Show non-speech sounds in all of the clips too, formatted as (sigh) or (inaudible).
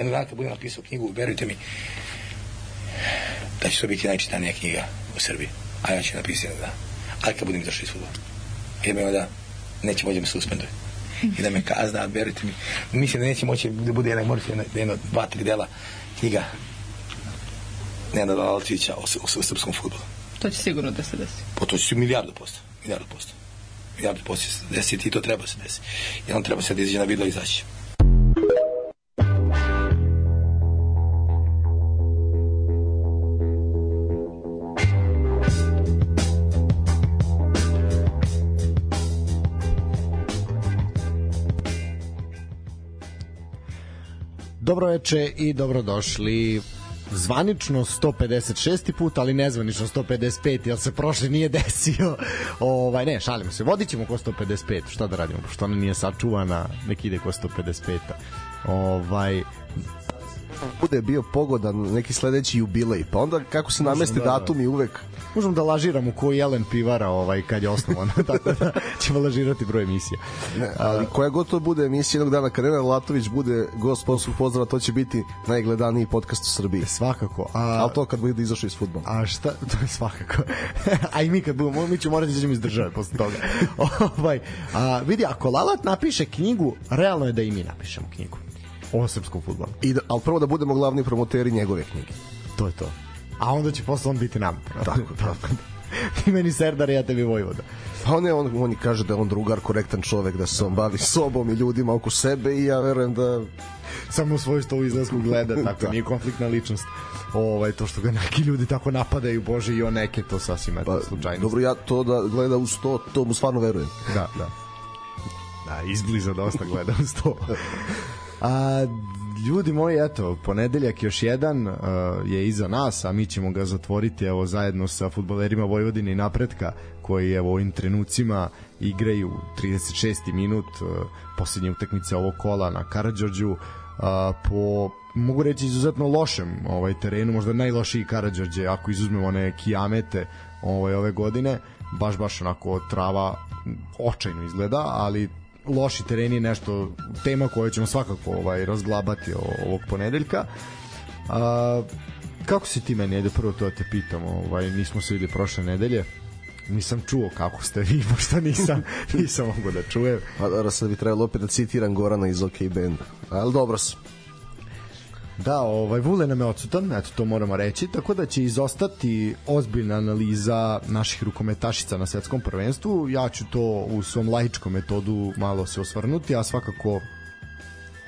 Jednog dana kad budem napisao knjigu, verujte mi, da će to biti najčitanija knjiga u Srbiji. A ja ću napisati jednog dana. Ali kad budem izašao iz futbola. Jer me onda neće moći da me suspenduje. I da me kazna, verujte mi. Mislim da neće moći da bude jedna, morate jedno, jedno dva, tri dela knjiga Nenada Lalčića o, o, o srpskom futbolu. To će sigurno da se desi. Pa to će milijardu posto. Milijardu posto. Milijardu posto se desiti i to treba se desiti. Jednom treba se da izađe na vidlo i izaći. Dobro veče i dobrodošli zvanično 156. put, ali nezvanično 155, jer se prošli nije (laughs) desio. Ovaj, ne, šalimo se. Vodit ćemo ko 155, šta da radimo, pošto ona nije sačuvana, nek ide ko 155. Ovaj, bude bio pogodan neki sledeći jubilej, pa onda kako se namesti da, da. datumi uvek možemo da lažiramo ko Jelen Pivara ovaj, kad je osnovan, (laughs) tako da ćemo lažirati broj emisija. Ne, ali koja god to bude emisija jednog dana, kad Nenad Latović bude gost sponsorskog pozdrava, to će biti najgledaniji podcast u Srbiji. Svakako. A, ali to kad bude izašao iz futbola. A šta? To je svakako. (laughs) a i mi kad budemo, mi ćemo morati da izađemo iz države posle toga. (laughs) ovaj, a, vidi, ako Lalat napiše knjigu, realno je da i mi napišemo knjigu o srpskom futbolu. I da, ali prvo da budemo glavni promoteri njegove knjige. To je to. A onda će posle on biti nam. Tako, tako. (laughs) Ti meni Serdar, ja tebi Vojvoda. Pa on, je, on, on kaže da je on drugar, korektan čovek, da se on bavi sobom i ljudima oko sebe i ja verujem da samo svoj sto izlasku gleda, (laughs) tako da. nije konfliktna ličnost. Ovaj to što ga neki ljudi tako napadaju, bože i on neke to sasvim eto pa, slučajno. Dobro, ja to da gleda uz to, to mu stvarno verujem. Da, da. Da, izbliza dosta gleda uz to. (laughs) A, ljudi moji, eto, ponedeljak još jedan uh, je iza nas, a mi ćemo ga zatvoriti evo zajedno sa futbolerima Vojvodine i Napretka, koji evo ovim trenucima igraju 36. minut uh, poslednje utakmice ovog kola na Karadžorđu uh, po mogu reći izuzetno lošem ovaj terenu, možda najlošiji Karadžorđe ako izuzmemo one kijamete ovaj, ove godine, baš baš onako trava očajno izgleda, ali loši tereni nešto tema koju ćemo svakako ovaj razglabati ovog ponedeljka. A, kako si ti meni, ajde prvo to da te pitam, ovaj, nismo se videli prošle nedelje, nisam čuo kako ste vi, (laughs) pošto nisam, nisam mogu da čujem. Pa da, sad bi trebalo opet da citiram Gorana iz OK Band, ali dobro sam. Da, ovaj Vule nam je odsutan, eto to moramo reći, tako da će izostati ozbiljna analiza naših rukometašica na svetskom prvenstvu. Ja ću to u svom laičkom metodu malo se osvrnuti, a svakako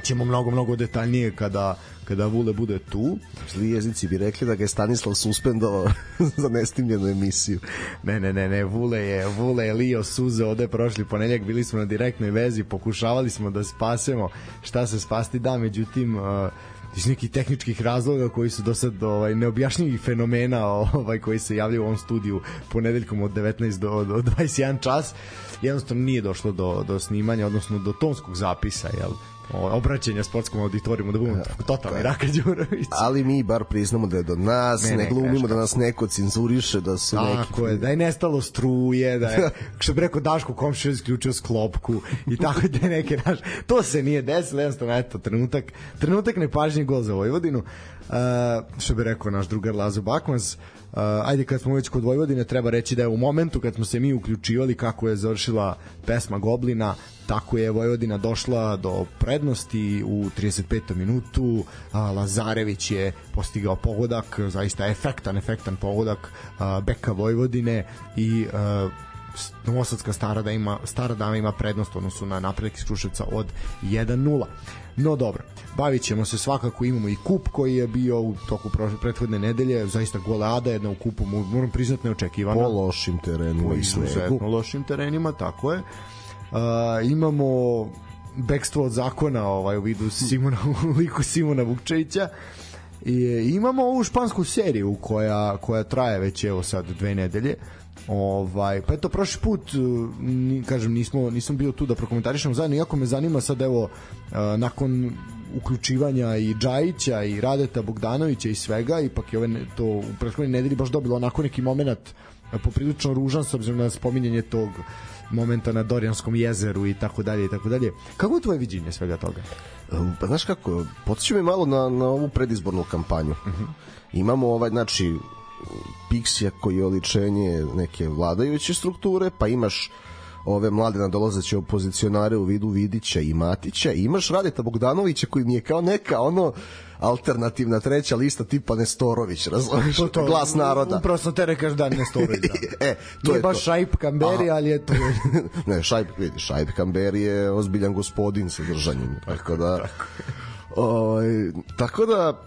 ćemo mnogo, mnogo detaljnije kada, kada Vule bude tu. Zli jezici bi rekli da ga je Stanislav suspendovao (laughs) za nestimljenu emisiju. Ne, ne, ne, ne, Vule je, Vule je lio suze ode prošli ponedjeljak, bili smo na direktnoj vezi, pokušavali smo da spasemo šta se spasti da, međutim uh, iz nekih tehničkih razloga koji su do sad ovaj, neobjašnjivih fenomena ovaj, koji se javljaju u ovom studiju ponedeljkom od 19 do, do 21 čas jednostavno nije došlo do, do snimanja odnosno do tonskog zapisa jel? obraćanja sportskom auditorijumu da budemo ja, totalni Raka Đurović. Ali mi bar priznamo da je do nas, ne, ne, ne glumimo da nas neko cenzuriše, da su Tako neki... Tako je, da je nestalo struje, da je, (laughs) što bi rekao Daško komšija isključio sklopku i tako da je neke naš... To se nije desilo, jednostavno, eto, trenutak, trenutak nepažnji gol za Vojvodinu. Uh, što bi rekao naš drugar Lazo Bakmans, Uh, ajde kad smo već kod Vojvodine treba reći da je u momentu kad smo se mi uključivali kako je završila pesma Goblina tako je Vojvodina došla do prednosti u 35. minutu a, Lazarević je postigao pogodak zaista efektan, efektan pogodak a, beka Vojvodine i a, Novosadska stara da ima stara dama ima prednost odnosu na napredak iz Kruševca od 1:0. No dobro, bavit ćemo se svakako, imamo i kup koji je bio u toku prethodne nedelje, zaista goleada jedna u kupu, moram priznati neočekivano. Po lošim terenima i snegu. lošim terenima, tako je. Uh, imamo bekstvo od zakona ovaj, u vidu Simona, (laughs) u liku Simona Vukčevića. I imamo ovu špansku seriju koja, koja traje već evo sad dve nedelje. Ovaj, pa eto, prošli put, ni, kažem, nismo, nisam bio tu da prokomentarišemo zajedno, iako me zanima sad, evo, nakon uključivanja i Džajića i Radeta Bogdanovića i svega, ipak je ove, to u prethodnoj nedelji baš dobilo onako neki moment poprilično ružan s obzirom na spominjanje tog momenta na Dorijanskom jezeru i tako dalje i tako dalje. Kako je tvoje viđenje svega toga? Pa znaš kako, podsjeća me malo na, na ovu predizbornu kampanju. Uh -huh. Imamo ovaj, znači, Pixija koji je oličenje neke vladajuće strukture, pa imaš ove mlade nadolazeće opozicionare u vidu Vidića i Matića i imaš Radeta Bogdanovića koji mi je kao neka ono alternativna treća lista tipa Nestorović, razumiješ? To, to, Glas naroda. Upravo sam te rekaš da Nestorović. Da. (laughs) e, to Nije je baš to. Šaip Kamberi, ali je to... (laughs) ne, Šaip, vidi, Šaip Kamberi je ozbiljan gospodin sa držanjem. Tako da... (laughs) Tako. O, ovaj, tako da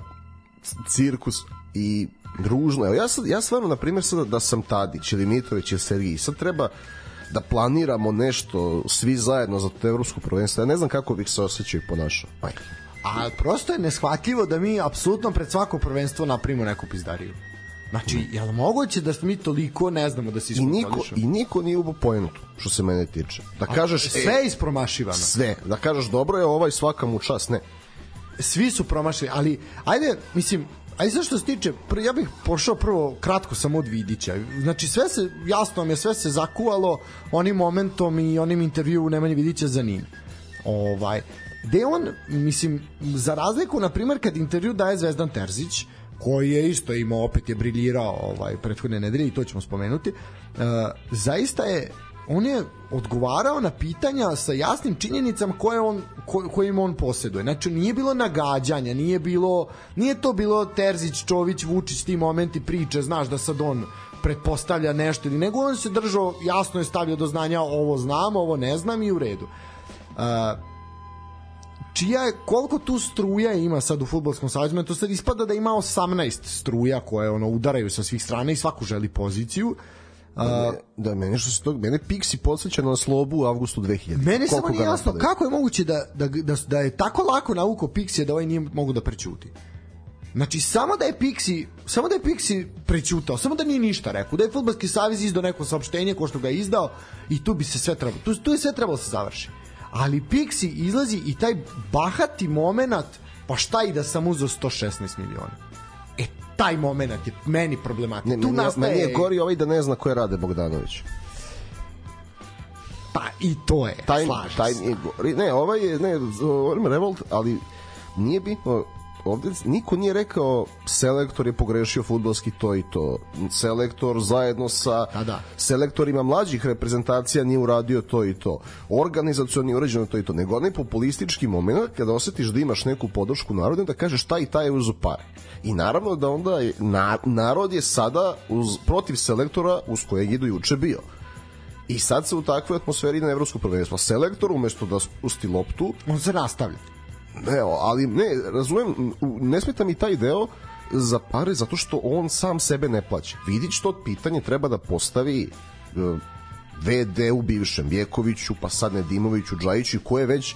cirkus i družno. Evo, ja, sad, ja stvarno, na primjer, sad da sam Tadić ili Mitrović ili Sergij, sad treba da planiramo nešto svi zajedno za to evropsko prvenstvo. Ja ne znam kako bih se osjećao i ponašao. Aj. A prosto je neshvatljivo da mi apsolutno pred svako prvenstvo napravimo neku pizdariju. Znači, je li moguće da mi toliko ne znamo da se I niko, I niko nije ubo pojentu, što se mene tiče. Da kažeš... sve je ispromašivano. Sve. Da kažeš, dobro je ovaj svaka mu čas. Ne. Svi su promašili, ali ajde, mislim, Aj sve što se tiče, ja bih pošao prvo kratko samo od Vidića. Znači sve se, jasno mi je, sve se zakuvalo onim momentom i onim intervju u Nemanji Vidića za njim. Ovaj, gde on, mislim, za razliku, na primjer, kad intervju daje Zvezdan Terzić, koji je isto imao, opet je briljirao ovaj, prethodne nedelje i to ćemo spomenuti, uh, zaista je on je odgovarao na pitanja sa jasnim činjenicama koje on ko, kojim on poseduje. Znači nije bilo nagađanja, nije bilo nije to bilo Terzić, Čović, Vučić ti momenti priče, znaš da sad on pretpostavlja nešto ili nego on se držao jasno je stavio do znanja ovo znam, ovo ne znam i u redu. Uh, čija je, koliko tu struja ima sad u futbolskom savezu, to sad ispada da ima 18 struja koje ono udaraju sa svih strana i svaku želi poziciju. Uh, A, da, mene što se tog, mene Pixi podsjeća na slobu u avgustu 2000. Meni samo nije jasno napadaju. kako je moguće da, da, da, da je tako lako nauko Pixi da ovaj nije mogu da prećuti. Znači, samo da je Pixi, samo da je Pixi prećutao, samo da nije ništa rekao, da je Fudbalski savez izdao neko saopštenje ko što ga je izdao i tu bi se sve trebalo, tu, tu je sve trebalo da se završi. Ali Pixi izlazi i taj bahati moment, pa šta i da sam uzao 116 miliona taj moment je meni problematičan. Tu meni, nastaje... meni je gori ovaj da ne zna ko je Rade Bogdanović. Pa i to je, taj, taj nije gori. Ne, ovaj je, ne, Revolt, ali nije bitno ovde niko nije rekao selektor je pogrešio futbalski to i to. Selektor zajedno sa da, da. selektorima mlađih reprezentacija nije uradio to i to. Organizacioni nije urađeno to i to. Nego onaj populistički moment kada osetiš da imaš neku podršku narodu da kažeš taj i taj je uzu pare. I naravno da onda je, na, narod je sada uz, protiv selektora uz kojeg idu juče bio. I sad se u takvoj atmosferi na evropsko prvenstvo. Selektor umesto da spusti loptu, on se nastavlja Ne, ali ne, razumem, ne smeta mi taj deo za pare zato što on sam sebe ne plaća. Vidi što pitanje treba da postavi e, VD u bivšem Vjekoviću, pa sad Nedimoviću, Džajiću, ko je već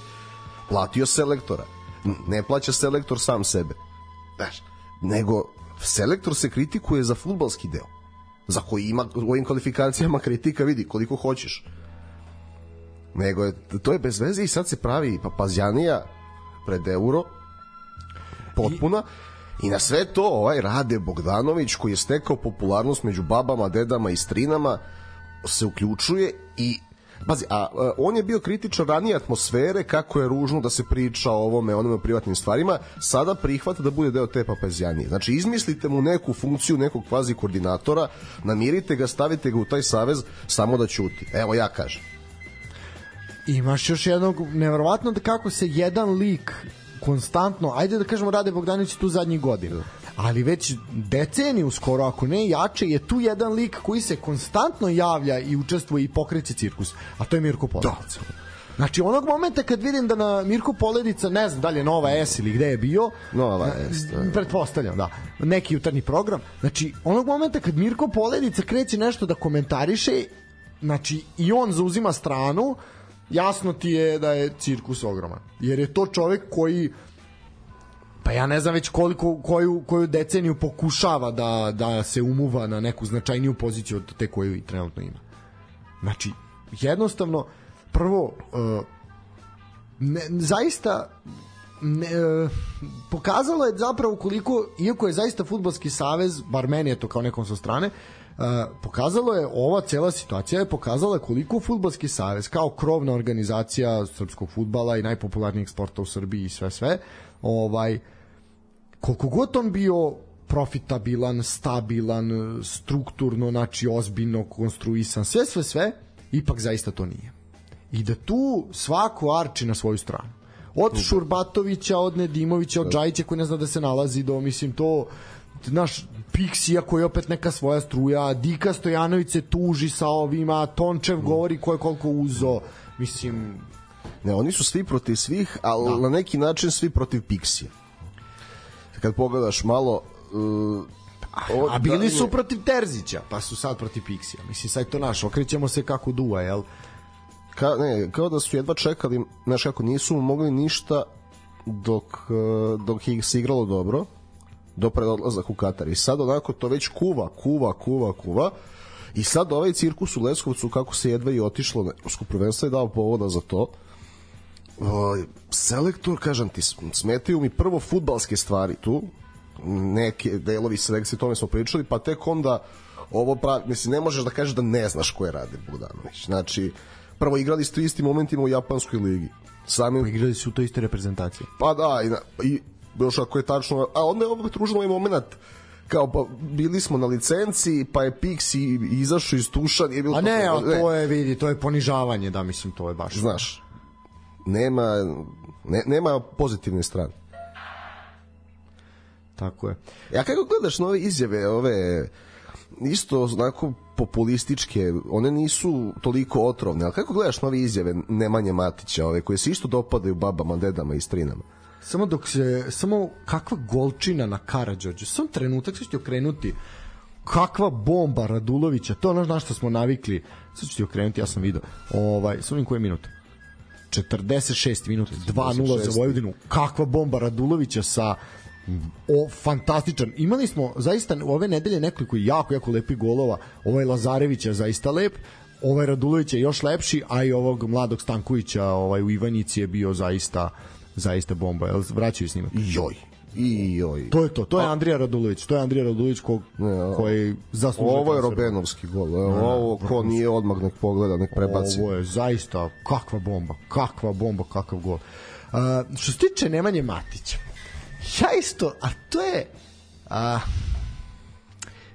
platio selektora. Ne plaća selektor sam sebe. Znaš, nego selektor se kritikuje za futbalski deo za koji ima u ovim kvalifikacijama (laughs) kritika vidi koliko hoćeš. Nego je, to je bez veze i sad se pravi papazjanija pred euro potpuna. I, i na sve to ovaj Rade Bogdanović koji je stekao popularnost među babama, dedama i strinama se uključuje i Pazi, a, a on je bio kritičan ranije atmosfere, kako je ružno da se priča o ovome, onome o privatnim stvarima, sada prihvata da bude deo te papazijanije. Znači, izmislite mu neku funkciju nekog kvazi koordinatora, namirite ga, stavite ga u taj savez, samo da ćuti. Evo ja kažem. Imaš još jednog, nevjerovatno da kako se jedan lik konstantno, ajde da kažemo Rade Bogdanović tu zadnjih godina, ali već deceniju skoro, ako ne jače, je tu jedan lik koji se konstantno javlja i učestvuje i pokreće cirkus, a to je Mirko Poledica. Da. Znači, onog momenta kad vidim da na Mirko Poledica, ne znam da li je Nova S ili gde je bio, Nova S, da. pretpostavljam, da, neki jutarnji program, znači, onog momenta kad Mirko Poledica kreće nešto da komentariše, znači, i on zauzima stranu, jasno ti je da je cirkus ogroman. Jer je to čovek koji pa ja ne znam već koliko koju koju deceniju pokušava da da se umuva na neku značajniju poziciju od te koju i trenutno ima. Znači jednostavno prvo uh, ne, zaista ne, e, pokazalo je zapravo koliko, iako je zaista futbolski savez, bar meni je to kao nekom sa strane, e, pokazalo je, ova cela situacija je pokazala koliko futbolski savez kao krovna organizacija srpskog futbala i najpopularnijih sporta u Srbiji i sve sve, ovaj, koliko god on bio profitabilan, stabilan, strukturno, znači ozbiljno konstruisan, sve, sve, sve, ipak zaista to nije. I da tu svako arči na svoju stranu. Od Šurbatovića, od Nedimovića, od Džajića koji ne zna da se nalazi do, mislim, to naš Pixija koji je opet neka svoja struja, Dika Stojanović se tuži sa ovima, Tončev govori ko je koliko uzo, mislim... Ne, oni su svi protiv svih, ali da. na neki način svi protiv Pixija. Kad pogledaš malo, uh, A bili su protiv Terzića, pa su sad protiv Pixija. Mislim, sad to naš, okrećemo se kako duva, jel? Ka, ne, kao da su jedva čekali, znaš kako, nisu mogli ništa dok, uh, dok ih se igralo dobro, do pred odlazak u Katar. I sad onako to već kuva, kuva, kuva, kuva. I sad ovaj cirkus u Leskovcu, kako se jedva i otišlo na Evropsko prvenstvo, je dao povoda za to. Uh, selektor, kažem ti, smetaju mi prvo futbalske stvari tu, neke delovi selekcije, tome smo pričali, pa tek onda ovo pravi, mislim, ne možeš da kažeš da ne znaš ko je Rade Bogdanović. Znači, prvo igrali ste istim momentima u japanskoj ligi. Sami... Pa igrali su u toj istoj reprezentaciji. Pa da, i, na, i još ako je tačno, a onda je opet ružno ovaj moment kao pa bili smo na licenciji pa je Pixi izašao iz tuša nije bilo a ne, to, ne, to je vidi to je ponižavanje da mislim to je baš znaš nema ne, nema pozitivne strane Tako je. Ja kako gledaš nove izjave, ove isto znako populističke, one nisu toliko otrovne, ali kako gledaš nove izjave Nemanje Matića, ove koje se isto dopadaju babama, dedama i strinama? Samo dok se, samo kakva golčina na Karadžođu, sam trenutak se ćete okrenuti, kakva bomba Radulovića, to ono na što smo navikli, sad ću ti okrenuti, ja sam video, ovaj, sam koje minut? 46 minuta, 2-0 za Vojvodinu, kakva bomba Radulovića sa o fantastičan. Imali smo zaista ove nedelje nekoliko jako jako lepih golova. Ovaj Lazarević je zaista lep, ovaj Radulović je još lepši, a i ovog mladog Stankovića ovaj u Ivanjici je bio zaista zaista bomba. Jel vraćaju snimak? Joj. I joj. To je to, to je Andrija Radulović, to je Andrija Radulović ko, koji zaslužuje. Ovo je Robenovski gol, evo, ne, ovo ko nije odmah nek pogleda, nek prebaci. Ovo je zaista kakva bomba, kakva bomba, kakav gol. Uh, što se tiče Nemanje Matića, ja isto, a to je a,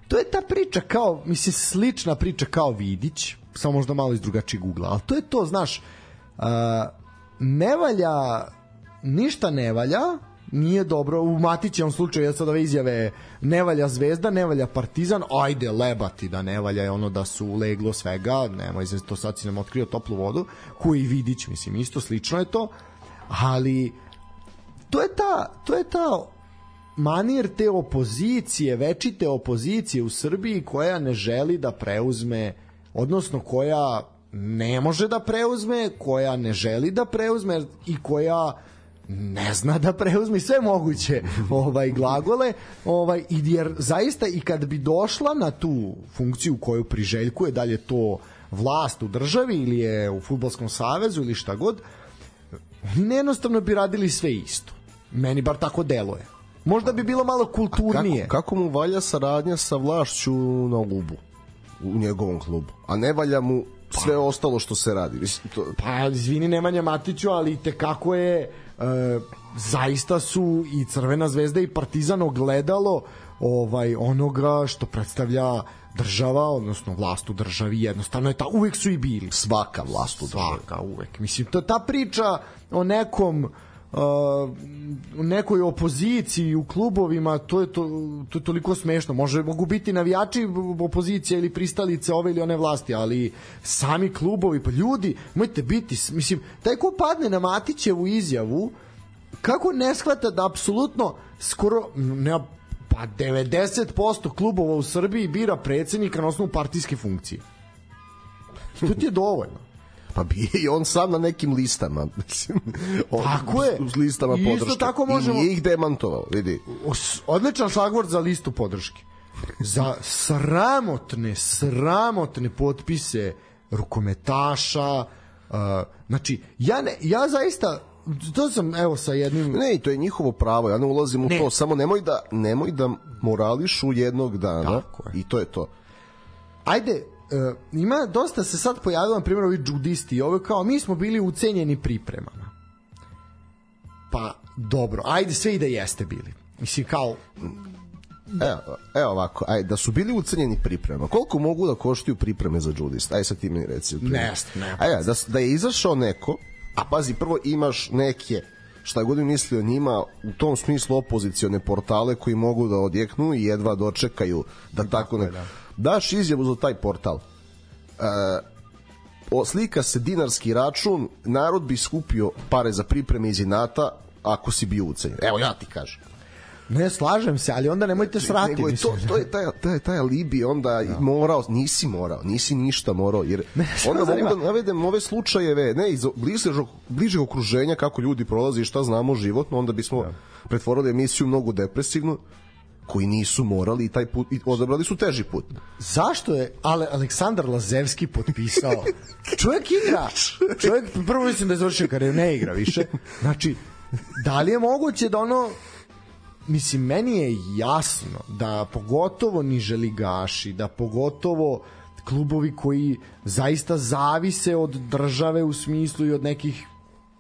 to je ta priča kao, mislim, slična priča kao Vidić, samo možda malo iz drugačijeg ugla, ali to je to, znaš, a, ne valja, ništa ne valja, nije dobro, u Matićevom slučaju, ja sad ove izjave, ne valja Zvezda, ne valja Partizan, ajde lebati da ne valja je ono da su leglo svega, nemoj se to sad si nam otkrio toplu vodu, koji Vidić, mislim, isto slično je to, ali to je ta, to je ta manir te opozicije, večite opozicije u Srbiji koja ne želi da preuzme, odnosno koja ne može da preuzme, koja ne želi da preuzme i koja ne zna da preuzme sve moguće ovaj glagole ovaj jer zaista i kad bi došla na tu funkciju koju priželjkuje da li je to vlast u državi ili je u fudbalskom savezu ili šta god jednostavno bi radili sve isto Meni bar tako deluje. Možda bi bilo malo kulturnije. Kako, kako mu valja saradnja sa vlašću na Lubu? U njegovom klubu. A ne valja mu sve pa. ostalo što se radi. Mislim, to... Pa, izvini Nemanja Matiću, ali te kako je e, zaista su i Crvena zvezda i Partizan ogledalo ovaj onoga što predstavlja država, odnosno vlast u državi, jednostavno je ta, uvek su i bili. Svaka vlast u državi. Svaka, uvek. Mislim, to, ta priča o nekom u nekoj opoziciji u klubovima to je to, to je toliko smešno. Može mogu biti navijači opozicije ili pristalice ove ili one vlasti ali sami klubovi pa ljudi mojte biti mislim taj ko padne na Matićevu izjavu kako ne shvata da apsolutno skoro ne pa 90% klubova u Srbiji bira predsednika na osnovu partijske funkcije? To ti je dovoljno Pa bi i on sam na nekim listama. (laughs) Mislim, tako je. Uz listama podrške. Isto tako možemo... I nije ih demantovao, vidi. Odličan šlagvort za listu podrške. Za sramotne, sramotne potpise rukometaša, uh, znači, ja, ne, ja zaista to sam evo sa jednim Ne, to je njihovo pravo, ja ne ulazim u Ne. to, samo nemoj da, nemoj da morališu jednog dana Tako je. i to je to. ajde ima dosta se sad pojavilo na primjer ovi judisti ovo kao mi smo bili ucenjeni pripremama pa dobro ajde sve i da jeste bili mislim kao Evo, evo ovako, aj, da su bili ucenjeni priprema, koliko mogu da koštuju pripreme za judist? Aj sad ti mi reci. Ne, ne. Aj, da, da je izašao neko, a pazi, prvo imaš neke šta god mi misli o njima, u tom smislu opozicione portale koji mogu da odjeknu i jedva dočekaju da tako ne... Daš izjavu za taj portal. E, o, slika se dinarski račun, narod bi skupio pare za pripreme iz inata ako si bio ucenjen. Evo ja ti kažem. ne slažem se ali onda nemojte srati Nego je to, to je taj, taj, taj alibi onda da. morao, nisi morao, nisi ništa morao, jer samo onda mogu da navedem ove slučajeve, ne, iz bližeg, bližeg okruženja kako ljudi prolaze i šta znamo životno, onda bismo da. pretvorili emisiju mnogo depresivnu, koji nisu morali i taj put i odabrali su teži put. Zašto je Ale, Aleksandar Lazevski potpisao? (laughs) Čovjek igra. Čovjek prvo mislim da je završio karijeru, ne igra više. Znači, da li je moguće da ono mislim, meni je jasno da pogotovo niže ligaši, da pogotovo klubovi koji zaista zavise od države u smislu i od nekih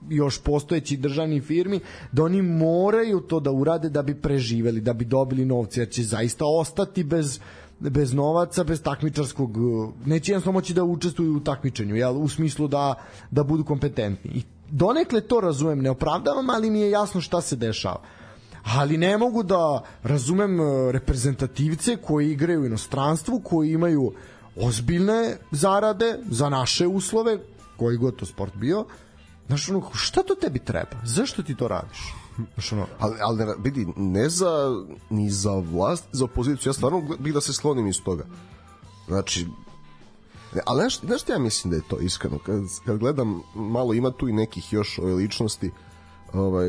još postojećih državnih firmi, da oni moraju to da urade da bi preživeli, da bi dobili novce, jer će zaista ostati bez bez novaca, bez takmičarskog neće jednostavno moći da učestvuju u takmičenju, jel, u smislu da, da budu kompetentni. I donekle to razumem, ne opravdavam, ali mi je jasno šta se dešava ali ne mogu da razumem e, reprezentativce koji igraju u inostranstvu, koji imaju ozbiljne zarade za naše uslove, koji god to sport bio, znaš ono, šta to tebi treba? Zašto ti to radiš? Znaš ono, Ali, ali vidi, ne za, ni za vlast, za opoziciju, ja stvarno bih da se sklonim iz toga. Znači, ali znaš, znaš ja mislim da je to iskreno? Kad, kad gledam, malo ima tu i nekih još ove ličnosti, ovaj,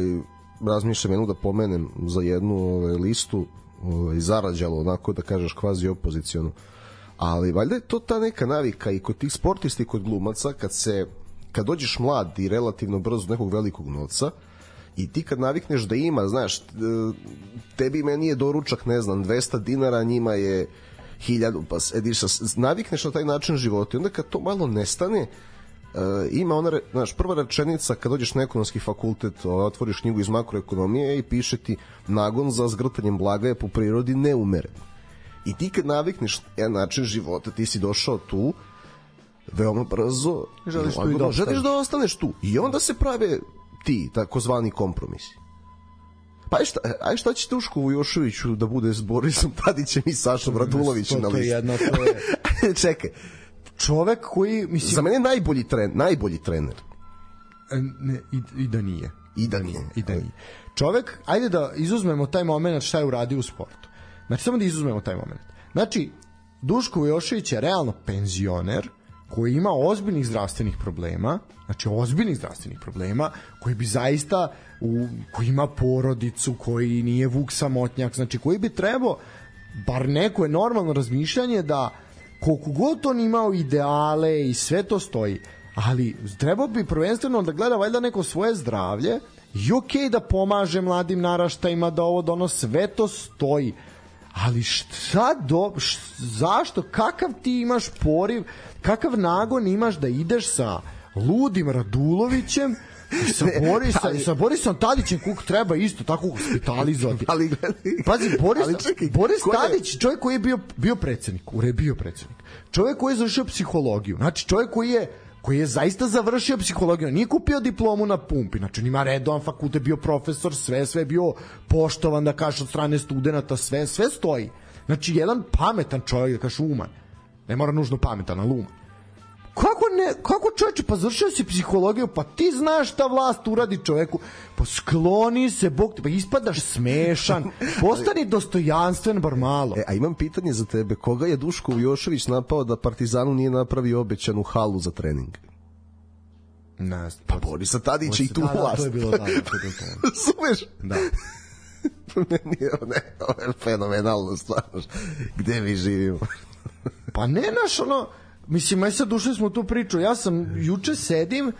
razmišljam jednu da pomenem za jednu ovaj, listu, ovaj, zarađalo, onako da kažeš kvazi opozicionu. Ali valjda je to ta neka navika i kod tih sportista i kod glumaca, kad se kad dođeš mlad i relativno brzo nekog velikog novca, i ti kad navikneš da ima, znaš, t- tebi meni je doručak, ne znam, 200 dinara, njima je 1000, pa sediš, sa- navikneš na taj način života i onda kad to malo nestane, Uh, ima ona, znaš, prva rečenica kad dođeš na ekonomski fakultet, otvoriš knjigu iz makroekonomije i piše ti nagon za zgrtanjem blaga je po prirodi neumeren. I ti kad navikneš jedan način života, ti si došao tu, veoma brzo Želiš tu i da želiš da ostaneš tu i onda se prave ti takozvani kompromisi pa aj šta, aj šta će Duško Vujoševiću da bude s Borisom Tadićem i Sašom Radulovićem na to, to je jedno, to je (laughs) čekaj čovek koji, mislim, za mene najbolji tren, najbolji trener E, ne, i, i da nije. i da nije I da nije. Čovek, ajde da izuzmemo taj moment šta je uradio u sportu. Znači, samo da izuzmemo taj moment. Znači, Duško Vujošević je realno penzioner koji ima ozbiljnih zdravstvenih problema, znači ozbiljnih zdravstvenih problema, koji bi zaista, u, koji ima porodicu, koji nije vuk samotnjak, znači koji bi trebao bar neko je normalno razmišljanje da koliko god on imao ideale i sve to stoji, ali trebao bi prvenstveno da gleda valjda neko svoje zdravlje i okej da pomaže mladim naraštajima da ovo da ono sve to stoji ali šta do, š, zašto, kakav ti imaš poriv, kakav nagon imaš da ideš sa ludim Radulovićem i sa, Borisa, ali- sa Borisom Tadićem kuk treba isto tako hospitalizovati. (laughs) ali gledaj Pazi, Boris, ali čekaj, Boris Tadić, čovjek koji je bio, bio predsednik, ure bio predsednik. Čovjek koji je završio psihologiju. Znači, čovjek koji je koji je zaista završio psihologiju, nije kupio diplomu na pumpi, znači on ima redovan fakultet, bio profesor, sve, sve je bio poštovan, da kažeš, od strane studenta, sve, sve stoji. Znači, jedan pametan čovjek, da kažeš, uman. Ne mora nužno pametan, ali uman. Kako ne, kako čoveče, pa završio si psihologiju, pa ti znaš šta vlast uradi čoveku, pa skloni se, bog te, pa ispadaš smešan, (laughs) postani dostojanstven bar malo. E, a imam pitanje za tebe. Koga je Duško Vujošević napao da Partizanu nije napravio obećanu halu za trening? Ne, Pa Borisa Tadića i tu da, da, vlast. to je bilo, da, da, to je bilo to. Razumeš? Da. (laughs) Meni je ne, ovo je fenomenalno stvarno. Gde mi živimo? Pa ne naš ono, mislim, aj sad ušli smo u tu priču, ja sam juče sedim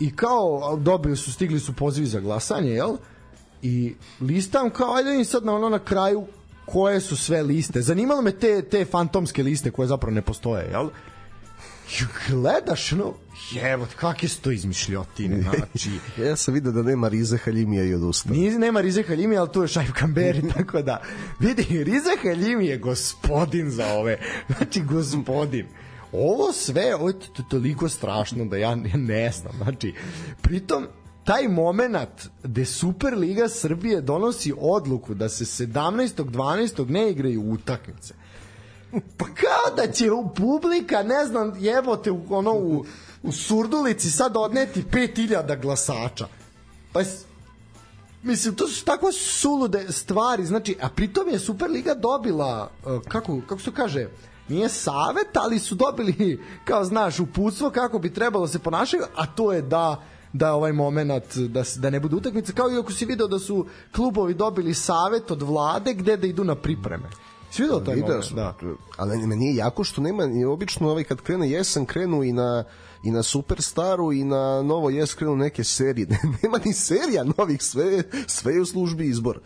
i kao dobili su, stigli su pozivi za glasanje, jel? I listam kao, ajde vidim sad na ono na kraju koje su sve liste. Zanimalo me te, te fantomske liste koje zapravo ne postoje, jel? I gledaš, no, jevo, kakve su to izmišljotine, (laughs) znači... ja sam vidio da nema Rize Haljimija i odustao. Nije, nema Rize Haljimi, ali tu je Šaif Kamberi, (laughs) tako da, vidi, Rize Haljimi je gospodin za ove, znači gospodin. Ovo sve, ovo je to toliko strašno da ja, ne znam, znači, pritom, taj moment gde Superliga Srbije donosi odluku da se 17.12. ne igraju utakmice. Pa kao da će u publika, ne znam, jebote ono, u, u Surdulici sad odneti 5000 glasača. Pa Mislim, to su tako sulude stvari, znači, a pritom je Superliga dobila, kako, kako se kaže, nije savet, ali su dobili, kao znaš, uputstvo kako bi trebalo se ponašaju, a to je da da ovaj moment da da ne bude utakmica kao i ako si video da su klubovi dobili savet od vlade gde da idu na pripreme. Si video taj Video moment? Da. ali meni je jako što nema, i obično ovaj, kad krene jesen, krenu i na i na Superstaru i na Novo Jes krenu neke serije. (laughs) nema ni serija novih, sve, sve je u službi izbor.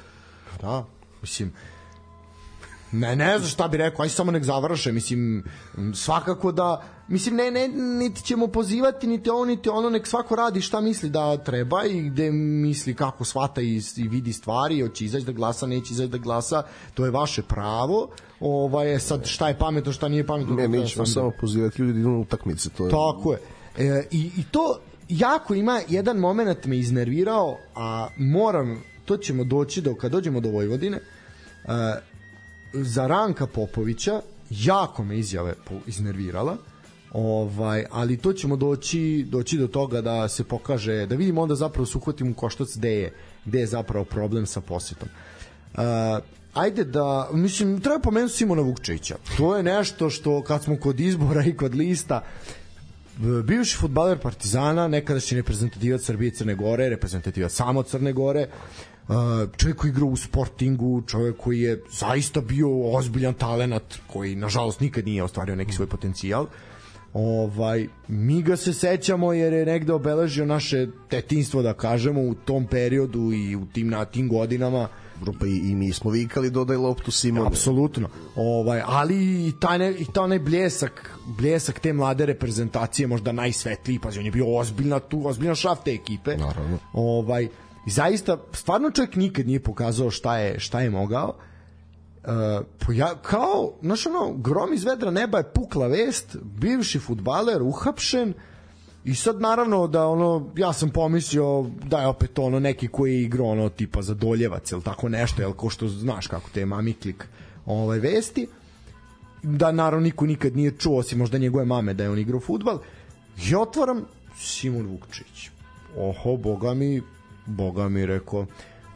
Da, mislim, ne, ne znam šta bi rekao, aj samo nek završe, mislim, svakako da, mislim, ne, ne, niti ćemo pozivati, niti ovo, niti ono, nek svako radi šta misli da treba i gde misli kako shvata i, i vidi stvari, hoće izaći da glasa, neće izaći da glasa, to je vaše pravo, ovaj, e, sad šta je pametno, šta nije pametno. Ne, mi ćemo sam samo pozivati ljudi da idu na utakmice. To je, Tako je. E, i, I to jako ima jedan moment me iznervirao, a moram, to ćemo doći do, kad dođemo do Vojvodine, e, za Ranka Popovića jako me izjave iznervirala ovaj ali to ćemo doći doći do toga da se pokaže da vidimo onda zapravo se uhvatimo u koštac gde je gde je zapravo problem sa posetom. Uh, ajde da mislim treba pomenuti Simona Vukčevića. To je nešto što kad smo kod izbora i kod lista bivši futbaler Partizana, nekadašnji reprezentativac Srbije i Crne Gore, reprezentativac samo Crne Gore, uh, čovjek koji igra u Sportingu, čovjek koji je zaista bio ozbiljan talenat, koji nažalost nikad nije ostvario neki svoj potencijal. Ovaj, mi ga se sećamo jer je negde obeležio naše tetinstvo, da kažemo, u tom periodu i u tim, na tim godinama. Grupa i, i mi smo vikali dodaj loptu Simonu. Apsolutno. Ovaj, ali i taj ne, i taj onaj bljesak, bljesak te mlade reprezentacije možda najsvetliji, pazi, on je bio ozbiljna tu, ozbiljna šaf te ekipe. Naravno. Ovaj, i zaista, stvarno čovjek nikad nije pokazao šta je, šta je mogao. Uh, poja, kao, znaš ono, grom iz vedra neba je pukla vest, bivši futbaler uhapšen, I sad naravno da ono ja sam pomislio da je opet ono neki koji je igrao ono tipa za Doljevac ili tako nešto, jel ko što znaš kako te je mamiklik ovaj vesti. Da naravno niko nikad nije čuo osim možda njegove mame da je on igrao fudbal i otvaram Simon Vukčić oho, boga mi boga mi rekao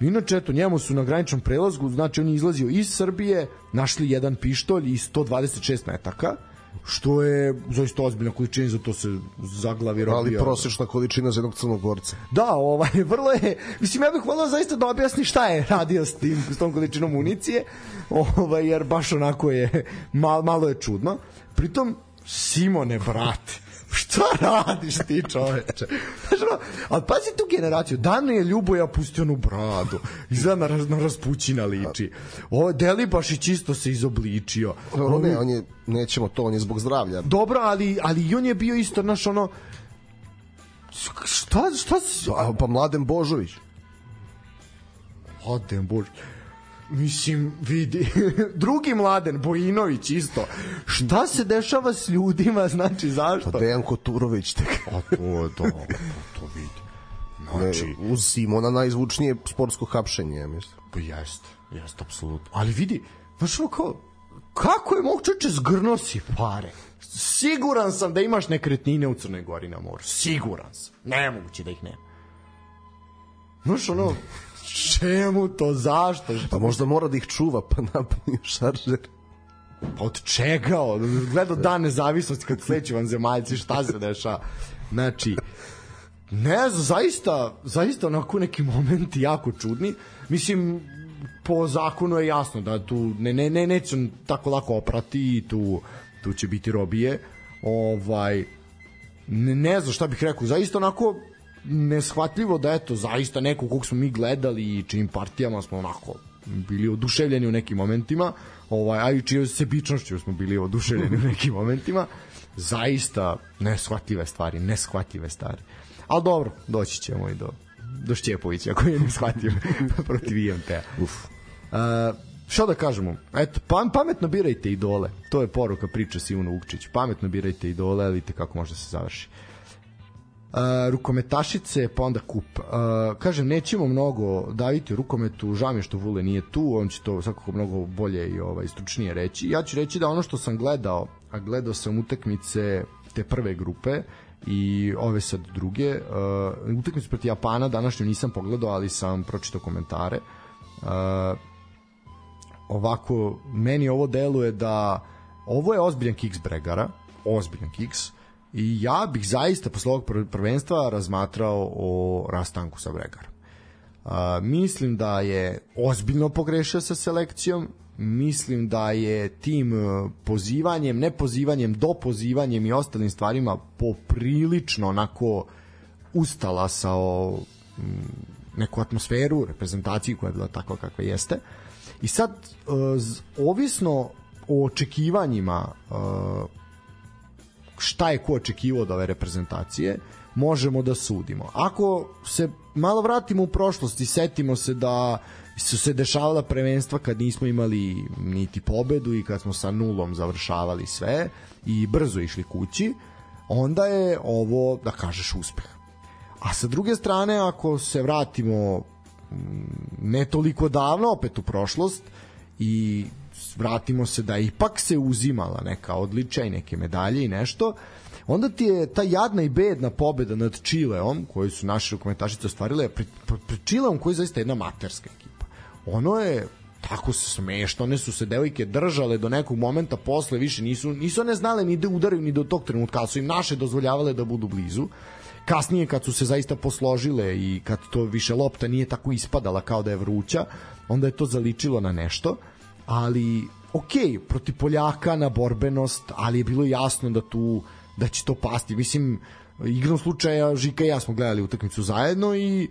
Inače, eto, njemu su na graničnom prelazgu, znači on je izlazio iz Srbije, našli jedan pištolj i 126 metaka, što je zaista ozbiljna količina, zato se zaglavi robio. Ali prosečna količina za jednog crnogorca. Da, ovaj, (laughs) vrlo je, mislim, ja bih volao zaista da objasni šta je radio s, tim, s tom količinom municije, ovaj, jer baš onako je, (laughs) mal, malo je čudno. Pritom, Simone, brate, šta radiš ti čoveče? Znaš, ono, ali pazi tu generaciju, Daniel Ljuboja pustio onu bradu, izgleda na, raz- na raspućina liči. Ovo, Delibašić isto se izobličio. Dobro, ne, on je, nećemo to, on je zbog zdravlja. Dobro, ali, ali i on je bio isto, naš ono, šta, šta, šta, A, pa Mladen Božović. Mladen Bož. Mislim, vidi, (laughs) drugi Mladen, Bojinović isto. Šta se dešava s ljudima, znači zašto? Pa Dejan Koturović tek. (laughs) A to je to, to, to vidi. Znači, Ne, uz Simona najzvučnije sportsko hapšenje, ja mislim. pa jeste, jeste, apsolutno. Ali vidi, znaš ono kao, kako je mogu čoče zgrno si pare? Siguran sam da imaš nekretnine u Crnoj Gori na moru. Siguran sam. Nemoguće da ih nema. Znaš ono, čemu to, zašto? Pa možda mora da ih čuva, pa napuni šaržer. Pa od čega? Gledao dan nezavisnosti kad sledeći vanzemaljci, šta se dešava? Znači, ne znam, zaista, zaista onako neki momenti jako čudni. Mislim, po zakonu je jasno da tu ne, ne, ne, neće on tako lako oprati i tu, tu će biti robije. Ovaj, ne, ne znam šta bih rekao, zaista onako neshvatljivo da eto zaista neko kog smo mi gledali i čim partijama smo onako bili oduševljeni u nekim momentima, ovaj, a i čijoj sebičnošću smo bili oduševljeni u nekim momentima, zaista neshvatljive stvari, neshvatljive stvari. Ali dobro, doći ćemo i do, do Šćepovića koji je neshvatljiv (laughs) protiv IMT-a. Uf. Uh, šta da kažemo? Eto, pam, pametno birajte idole. To je poruka priče Sivuna Vukčić. Pametno birajte idole, ali vidite kako može da se završi. Uh, rukometašice, pa onda kup. Uh, kažem, nećemo mnogo daviti u rukometu, žao mi je što Vule nije tu, on će to svakako mnogo bolje i ovaj, stručnije reći. Ja ću reći da ono što sam gledao, a gledao sam utakmice te prve grupe i ove sad druge, uh, utakmicu protiv Japana današnju nisam pogledao, ali sam pročitao komentare. Uh, ovako, meni ovo deluje da ovo je ozbiljan kiks Bregara, ozbiljan kiks, i ja bih zaista posle ovog prvenstva razmatrao o rastanku sa Bregarom. Uh, mislim da je ozbiljno pogrešio sa selekcijom, mislim da je tim pozivanjem, ne pozivanjem, do pozivanjem i ostalim stvarima poprilično onako ustalasao neku atmosferu, reprezentaciju koja je bila takva kakva jeste. I sad, ovisno o očekivanjima šta je ko očekivao od ove reprezentacije, možemo da sudimo. Ako se malo vratimo u prošlost i setimo se da su se dešavala prvenstva kad nismo imali niti pobedu i kad smo sa nulom završavali sve i brzo išli kući, onda je ovo, da kažeš, uspeh. A sa druge strane, ako se vratimo ne toliko davno opet u prošlost i vratimo se da ipak se uzimala neka odličja i neke medalje i nešto, onda ti je ta jadna i bedna pobeda nad Čileom, koju su naše rukometašice ostvarile, pred, pred Čileom koji je zaista jedna materska ekipa. Ono je tako smešno, one su se devojke držale do nekog momenta posle, više nisu, nisu one znale ni da udaraju ni do tog trenutka, ali su im naše dozvoljavale da budu blizu. Kasnije kad su se zaista posložile i kad to više lopta nije tako ispadala kao da je vruća, onda je to zaličilo na nešto ali ok, protiv Poljaka na borbenost, ali je bilo jasno da tu da će to pasti. Mislim, igrom slučaja Žika i ja smo gledali utakmicu zajedno i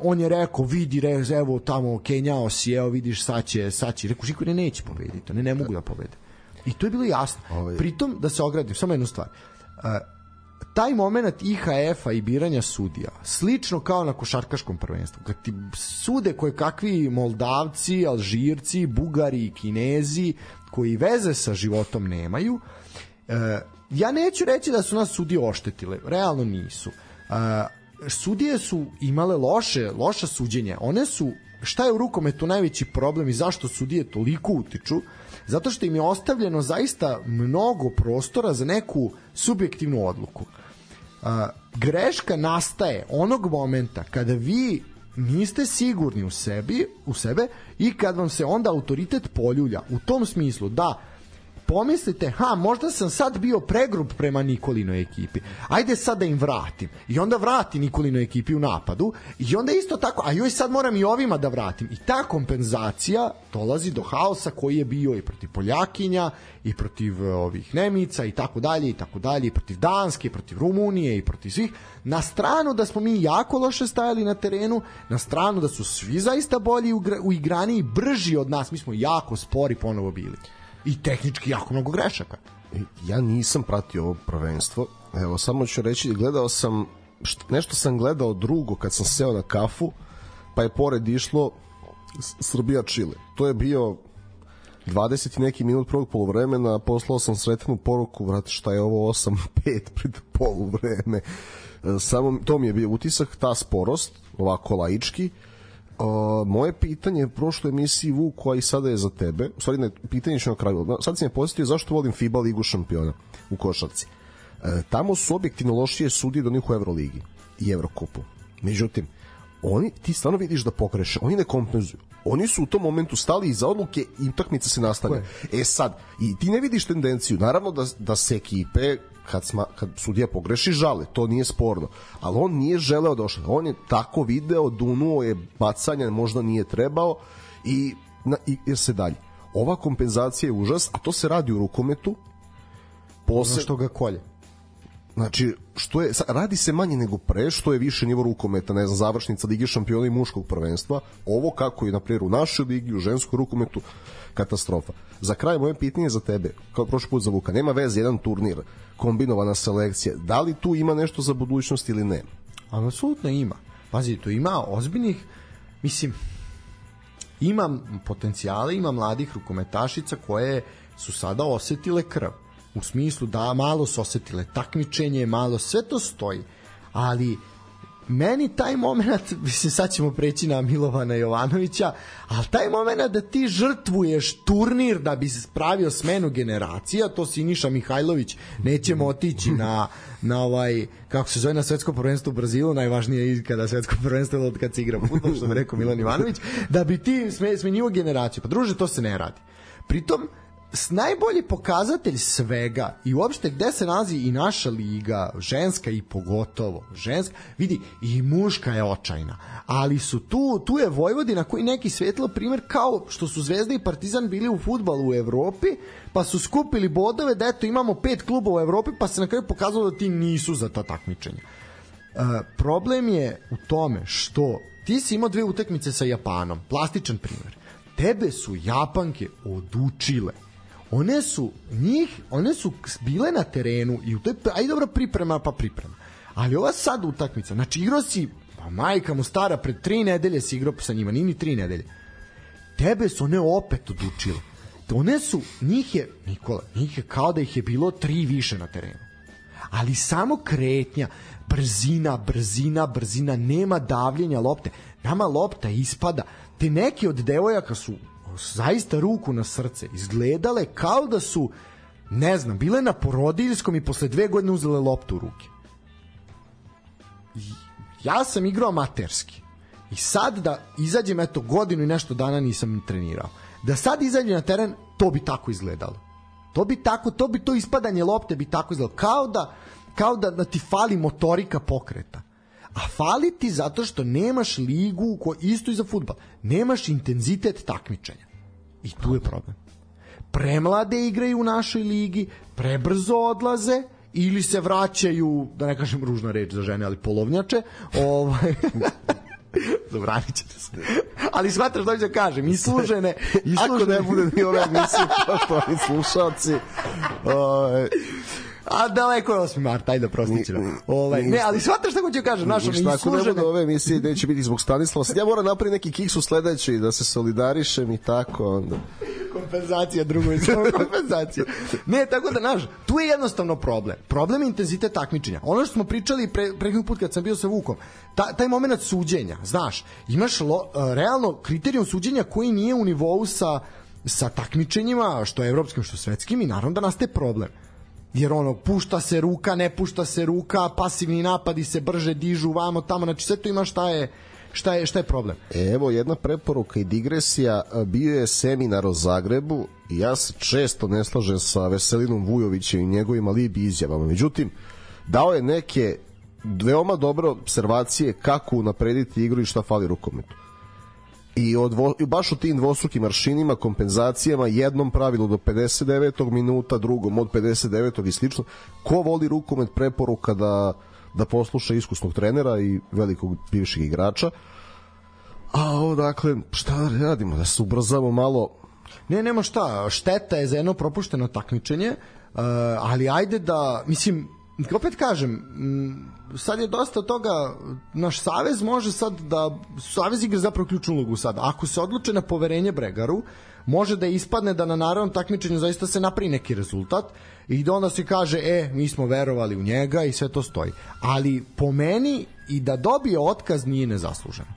on je rekao, vidi, re, evo tamo Kenjao si, evo vidiš, sad će, sad će. Rekao, Žiko ne neće pobediti, ne, ne mogu da pobede. I to je bilo jasno. Ovaj... Pritom, da se ogradim, samo jednu stvar. Taj moment IHF-a i biranja sudija, slično kao na košarkaškom prvenstvu, kad ti sude koje kakvi Moldavci, Alžirci, Bugari, Kinezi, koji veze sa životom nemaju, e, ja neću reći da su nas sudije oštetile, realno nisu. E, sudije su imale loše, loša suđenja, one su, šta je u rukometu najveći problem i zašto sudije toliko utiču, zato što im je ostavljeno zaista mnogo prostora za neku subjektivnu odluku. Greška nastaje onog momenta kada vi niste sigurni u sebi, u sebe i kad vam se onda autoritet poljulja u tom smislu da pomislite, ha, možda sam sad bio pregrub prema Nikolinoj ekipi. Ajde sad da im vratim. I onda vrati Nikolinoj ekipi u napadu i onda isto tako, a joj sad moram i ovima da vratim. I ta kompenzacija dolazi do haosa koji je bio i protiv Poljakinja i protiv e, ovih Nemica i tako dalje i tako dalje i protiv Danske, i protiv Rumunije i protiv svih. Na stranu da smo mi jako loše stajali na terenu, na stranu da su svi zaista bolji u igrani i brži od nas. Mi smo jako spori ponovo bili i tehnički jako mnogo grešaka. Ja nisam pratio ovo prvenstvo. Evo, samo ću reći, gledao sam, što, nešto sam gledao drugo kad sam seo na kafu, pa je pored išlo Srbija-Čile. To je bio 20 i neki minut prvog polovremena, poslao sam sretnu poruku, vrati šta je ovo 8-5 (laughs) pred polovreme. E, samo to mi je bio utisak, ta sporost, ovako laički, Uh, moje pitanje prošle emisiji Vuk koja i sada je za tebe, u stvari ne, pitanje ću na kraju. Sad si me posjetio zašto volim FIBA ligu šampiona u košarci. Uh, tamo su objektivno lošije sudije do njih u Euroligi i Evrokupu. Međutim, oni, ti stvarno vidiš da pokreše, oni ne kompenzuju. Oni su u tom momentu stali iza odluke i utakmica se nastavlja. E sad, i ti ne vidiš tendenciju. Naravno da, da se ekipe kad, sma, kad sudija pogreši žale, to nije sporno. Ali on nije želeo da On je tako video, dunuo je bacanja, možda nije trebao i, na, i jer se dalje. Ova kompenzacija je užas, a to se radi u rukometu. Posle... Ono što ga kolje. Znači, što je, radi se manje nego pre, što je više nivo rukometa, ne znam, završnica Lige šampiona i muškog prvenstva. Ovo kako je, na primjer, u našoj ligi, u ženskom rukometu, katastrofa. Za kraj moje pitanje za tebe, kao prošli put za Vuka, nema veze jedan turnir, kombinovana selekcija, da li tu ima nešto za budućnost ili ne? Apsolutno ima. Pazi, tu ima ozbiljnih, mislim, ima potencijale, ima mladih rukometašica koje su sada osetile krv. U smislu da malo su osetile takmičenje, malo sve to stoji. Ali meni taj moment, (laughs) mislim sad ćemo preći na Milovana Jovanovića, ali taj moment da ti žrtvuješ turnir da bi spravio smenu generacija, to si Niša Mihajlović, nećemo otići na, na ovaj, kako se zove na svetsko prvenstvo u Brazilu, najvažnije je ikada svetsko prvenstvo od kad se igra futbol, što bi rekao Milan Ivanović, da bi ti sme, smenjivo generaciju. Pa druže, to se ne radi. Pritom, najbolji pokazatelj svega i uopšte gde se nalazi i naša liga, ženska i pogotovo ženska, vidi i muška je očajna, ali su tu, tu je Vojvodina koji neki svetlo primer kao što su Zvezda i Partizan bili u futbalu u Evropi, pa su skupili bodove da eto imamo pet klubova u Evropi, pa se na kraju pokazalo da ti nisu za ta takmičenja. Uh, problem je u tome što ti si imao dve utakmice sa Japanom, plastičan primer. Tebe su Japanke odučile. One su njih, one su bile na terenu i u toj aj dobro priprema pa priprema. Ali ova sad utakmica, znači igrao si pa majka mu stara pred tri nedelje si igrao sa njima, nije ni tri nedelje. Tebe su one opet odučile. One su, njih je, Nikola, njih je kao da ih je bilo tri više na terenu ali samo kretnja, brzina, brzina, brzina, nema davljenja lopte. Nama lopta ispada. Te neke od devojaka su zaista ruku na srce izgledale kao da su ne znam, bile na porodiljskom i posle dve godine uzele loptu u ruke. I ja sam igrao amaterski. I sad da izađem, eto, godinu i nešto dana nisam trenirao. Da sad izađem na teren, to bi tako izgledalo. To bi tako, to bi to ispadanje lopte bi tako izgledalo. Kao da, kao da, da ti fali motorika pokreta. A fali ti zato što nemaš ligu, ko, isto i za futbal, nemaš intenzitet takmičenja. I tu je problem. Premlade igraju u našoj ligi, prebrzo odlaze, ili se vraćaju, da ne kažem ružna reč za žene, ali polovnjače, (laughs) ovaj, (laughs) zabranit ćete se. Ali shvataš da ću da kažem, islužene, (laughs) Ako islužene, ne bude ni ove emisije, poštovani slušalci, ovaj, A daleko je 8. mart, ajde prostit ću. Ni- Ovaj, ne, ali shvataš šta hoću da kažem, naš ono Ništa, ako ne bude ove emisije, neće biti zbog Stanislava. Sad ja moram napraviti neki kiks u sledećoj, da se solidarišem i tako. Onda. kompenzacija drugo i samo (laughs) kompenzacija. Ne, tako da, naš, tu je jednostavno problem. Problem je intenzitet takmičenja. Ono što smo pričali pre, pre put kad sam bio sa Vukom, ta, taj moment suđenja, znaš, imaš lo, e, realno kriterijum suđenja koji nije u nivou sa, sa takmičenjima, što evropskim, što svetskim i naravno da nastaje problem jer ono pušta se ruka, ne pušta se ruka, pasivni napadi se brže dižu vamo tamo, znači sve to ima šta je šta je šta je problem. Evo jedna preporuka i digresija. Bio je seminar o Zagrebu i ja se često ne slažem sa Veselinom Vujovićem i njegovim alibi izjavama. Međutim, dao je neke veoma dobre observacije kako unaprediti igru i šta fali rukometu. I od, baš u tim dvostrukim maršinima, kompenzacijama, jednom pravilu do 59. minuta, drugom od 59. i slično. Ko voli rukomet preporuka da, da posluša iskusnog trenera i velikog bivšeg igrača. A ovo, dakle, šta da radimo? Da se ubrzamo malo. Ne, nema šta, šteta je za jedno propušteno takmičenje, uh, ali ajde da, mislim, opet kažem, sad je dosta toga, naš savez može sad da, savez igra zapravo ključnu ulogu sad. Ako se odluče na poverenje Bregaru, može da ispadne da na naravnom takmičenju zaista se napravi neki rezultat i da onda se kaže, e, mi smo verovali u njega i sve to stoji. Ali po meni i da dobije otkaz nije nezasluženo.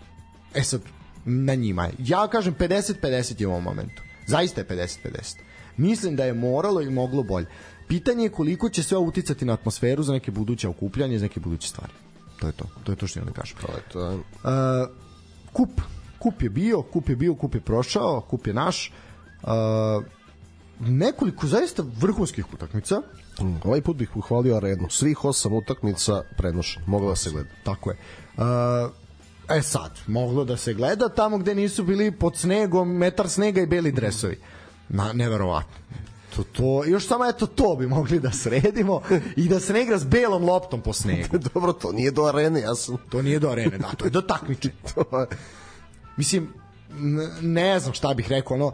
E sad, na njima je. Ja kažem 50-50 je u ovom momentu. Zaista je 50-50. Mislim da je moralo i moglo bolje. Pitanje je koliko će sve uticati na atmosferu za neke buduće okupljanje, za neke buduće stvari. To je to. To je to što imam da kažem. To je to. Uh, kup. Kup je bio, kup je bio, kup je prošao, kup je naš. Uh, nekoliko zaista vrhunskih utakmica. Mm, Ovaj put bih pohvalio arenu. Svih osam utakmica prenošen. Mogla da se gleda. Tako je. Uh, e sad, moglo da se gleda tamo gde nisu bili pod snegom, metar snega i beli dresovi. Na, neverovatno. Eto, to, još samo eto to bi mogli da sredimo i da se ne igra s belom loptom po snegu. (laughs) Dobro, to nije do arene, ja sam... To nije do arene, da, to je do takmičenja. (laughs) To, Mislim, ne znam šta bih rekao, ono, e,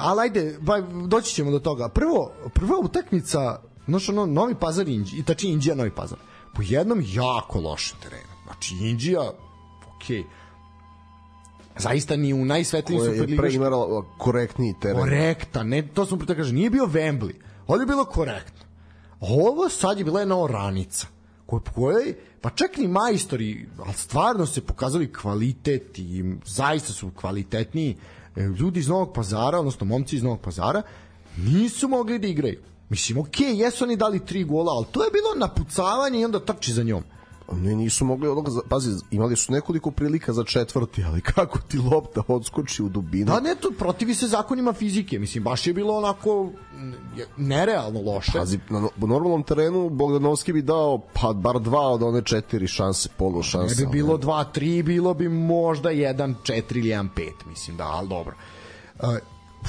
ali ajde, ba, doći ćemo do toga. Prvo, prva utakmica, znaš, ono, Novi Pazar Inđi, i tači Inđija Novi Pazar, po jednom jako lošem terenu. Znači, Inđija, okej, okay, zaista ni u najsvetlijim koje je pre superligaškim imala korektniji teren. korektan, ne, to sam pre kažem, nije bio Wembley, ali je bilo korektno. Ovo sad je bila jedna oranica, kojoj, pa čak ni majstori, ali stvarno se pokazali kvalitet i zaista su kvalitetniji e, ljudi iz Novog pazara, odnosno momci iz Novog pazara, nisu mogli da igraju. Mislim, okej, okay, jesu oni dali tri gola, ali to je bilo napucavanje i onda trči za njom. Ne, nisu mogli onoga, pazi, imali su nekoliko prilika za četvrti, ali kako ti lopta odskoči u dubinu? Da, ne, to protivi se zakonima fizike. Mislim, baš je bilo onako nerealno loše. Pazi, na normalnom terenu Bogdanovski bi dao pa bar dva od one četiri šanse, polu Ne šanse. bi ali bilo 2-3, bilo bi možda 1-4 ili 1-5, mislim da, ali dobro.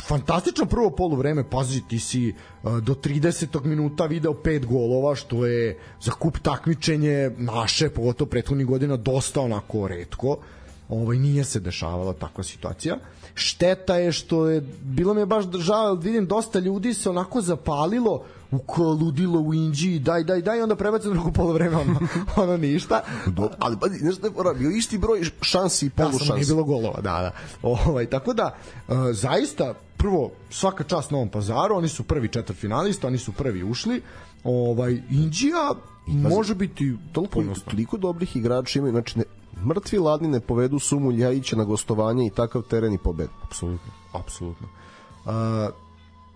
Fantastično prvo poluvreme, pazi, ti si uh, do 30. minuta video pet golova, što je za kup takmičenje naše, pogotovo prethodnih godina, dosta onako redko. Ovaj, nije se dešavala takva situacija. Šteta je što je, bilo mi je baš žao, vidim dosta ljudi se onako zapalilo u ko ludilo u Inđiji, daj, daj, daj, onda prebace drugo polovreme, ono, (laughs) ono ništa. Do, ali pazi, nešto je fora, bio isti broj šansi i Da, polu samo nije šansi. bilo golova, da, da. Ovaj, tako da, uh, zaista, prvo, svaka čast Novom pazaru, oni su prvi četvrtfinalista, oni su prvi ušli, ovaj, Indija može biti toliko, ponosna. toliko dobrih igrača imaju, znači ne, mrtvi ladni ne povedu sumu Ljajića na gostovanje i takav teren i pobed. Apsolutno, apsolutno. Uh,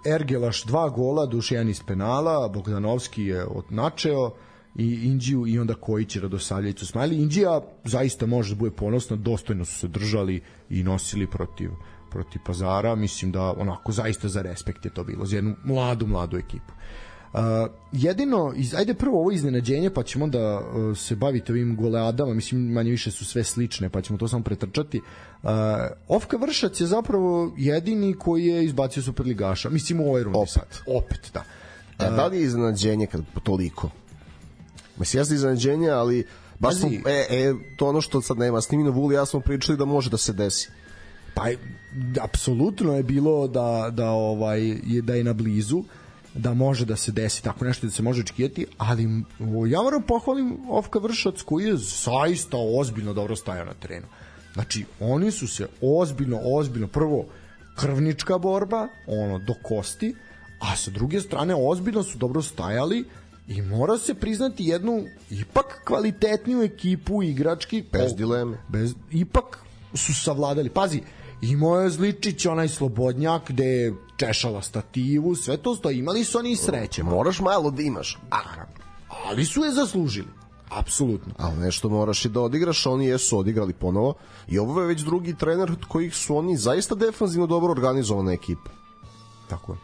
Ergelaš dva gola, Dušijan iz penala, Bogdanovski je odnačeo i Indiju i onda Kojić i Radosavljević su smajali. Indija zaista može da bude ponosna, dostojno su se držali i nosili protiv protiv Pazara, mislim da onako zaista za respekt je to bilo, za jednu mladu, mladu ekipu. Uh, jedino, iz, ajde prvo ovo iznenađenje, pa ćemo onda uh, se baviti ovim goleadama, mislim manje više su sve slične, pa ćemo to samo pretrčati. Uh, Ofka Vršac je zapravo jedini koji je izbacio Superligaša, mislim u ovoj rundi Opet. sad. Opet, da. E, da li je iznenađenje kad toliko? Mislim, jeste iznenađenje, ali baš smo, e, e, to ono što sad nema. Snimino Vuli, ja smo pričali da može da se desi. Pa apsolutno je bilo da da ovaj je da je na blizu da može da se desi tako nešto da se može očekivati, ali ja moram pohvalim Ofka Vršac koji je zaista ozbiljno dobro stajao na terenu. Znači, oni su se ozbiljno, ozbiljno, prvo krvnička borba, ono, do kosti, a sa druge strane ozbiljno su dobro stajali i mora se priznati jednu ipak kvalitetniju ekipu igrački Bez dileme. bez, ipak su savladali. Pazi, imao je Zličić onaj slobodnjak gde je češala stativu, sve to stoji. Imali su oni i sreće. Moraš malo da imaš. Naravno. Ali su je zaslužili. Apsolutno. Ali nešto moraš i da odigraš, oni jesu odigrali ponovo. I ovo je već drugi trener od kojih su oni zaista defanzivno dobro organizovana ekipa. Tako je.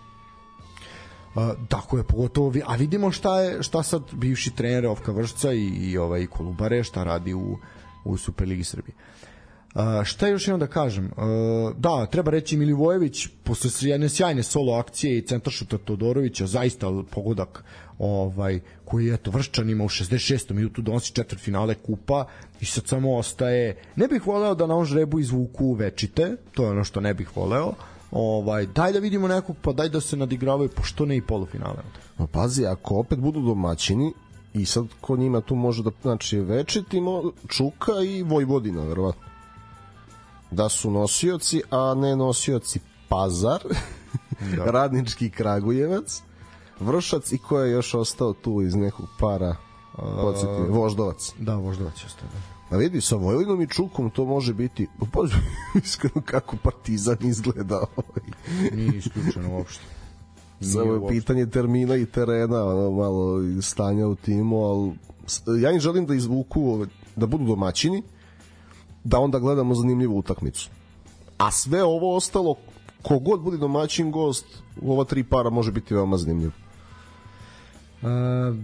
Uh, tako je, pogotovo, vi- a vidimo šta je šta sad bivši trener Ovka Vršca i, i ovaj Kolubare, šta radi u, u Superligi Srbije. Uh, šta još imam da kažem? Uh, da, treba reći Milivojević posle jedne sjajne solo akcije i centaršuta Todorovića, zaista pogodak ovaj, koji je eto vrščanima u 66. minutu donosi četvrt finale kupa i sad samo ostaje ne bih voleo da na on žrebu izvuku večite to je ono što ne bih voleo ovaj, daj da vidimo nekog pa daj da se nadigravaju pošto ne i polufinale. No, pazi, ako opet budu domaćini, i sad ko njima tu može da, znači, Večiti, mo, Čuka i Vojvodina, verovatno. Da su nosioci, a ne nosioci Pazar, da. (laughs) Radnički Kragujevac, Vršac i ko je još ostao tu iz nekog para, podsjeti, Voždovac. da Voždovac je ostao da. A vidi, sa Vojvodinom i Čukom to može biti, pa (laughs) iskreno kako Partizan izgleda. Ovaj. nije isključeno uopšte (laughs) Samo je pitanje termina i terena, ono, malo stanja u timu, ali ja im želim da izvuku, da budu domaćini, da onda gledamo zanimljivu utakmicu. A sve ovo ostalo, kogod bude domaćin gost, u ova tri para može biti veoma zanimljivo. E,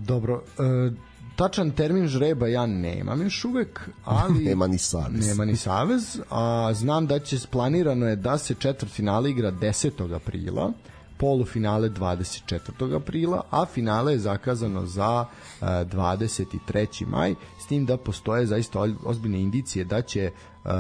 dobro, e, tačan termin žreba ja nemam još uvek, (laughs) ali Nema ni savez. Nema ni savez, a znam da će planirano je da se četvrt finale igra 10. aprila, polufinale 24. aprila, a finale je zakazano za uh, 23. maj, s tim da postoje zaista ozbiljne indicije da će uh,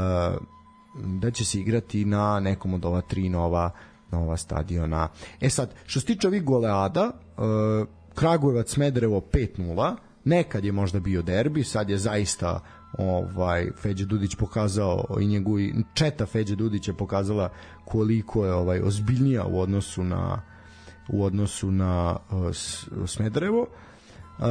da će se igrati na nekom od ova tri nova nova stadiona. E sad, što se tiče ovih goleada, uh, Kragujevac Smederevo 5-0, nekad je možda bio derbi, sad je zaista ovaj Feđe Dudić pokazao i njegu četa Feđe Dudić je pokazala koliko je ovaj ozbiljnija u odnosu na u odnosu na uh, Smederevo. Uh,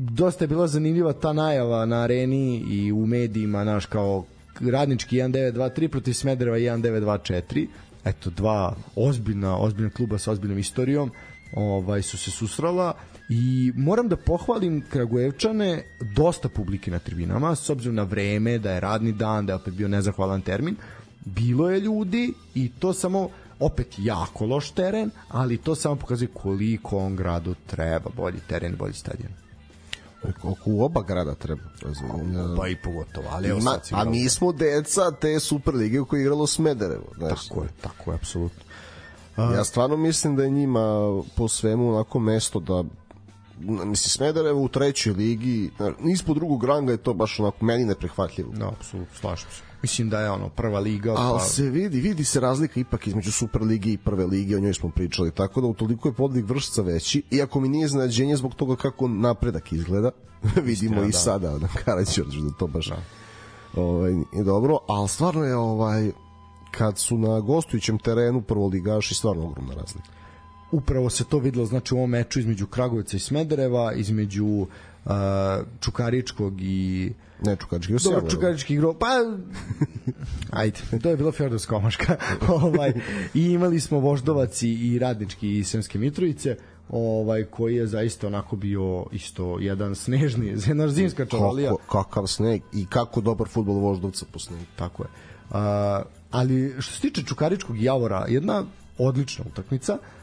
dosta je bila zanimljiva ta najava na areni i u medijima naš kao radnički 1923 protiv Smedereva 1924 eto dva ozbiljna ozbiljna kluba sa ozbiljnom istorijom ovaj su se susrala i moram da pohvalim Kragujevčane dosta publike na tribinama s obzirom na vreme da je radni dan da je opet bio nezahvalan termin. Bilo je ljudi i to samo opet jako loš teren ali to samo pokazuje koliko on gradu treba bolji teren bolji stadion Oko u oba grada treba. Razumijem. Pa i pogotovo, ali Ima, Ima, a mi smo deca te Super lige u kojoj je igralo Smederevo. Znaš, tako je, tako je, apsolutno. Ja stvarno mislim da je njima po svemu onako mesto da mislim Smederevo u trećoj ligi ispod drugog ranga je to baš onako meni neprihvatljivo. No, apsolutno, slažem se. Mislim da je ono prva liga. Pa... Ali se vidi, vidi se razlika ipak između Super lige i prve lige, o njoj smo pričali, tako da utoliko je podvig vršca veći, iako mi nije znađenje zbog toga kako napredak izgleda, (laughs) vidimo Istina, i da. sada na Karađorđu da to baš da. ovaj, dobro, ali stvarno je ovaj kad su na gostujućem terenu prvoligaši stvarno ogromna razlika upravo se to videlo znači u ovom meču između Kragujevca i Smedereva, između uh, Čukaričkog i Ne, Čukarički igrao Dobro, Čukarički igrao, pa (laughs) ajde, to je bilo Fjordovska omaška. (laughs) ovaj, I imali smo Voždovac i Radnički i Sremske Mitrovice ovaj koji je zaista onako bio isto jedan snežni, (laughs) jedna zimska čavalija. Kako, kakav sneg i kako dobar fudbal Voždovca po snegu. Tako je. Uh, ali što se tiče Čukaričkog Javora, jedna odlična utakmica. Uh,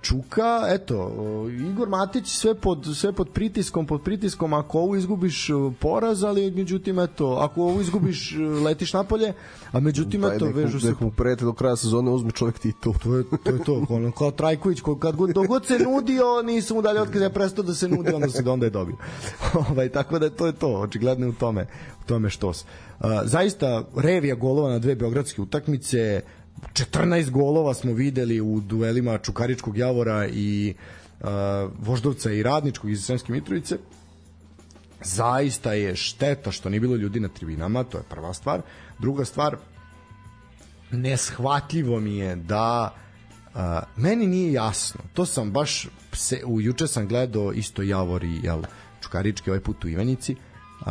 Čuka, eto, Igor Matić sve pod, sve pod pritiskom, pod pritiskom, ako ovo izgubiš poraz, ali međutim, eto, ako ovo izgubiš, (laughs) letiš napolje, a međutim, pa, eto, vežu se... Nekom prete do kraja sezone uzme čovjek titul. To je to, je to ono, kao Trajković, kad god, dogod se nudio, nisu mu dali otkaz, je prestao da se nudi, onda se onda je dobio. (laughs) ovaj, tako da to je to, očigledno u tome, u tome što se. Uh, zaista, revija golova na dve beogradske utakmice, 14 golova smo videli u duelima Čukaričkog Javora i uh, Voždovca i Radničkog iz Sremske Mitrovice. Zaista je šteta što nije bilo ljudi na tribinama, to je prva stvar. Druga stvar, neshvatljivo mi je da uh, meni nije jasno. To sam baš se, u juče sam gledao isto Javor i jel, Čukarički ovaj put u Ivanici. Uh,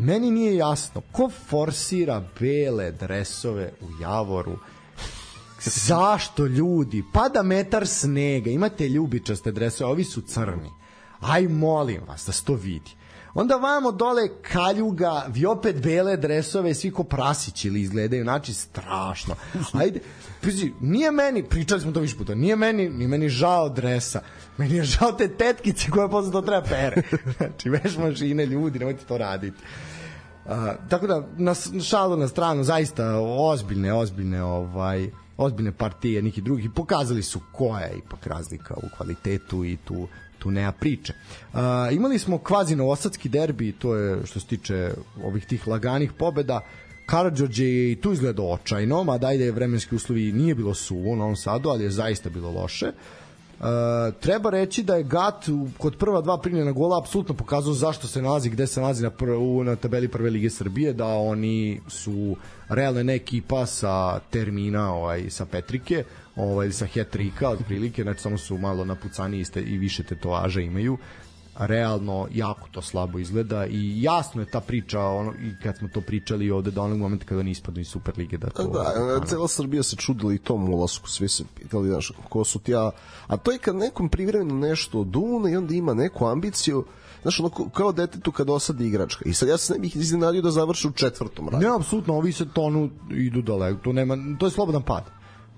meni nije jasno ko forsira bele dresove u Javoru zašto ljudi pada metar snega imate ljubičaste dresove ovi su crni aj molim vas da se to vidi onda vamo dole kaljuga, vi opet bele dresove, svi ko prasići ili izgledaju, znači strašno. Ajde, pizi, nije meni, pričali smo to više puta, nije meni, nije meni žao dresa, meni je žao te tetkice koje posle to treba pere. (laughs) znači, veš mašine, ljudi, nemojte to raditi. Uh, tako da na šalu na stranu zaista ozbiljne ozbiljne ovaj ozbiljne partije neki drugih pokazali su koja je ipak razlika u kvalitetu i tu tu nema priče. Uh, imali smo kvazi novosadski derbi, to je što se tiče ovih tih laganih pobeda. Karadžođe je i tu izgledao očajno, mada ajde vremenski uslovi nije bilo suvo u Novom Sadu, ali je zaista bilo loše. Uh, treba reći da je Gat kod prva dva primljena gola apsolutno pokazao zašto se nalazi gde se nalazi na, prvu, na tabeli prve lige Srbije, da oni su realno ne ekipa sa termina ovaj, sa Petrike, ovaj, sa hetrika otprilike, znači samo su malo napucani iste i više tetovaža imaju realno jako to slabo izgleda i jasno je ta priča ono i kad smo to pričali ovde do onog momenta kada oni ispadnu iz Superlige da to da, ono... cela Srbija se čudila i tom ulasku svi se pitali znaš, ko su ti a, a to je kad nekom privremeno nešto dune i onda ima neku ambiciju znaš, ono, kao detetu kad osadi igračka. I sad ja se ne bih iznenadio da završi u četvrtom radu. Ne, apsolutno, ovi se tonu idu daleko. To, nema, to je slobodan pad.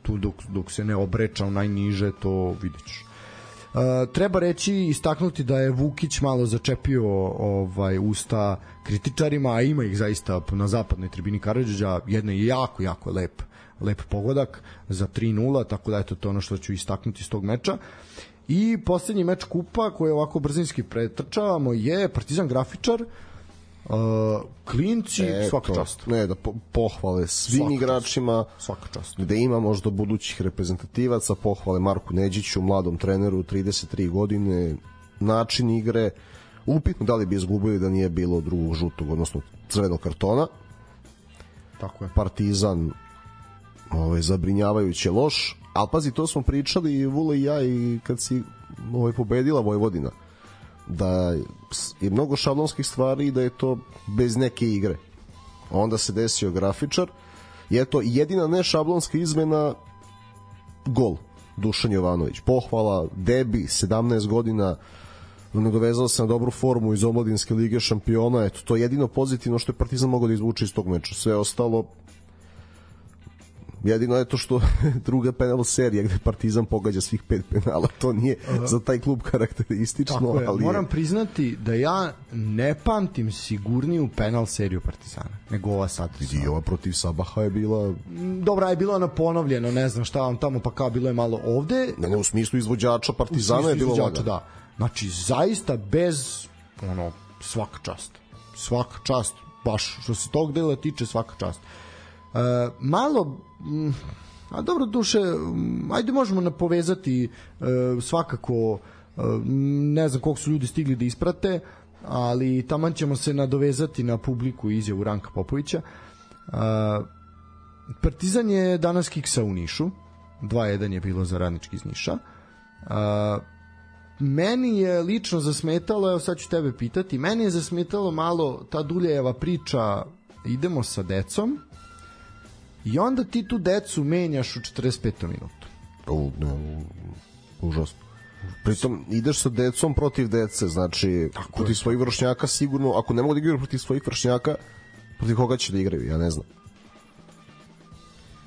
Tu dok, dok se ne obreča najniže, to vidjet ćeš. Treba reći istaknuti da je Vukić malo začepio ovaj usta kritičarima, a ima ih zaista na zapadnoj tribini Karadžića, jedna je jako, jako lep lep pogodak za 3-0, tako da eto to ono što ću istaknuti iz tog meča. I poslednji meč kupa koji ovako brzinski pretrčavamo je Partizan Grafičar, Uh, klinci, Eto, svaka čast. Ne, da po, pohvale svim Svaka čast. igračima, Svaka čast. gde ima možda budućih reprezentativaca, pohvale Marku Neđiću, mladom treneru, 33 godine, način igre, upitno da li bi izgubili da nije bilo drugog žutog, odnosno crvenog kartona. Tako je. Partizan ovaj, zabrinjavajuće loš, ali pazi, to smo pričali i Vule i ja i kad si ovaj, pobedila Vojvodina da je mnogo šablonskih stvari i da je to bez neke igre. Onda se desio grafičar i eto, jedina ne šablonska izmena gol Dušan Jovanović. Pohvala, debi, 17 godina, nadovezao se na dobru formu iz omladinske lige šampiona, eto, to je jedino pozitivno što je Partizan mogao da izvuče iz tog meča. Sve ostalo, jedino je to što (laughs) druga penal serija gde Partizan pogađa svih pet penala, to nije za taj klub karakteristično, Tako je, ali moram je, priznati da ja ne pamtim sigurniju penal seriju Partizana nego ova sad. i ova protiv Sabaha je bila Dobra je bilo ono ponovljeno, ne znam šta vam tamo, pa kao bilo je malo ovde. ne, ne, u smislu izvođača Partizana je bilo izvođača. Da. Znači, zaista bez ono, svaka čast. Svaka čast, baš što se tog dela tiče, svaka čast. Malo, mm, a dobro duše, ajde možemo napovezati e, svakako, e, ne znam koliko su ljudi stigli da isprate, ali taman ćemo se nadovezati na publiku izjavu Ranka Popovića. E, Partizan je danas kiksa u Nišu, 2-1 je bilo za radnički iz Niša. Meni je lično zasmetalo, evo sad ću tebe pitati, meni je zasmetalo malo ta Duljeva priča idemo sa decom i onda ti tu decu menjaš u 45. minutu. U, ne, užasno. Pritom ideš sa decom protiv dece, znači Tako protiv svojih vršnjaka sigurno, ako ne mogu da igraju protiv svojih vršnjaka, protiv koga će da igraju, ja ne znam.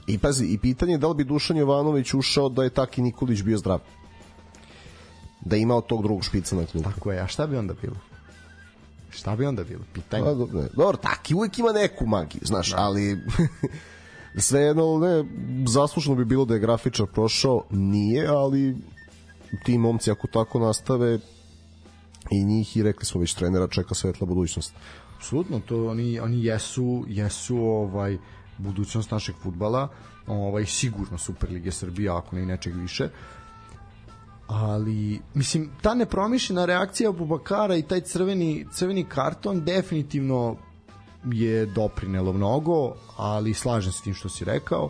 I pazi, i pitanje je da li bi Dušan Jovanović ušao da je Taki Nikolić bio zdrav. Da je imao tog drugog špica na klubu. Tako je, a šta bi onda bilo? Šta bi onda bilo? Pitanje. Pa, dobro, dobro, Taki uvek ima neku magiju, znaš, da. ali (laughs) svejedno, ne, zaslužno bi bilo da je grafičar prošao, nije, ali ti momci ako tako nastave i njih i rekli smo već trenera čeka svetla budućnost. Apsolutno, to oni oni jesu jesu ovaj budućnost našeg fudbala, ovaj sigurno Superlige Srbije ako ne i nečeg više. Ali mislim ta nepromišljena reakcija Bubakara i taj crveni crveni karton definitivno je doprinelo mnogo, ali slažem se tim što si rekao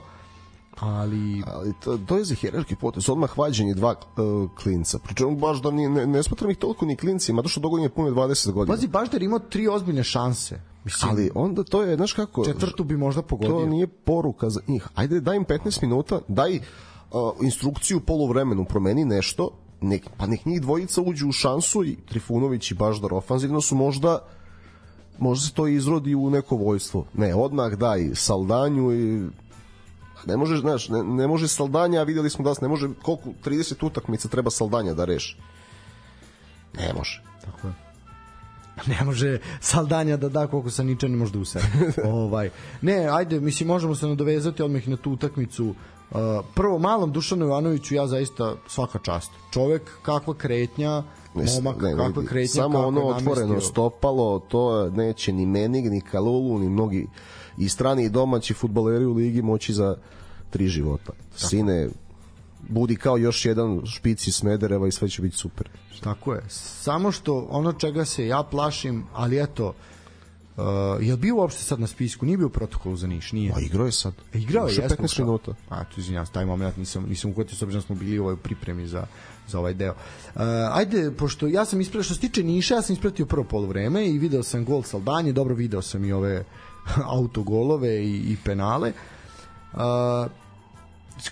ali ali to, to je za hjerarhijski potez odmah vađenje dva uh, klinca pričemu baš da ni, ne, ne smatram ih toliko ni klincima to što dogodine pune 20 godina Pazi, baš da je imao tri ozbiljne šanse. Mislim, ali onda to je znaš kako četvrtu bi možda pogodio. to nije poruka za njih ajde daj im 15 minuta daj uh, instrukciju poluvremenu promeni nešto nek, pa nek njih dvojica uđu u šansu i Trifunović i Baždar ofanzivno su možda možda se to izrodi u neko vojstvo ne, odmah daj Saldanju i ne može, znaš, ne, ne može Saldanja, a videli smo da se ne može, koliko, 30 utakmica treba Saldanja da reši. Ne može. Tako je. Ne može Saldanja da da koliko sa ničan ne može da usere. (laughs) ovaj. Ne, ajde, mislim, možemo se nadovezati odmah na tu utakmicu. Uh, prvo, malom Dušanu Ivanoviću ja zaista svaka čast. Čovek, kakva kretnja, momak, ne, kakva vidi, kretnja, Samo kako ono je otvoreno namestio. stopalo, to neće ni Menig, ni Kalulu, ni mnogi i strani i domaći futbaleri u ligi moći za tri života. Sine, budi kao još jedan špici Smedereva i sve će biti super. Tako je. Samo što ono čega se ja plašim, ali eto, uh, je li bio uopšte sad na spisku? Nije bio u protokolu za Niš, nije. A igrao je sad. E, igrao je, jesmo 15 ušao. minuta. A, tu izvinjam, taj moment nisam, nisam uhvatio, s obzirom da smo bili u ovoj pripremi za, za ovaj deo. Uh, ajde, pošto ja sam ispratio, što se tiče Niša, ja sam ispratio prvo polovreme i video sam gol Saldanje, dobro video sam i ove (laughs) autogolove i, i penale. Uh,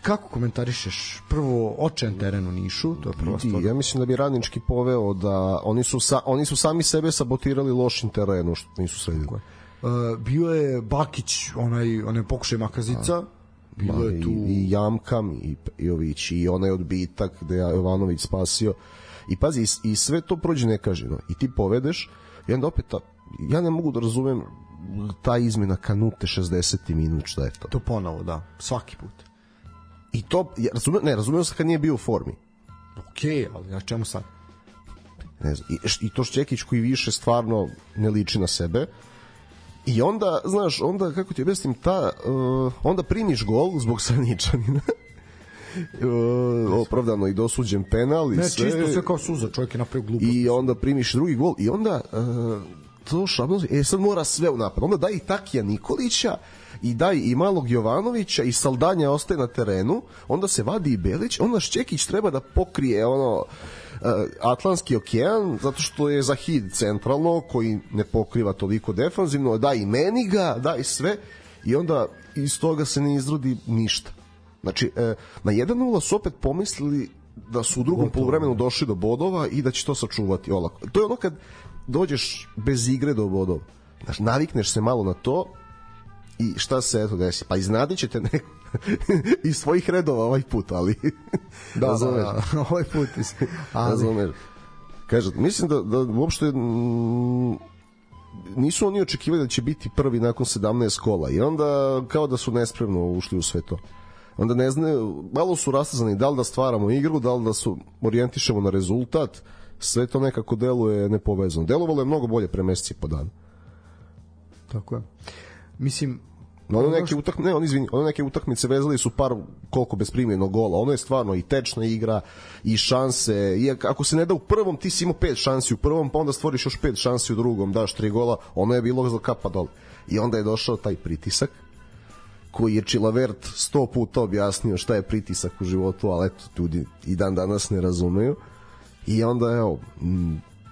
kako komentarišeš prvo očajan teren u Nišu, to je prva Vidi, stvar. ja mislim da bi radnički poveo da oni su, sa, oni su sami sebe sabotirali lošim terenu što nisu sredili. Uh, bio je Bakić, onaj, onaj pokušaj Makazica, bilo je tu... i, i Jamkam i Jović i onaj odbitak gde je Jovanović spasio i pazi i, i sve to prođe nekaženo i ti povedeš i onda opet ta, ja ne mogu da razumem ta izmena kanute 60. minut, šta je to? To ponovo, da. Svaki put. I to, ja, razumio, ne, razumio sam kad nije bio u formi. Okej, ali na čemu sad? Ne znam, i, I to Šćekić koji više stvarno ne liči na sebe. I onda, znaš, onda, kako ti objasnim, ta, uh, onda primiš gol zbog (laughs) Saničanina. uh, opravdano i dosuđen penal i Ne, sve. čisto sve kao suza, čovjek je napravio glupost. I onda primiš drugi gol i onda uh, to šablon, e sad mora sve u napad. Onda daj i Takija Nikolića i daj i malog Jovanovića i Saldanja ostaje na terenu, onda se vadi i Belić, onda Šćekić treba da pokrije ono uh, Atlantski okean, zato što je Zahid centralno, koji ne pokriva toliko defanzivno, daj i Meniga, daj sve i onda iz toga se ne izrodi ništa. Znači, e, na 1-0 su opet pomislili da su u drugom poluvremenu došli do bodova i da će to sačuvati olako. To je ono kad dođeš bez igre do bodova. Znači, navikneš se malo na to i šta se eto desi? Pa iznadit ćete neko (laughs) iz svojih redova ovaj put, ali... (laughs) Da, da, razumeš? da, ovaj put. is- Ali, Razumeš? Kaže, mislim da, da uopšte mm, nisu oni očekivali da će biti prvi nakon 17 kola i onda kao da su nespremno ušli u sve to. Onda ne znaju, malo su rastazani da li da stvaramo igru, da li da su orijentišemo na rezultat, sve to nekako deluje nepovezano. Delovalo je mnogo bolje pre meseci po dan. Tako je. Mislim, ono neke utakmice, ne, on izvini, ono neke utakmice vezali su par koliko bez primljenog gola. Ono je stvarno i tečna igra i šanse. I ako se ne da u prvom, ti si imao pet šansi u prvom, pa onda stvoriš još pet šansi u drugom, daš tri gola, ono je bilo za kapa dole. I onda je došao taj pritisak koji je Čilavert sto puta objasnio šta je pritisak u životu, ali eto, ljudi i dan danas ne razumeju. I onda, evo,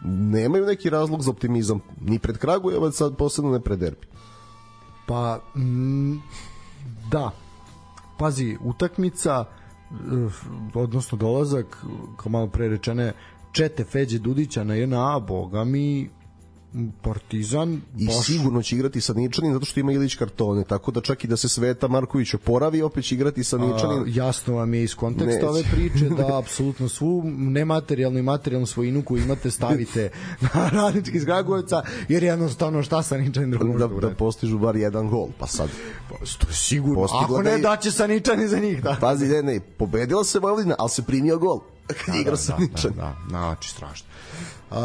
nemaju neki razlog za optimizam ni pred Kragujevac, sad posebno ne pred derbi. Pa, mm, da. Pazi, utakmica, eh, odnosno dolazak, kao malo pre rečene, Čete Feđe Dudića na JNA, boga mi, Partizan, I baš, sigurno će igrati sa Ničanin zato što ima Ilić kartone, tako da čak i da se Sveta Marković oporavi, opet će igrati sa a, Ničanin. jasno vam je iz konteksta Neće. ove priče da (laughs) apsolutno svu nematerijalnu i materijalnu svojinu koju imate stavite (laughs) na radnički iz Kragujevca, jer jednostavno šta sa Ničanin drugom da, da postižu bar jedan gol, pa sad. To je sigurno. Ako da ne, da će sa Ničanin za njih, da. Pazi, ne, ne, pobedila se Vojvodina, ali se primio gol. Kad igra sa Ničanin. Da, da, znači strašno. Uh,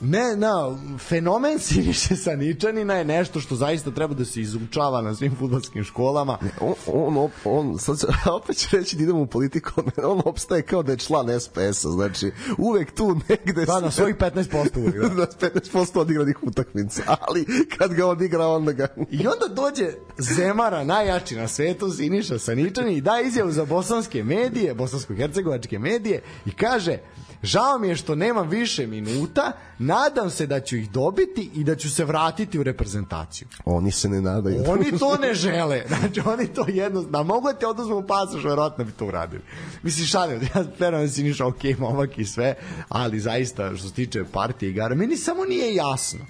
ne, na, fenomen (laughs) Siniše Saničanina je nešto što zaista treba da se izučava na svim futbolskim školama. On, on, on, on sad će, (laughs) opet će reći da idemo u politiku, (laughs) on, opstaje kao da je član SPS-a, znači uvek tu negde Da, na svojih 15% uvijek, da. na 15% odigranih utakmica, ali kad ga odigra, onda ga... I onda dođe Zemara, najjači na svetu, Siniša Saničani, i da izjavu za bosanske medije, bosansko-hercegovačke medije, i kaže, žao mi je što nemam više minuta, nadam se da ću ih dobiti i da ću se vratiti u reprezentaciju. Oni se ne nadaju. Oni to (laughs) ne žele. Znači, oni to jedno... Da mogu da ti oduzmu pasoš, verovatno bi to uradili. Mislim, šalim, ja verujem da si nišao ok, momak i sve, ali zaista, što se tiče partije igara, meni samo nije jasno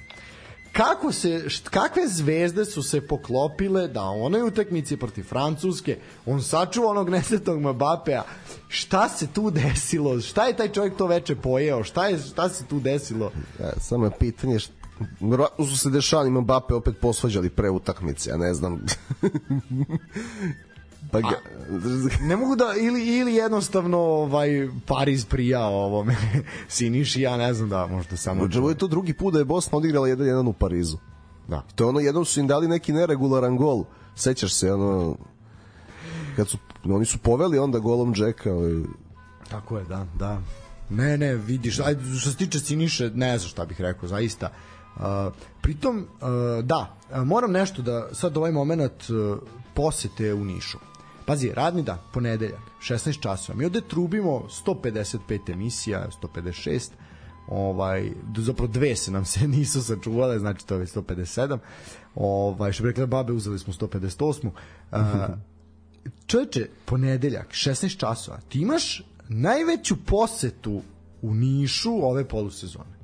kako se, št, kakve zvezde su se poklopile da u onoj utakmici protiv Francuske on sačuva onog nesretnog Mbapea šta se tu desilo? Šta je taj čovjek to veče pojeo? Šta, je, šta se tu desilo? Ja, samo je pitanje što Verovatno su se Dešan i Mbappe opet posvađali pre utakmice, ja ne znam. (laughs) pa ga, (laughs) ne mogu da ili ili jednostavno ovaj Pariz prija ovome (laughs) Siniši ja ne znam da možda samo Ovo je to drugi put da je Bosna odigrala 1-1 u Parizu. da To je ono, jednom su im dali neki neregularan gol. Sećaš se, ono, kad su, oni su poveli onda golom Džeka. Ovaj, Tako je, da, da. Ne, ne, vidiš, ajde, što se tiče Siniše, ne znam šta bih rekao, zaista. Uh, pritom, uh, da, moram nešto da, sad ovaj moment uh, posete u Nišu. Pazi, radni dan, ponedeljak, 16 časova. Mi ovde trubimo 155 emisija, 156, ovaj zapravo dve se nam se (laughs) nisu sačuvale znači to je već 157 ovaj što bi rekla babe uzeli smo 158 uh, (laughs) čoveče, ponedeljak, 16 časova, ti imaš najveću posetu u Nišu ove polusezone.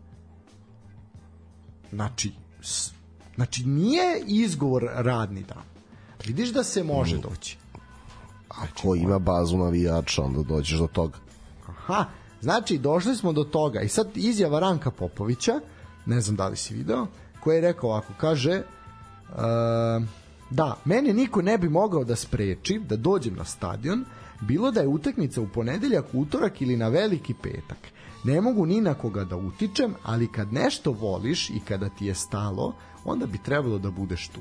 Znači, znači nije izgovor radni dan. Vidiš da se može doći. Ako ima bazu navijača, onda dođeš do toga. Aha, znači došli smo do toga i sad izjava Ranka Popovića, ne znam da li si video, koji je rekao ovako, kaže Uh, da, mene niko ne bi mogao da spreči da dođem na stadion, bilo da je utakmica u ponedeljak, utorak ili na veliki petak. Ne mogu ni na koga da utičem, ali kad nešto voliš i kada ti je stalo, onda bi trebalo da budeš tu.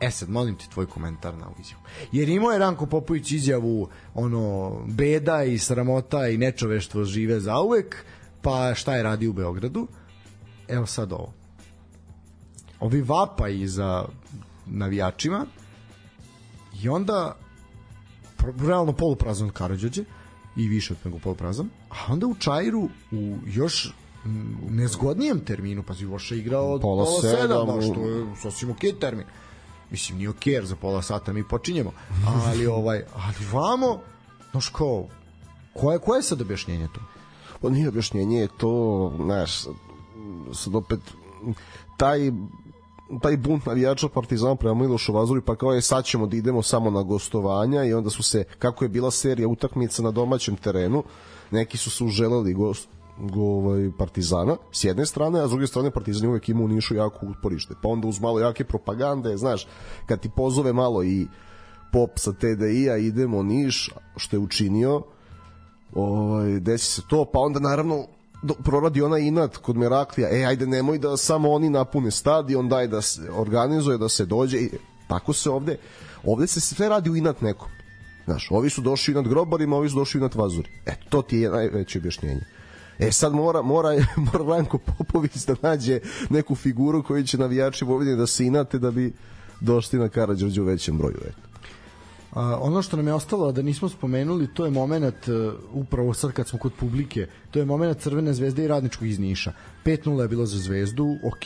E sad, molim ti tvoj komentar na ovu izjavu. Jer imao je Ranko Popović izjavu ono, beda i sramota i nečoveštvo žive za uvek, pa šta je radi u Beogradu? Evo sad ovo. Ovi vapaji za navijačima i onda realno poluprazan Karadžođe i više od nego poluprazan, a onda u Čajru u još nezgodnijem terminu, pa Voša igrao od Pola pola, sedam, sedam, da, što je sasvim okej termin. Mislim, nije okej, jer za pola sata mi počinjemo. Ali, ovaj, ali vamo, znaš kao, koje, koje je sad objašnjenje tu? Pa nije objašnjenje, je to, znaš, sad opet, taj taj bunt navijača Partizana prema Milošu Vazuri, pa kao je sad ćemo da idemo samo na gostovanja i onda su se, kako je bila serija utakmica na domaćem terenu, neki su se uželeli gost, go, ovaj, Partizana, s jedne strane, a s druge strane Partizan uvek ima u Nišu jako uporište. Pa onda uz malo jake propagande, znaš, kad ti pozove malo i pop sa TDI-a, idemo Niš, što je učinio, ovaj, desi se to, pa onda naravno do, proradi ona inat kod Meraklija, e, ajde, nemoj da samo oni napune stadion, daj da se organizuje, da se dođe, i tako se ovde, ovde se sve radi u inat nekom. Znaš, ovi su došli inat grobarima, ovi su došli inat vazuri. Eto, to ti je najveće objašnjenje. E sad mora, mora, (laughs) mora Ranko Popović da nađe neku figuru koju će navijači Vojvodine da se inate da bi došli na Karadžorđu u većem broju. Eto. A, ono što nam je ostalo da nismo spomenuli, to je moment uh, upravo sad kad smo kod publike, to je moment Crvene zvezde i Radničkog iz Niša. 5-0 je bilo za zvezdu, ok,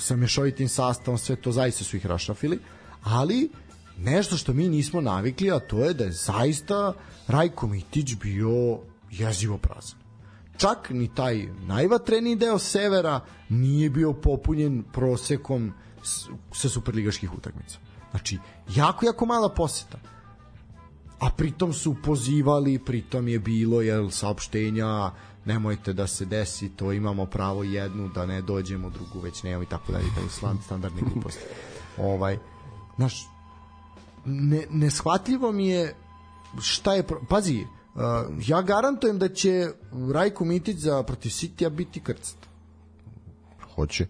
sa mešovitim sastavom, sve to zaista su ih rašafili, ali nešto što mi nismo navikli, a to je da je zaista Rajko Mitić bio jezivo prazan. Čak ni taj najvatreniji deo severa nije bio popunjen prosekom sa superligaških utakmica. Znači, jako, jako mala poseta a pritom su pozivali, pritom je bilo jel, saopštenja nemojte da se desi to, imamo pravo jednu da ne dođemo drugu, već nemamo i tako dalje, taj slan, standardni gluposti. Ovaj, znaš, ne, neshvatljivo mi je šta je, pazi, uh, ja garantujem da će Rajko Mitić za protiv Sitija biti krcat. Hoće.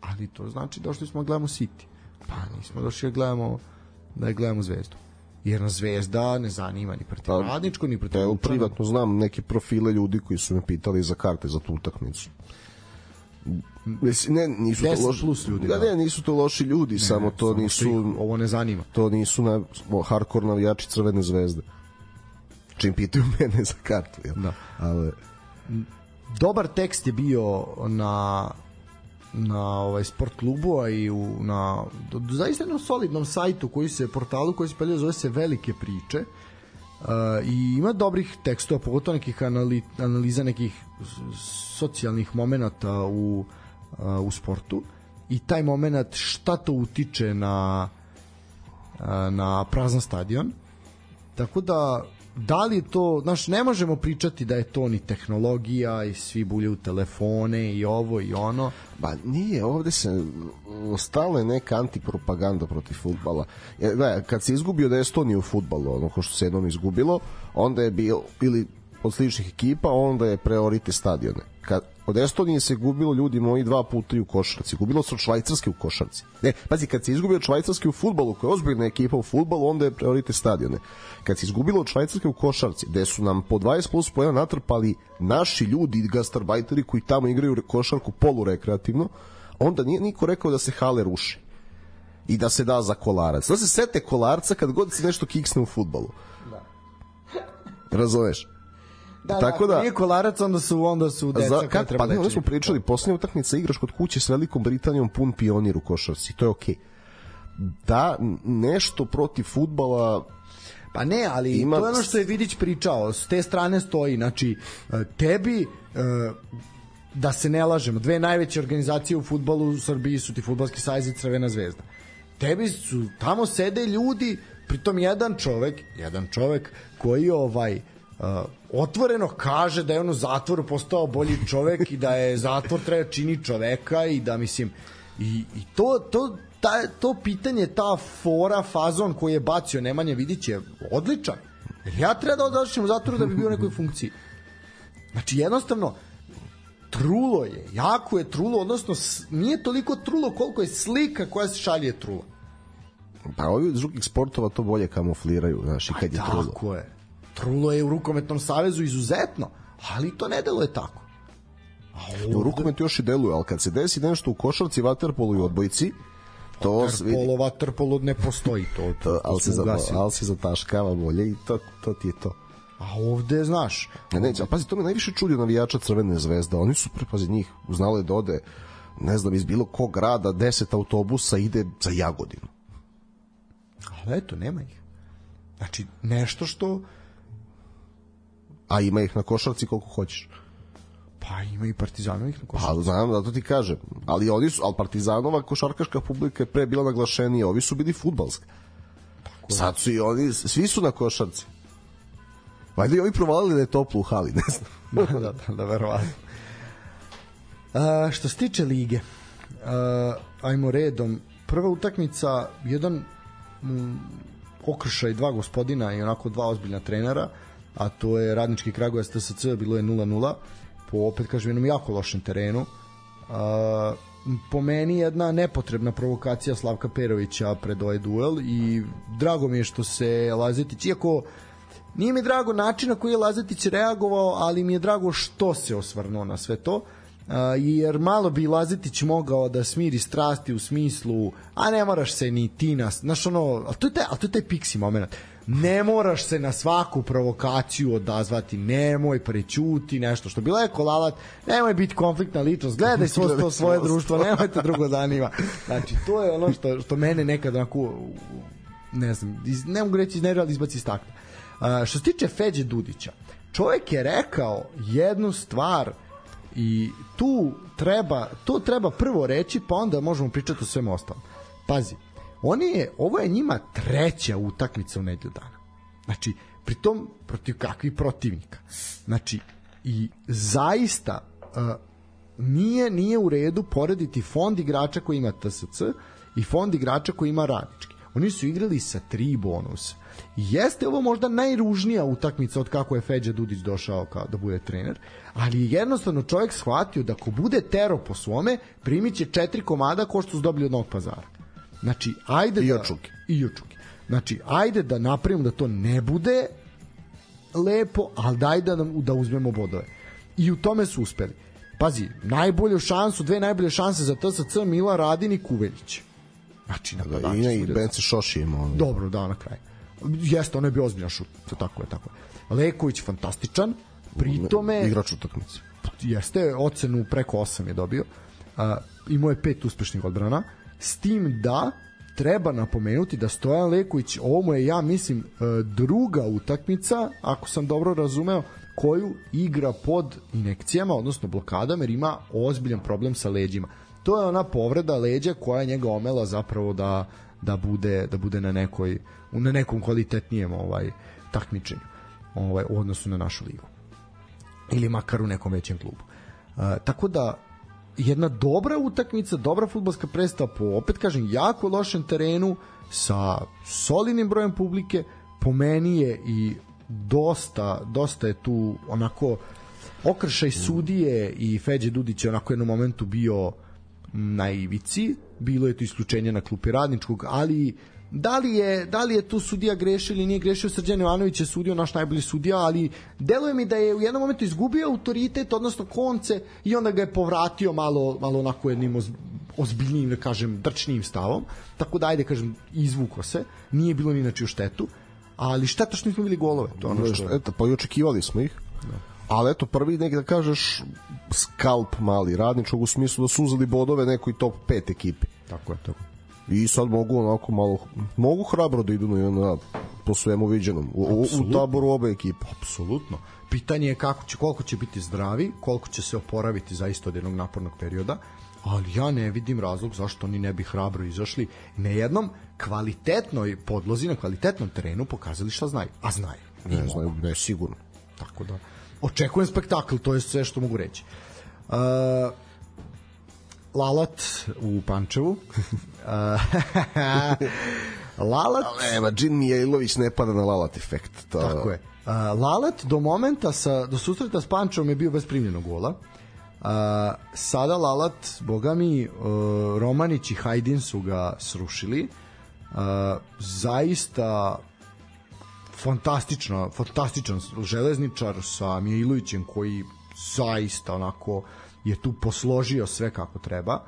Ali to znači došli smo da gledamo City. Pa nismo došli da gledamo da gledamo Zvezdu. Jer nas Zvezda ne zanima ni protiv Pa, Radničko, ni protiv Evo, privatno znam neke profile ljudi koji su me pitali za karte za tu utakmicu. Ne, nisu to 10 loši plus ljudi, Da, da. ne, nisu to loši ljudi, samo to Samo nisu ovo ne zanima. to nisu na o, hardcore navijači Crvene zvezde. Čim pitaju (laughs) mene za kartu, jel? Da. Ali Dobar tekst je bio na na ovaj sport klubu a i u, na do, do, zaista jednom solidnom sajtu koji se portalu koji se peljuje zove se Velike priče Uh, i ima dobrih tekstova, pogotovo nekih anali, analiza nekih socijalnih momenata u, uh, u sportu i taj moment šta to utiče na uh, na prazan stadion tako da da li je to, znaš, ne možemo pričati da je to ni tehnologija i svi bulje u telefone i ovo i ono Ba nije, ovde se m, stalno je neka antipropaganda protiv futbala. Gledaj, kad se izgubio da Estoniju u futbalu, ono ko što se jednom izgubilo, onda je bio, ili od sličnih ekipa, onda je priorite stadione. Kad, od Estonije se gubilo ljudi moji dva puta i u košarci. Gubilo se od Švajcarske u košarci. Ne, pazi, kad se izgubio od Švajcarske u futbalu, koja je ozbiljna ekipa u futbalu, onda je priorite stadione. Kad se izgubilo od Švajcarske u košarci, gde su nam po 20 plus pojena natrpali naši ljudi, gastarbajteri koji tamo igraju košarku polurekreativno, onda nije niko rekao da se hale ruše i da se da za kolarac. Da se sete kolarca kad god se nešto kiksne u futbalu. Da. Razumeš? Da, Tako da- nije kolarac onda su onda su deca Za, kad, treba pa ne, onda smo pričali, posljednja utakmica igraš kod kuće s Velikom Britanijom pun pionir u košarci, to je okej. Da n- nešto protiv futbala Pa ne, ali Ima- to je ono što je Vidić pričao, s te strane stoji, znači e, tebi e, da se ne lažemo, dve najveće organizacije u futbalu u Srbiji su ti Futbalski savez i Crvena zvezda. Tebi su, tamo sede ljudi, pritom jedan čovek, jedan čovek koji ovaj uh, otvoreno kaže da je on u zatvoru postao bolji čovek i da je zatvor treba čini čoveka i da mislim I, i to, to, ta, to pitanje, ta fora, fazon koji je bacio Nemanja Vidić je odličan. Ja treba da odašćem u zatvoru da bi bio u nekoj funkciji. Znači, jednostavno, trulo je, jako je trulo, odnosno nije toliko trulo koliko je slika koja se šalje trulo. Pa ovi drugih sportova to bolje kamufliraju, znaš, i kad je trulo. Tako je. Trulo je u rukometnom savezu izuzetno, ali to ne deluje tako. A U rukometu još i deluje, ali kad se desi nešto u košarci, vaterpolu i odbojci, to vaterpolo ne postoji to. to, to, ali, se za, ali se zataškava bolje i to, to ti je to. A ovde, znaš, Ne, ne, pazi, to me najviše čudi od navijača Crvene zvezde. Oni su, pre, pazi, njih znalo je da ode, ne znam, iz bilo kog grada, 10 autobusa ide za Jagodinu. ali eto, nema ih. Znači, nešto što, A ima ih na košarci koliko hoćeš. pa ima i partizanovih na košarci. Pa znam, da to ti kažem. Ali oni su, ali Partizanova košarkaška publika je pre bila naglašenija, ovi su bili futbalska. Sad su i oni, svi su na košarci. Valjda i ovi provalili da je toplo u hali, ne znam. (laughs) da, da, da, da, verovatno. A, što se tiče lige, a, ajmo redom. Prva utakmica, jedan mm, okršaj dva gospodina i onako dva ozbiljna trenera, a to je Radnički Kragujevac TSC, bilo je 0-0, po opet kažem jednom jako lošem terenu. A, po meni jedna nepotrebna provokacija Slavka Perovića pred ovaj duel i drago mi je što se Lazetić, iako Nije mi drago način na koji je Lazetić reagovao, ali mi je drago što se osvrnuo na sve to. A, jer malo bi Lazetić mogao da smiri strasti u smislu a ne moraš se ni ti nas znaš ono, ali to je taj, ali to je taj piksi moment ne moraš se na svaku provokaciju odazvati. Nemoj prećuti nešto što bi leko lalat nemoj biti konfliktna ličnost. Gledaj (laughs) svo to svoje društvo. nemojte drugo zanima. Znači to je ono što, što mene nekad onako ne znam, iz, ne mogu reći iz nerva, ali izbaci iz takta. Uh, što se tiče Feđe Dudića, čovjek je rekao jednu stvar i tu treba, to treba prvo reći, pa onda možemo pričati o svemu ostalom. Pazi, oni je, ovo je njima treća utakmica u nedelju dana. Znači, pritom protiv kakvih protivnika. Znači, i zaista uh, nije nije u redu porediti fond igrača koji ima TSC i fond igrača koji ima radnički. Oni su igrali sa tri bonusa. Jeste ovo možda najružnija utakmica od kako je Feđa Dudić došao kao da bude trener, ali je jednostavno čovjek shvatio da ako bude tero po svome, primit će četiri komada ko što su dobili od Novog pazara. Znači, ajde I da... od Čuke. I od Čuke. Znači, ajde da napravimo da to ne bude lepo, ali daj da, nam, da uzmemo bodove. I u tome su uspeli. Pazi, najbolju šansu, dve najbolje šanse za TSC Mila Radin i Kuveljić. Znači, Da, napadači I, i su- Bence Šoši ima. ono. Dobro, da, na kraju. Jeste, ono je bio ozbiljan šut. To tako je, tako je. Leković fantastičan, pritome Igrač utakmice. jeste ocenu preko 8 je dobio. A, imao je pet uspešnih odbrana s tim da treba napomenuti da Stojan Leković ovo mu je ja mislim e, druga utakmica ako sam dobro razumeo koju igra pod inekcijama odnosno blokadama jer ima ozbiljan problem sa leđima to je ona povreda leđa koja je njega omela zapravo da da bude da bude na nekoj na nekom kvalitetnijem ovaj takmičenju ovaj u odnosu na našu ligu ili makar u nekom većem klubu. Uh, tako da jedna dobra utakmica, dobra futbolska predstava po opet kažem jako lošem terenu sa solidnim brojem publike, po meni je i dosta dosta je tu onako okršaj sudije i Feđe Dudić je onako jednom momentu bio na ivici, bilo je to isključenje na klupi radničkog, ali da li je, da li je tu sudija grešio ili nije grešio, Srđan Jovanović je sudio naš najbolji sudija, ali deluje mi da je u jednom momentu izgubio autoritet, odnosno konce i onda ga je povratio malo, malo onako jednim oz, ozbiljnijim, da kažem, drčnijim stavom, tako da ajde, kažem, izvuko se, nije bilo ni način štetu, ali šteta što nismo bili golove, to ono što... Eto, pa i očekivali smo ih. Ali eto, prvi neki da kažeš skalp mali radničkog u smislu da su uzeli bodove nekoj top 5 ekipi. Tako je, tako. I sad mogu onako malo, mogu hrabro da idu na, na po svemu viđenom. U, u, taboru obe ekipe. Apsolutno. Pitanje je kako će, koliko će biti zdravi, koliko će se oporaviti zaista od jednog napornog perioda, ali ja ne vidim razlog zašto oni ne bi hrabro izašli na jednom kvalitetnoj podlozi, na kvalitetnom terenu pokazali šta znaju. A znaju. Ne mogu. znam, ne, sigurno. Tako da, očekujem spektakl, to je sve što mogu reći. Uh, Lalat u Pančevu. (laughs) Lalat... Nema, Džin Mijailović ne pada na Lalat efekt. To... Tako je. Uh, Lalat do momenta sa, do susreta s Pančevom je bio bez primljenog gola. Uh, sada Lalat, boga mi, uh, Romanić i Hajdin su ga srušili. Uh, zaista fantastično, fantastičan železničar sa Mijailovićem koji zaista onako je tu posložio sve kako treba.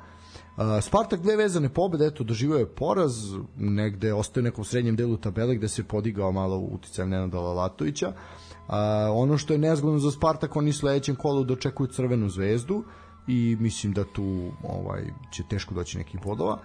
Uh, Spartak dve vezane pobede, eto, doživio je poraz, negde ostaje u nekom srednjem delu tabele gde se podigao malo uticajem Nenada Lalatovića. Uh, ono što je nezgodno za Spartak, oni sledećem kolu dočekuju Crvenu zvezdu i mislim da tu ovaj će teško doći nekih bodova.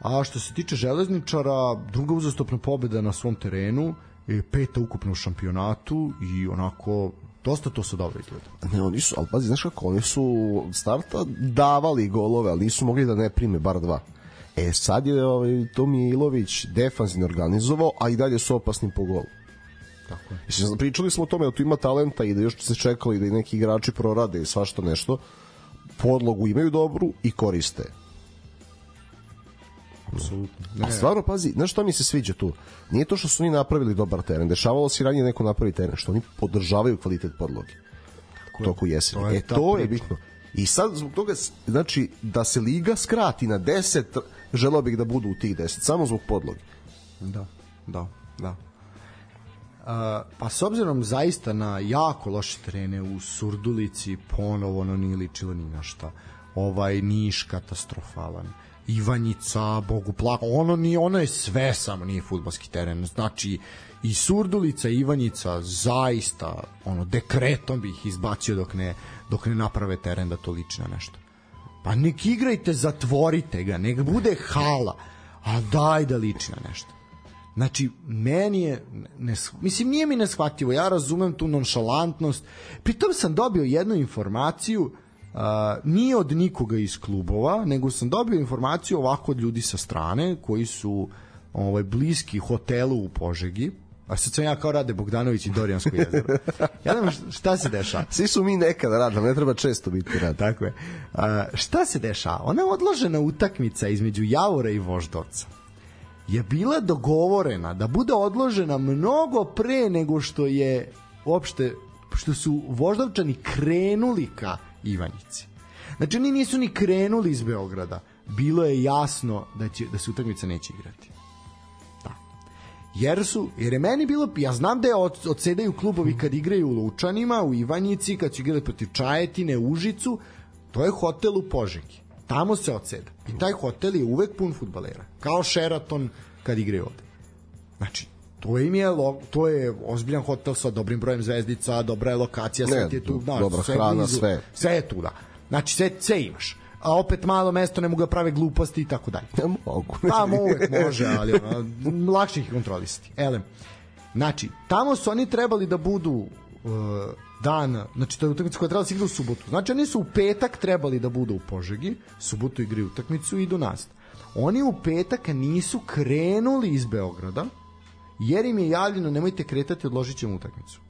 A što se tiče železničara, druga uzastopna pobeda na svom terenu, je peta ukupno u šampionatu i onako dosta to se dobro izgleda. Ne, oni su, ali pazi, znaš kako, oni su starta davali golove, ali nisu mogli da ne prime bar dva. E, sad je ovaj, Tomi Ilović defanzivno organizovao, a i dalje su opasni po golu. Tako je. Mislim, pričali smo o tome da tu ima talenta i da još se čekali da i neki igrači prorade i svašta nešto. Podlogu imaju dobru i koriste. Apsolutno. A stvarno, pazi, znaš šta mi se sviđa tu? Nije to što su oni napravili dobar teren. Dešavalo se ranije neko napravi teren, što oni podržavaju kvalitet podloge u toku jeseni. To je e, to je bitno. I sad zbog toga, znači, da se liga skrati na 10, želeo bih da budu u tih 10, samo zbog podloge. Da, da, da. Uh, pa s obzirom zaista na jako loše terene u Surdulici ponovo ono nije ličilo ni na šta ovaj Niš katastrofalan Ivanjica, Bogu plako, ono nije, ono je sve samo nije fudbalski teren, znači i Surdulica i Ivanjica zaista ono dekretom bi ih izbacio dok ne, dok ne naprave teren da to liči na nešto. Pa nek igrajte, zatvorite ga, nek bude hala, a daj da liči na nešto. Znači, meni je, ne, mislim, nije mi neshvatljivo, ja razumem tu nonšalantnost, pritom sam dobio jednu informaciju, uh, nije od nikoga iz klubova, nego sam dobio informaciju ovako od ljudi sa strane, koji su ovaj, bliski hotelu u Požegi, a sad sam ja kao Rade Bogdanović i Dorijansko jezero. Ja znam šta se dešava. Svi su mi nekada radili, ne treba često biti rad. Tako je. A, šta se dešava? Ona odložena utakmica između Javora i Voždovca je bila dogovorena da bude odložena mnogo pre nego što je uopšte što su Voždovčani krenuli ka Ivanjici. Znači oni nisu ni krenuli iz Beograda. Bilo je jasno da će da se utakmica neće igrati. Da. Jer su, jer je meni bilo, ja znam da je od, odsedaju klubovi kad igraju u Lučanima, u Ivanjici, kad su igrali protiv Čajetine, Užicu, to je hotel u Požegi. Tamo se odseda. I taj hotel je uvek pun futbalera. Kao Sheraton kad igraju ovde. Znači, to im je, lo- to je ozbiljan hotel sa dobrim brojem zvezdica, dobra je lokacija, sve ti je tu, znaš, dobra sve hrana, blizu, sve. Sve je tu, da. Znači, sve, sve imaš. A opet malo mesto, ne mogu da prave gluposti i tako dalje. Ne mogu. Pa uvek može, ali ono, lakše ih kontrolisati. Elem, znači, tamo su oni trebali da budu uh, dan, znači to je utakmica koja je trebala da se igra u subotu. Znači oni su u petak trebali da budu u Požegi, subotu igraju utakmicu i idu nazad. Oni u petak nisu krenuli iz Beograda, jer im je javljeno nemojte kretati, odložit ćemo utakmicu.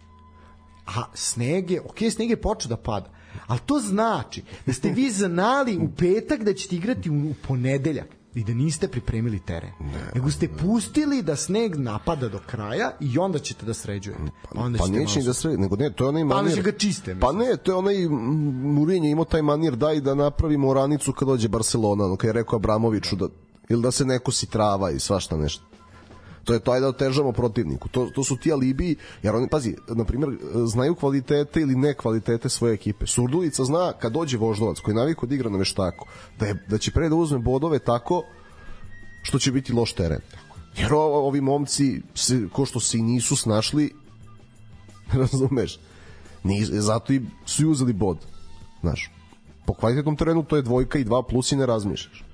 A sneg je, ok, sneg je počeo da pada, ali to znači da ste vi znali u petak da ćete igrati u, ponedeljak i da niste pripremili teren. Ne, nego ste pustili da sneg napada do kraja i onda ćete da sređujete. Onda Pa ćete neće ni malo- da sve, nego ne, to je onaj Pa manir. onda će ga čiste, Pa mislim. ne, to je onaj Mourinho imao taj manir daj da napravimo oranicu kad dođe Barcelona, ono kad je rekao Abramoviću da ili da se nekosi trava i svašta nešto. To je to ajde da otežamo protivniku. To, to su ti alibi, jer oni, pazi, na primjer, znaju kvalitete ili ne kvalitete svoje ekipe. Surdulica zna kad dođe Voždovac, koji je navikao da igra na veštaku, da, je, da će pre da uzme bodove tako što će biti loš teren. Jer ovi momci, se, ko što se i nisu snašli, (laughs) razumeš, Ni, zato i su i uzeli bod. Znaš, po kvalitetnom terenu to je dvojka i dva plus i ne razmišljaš.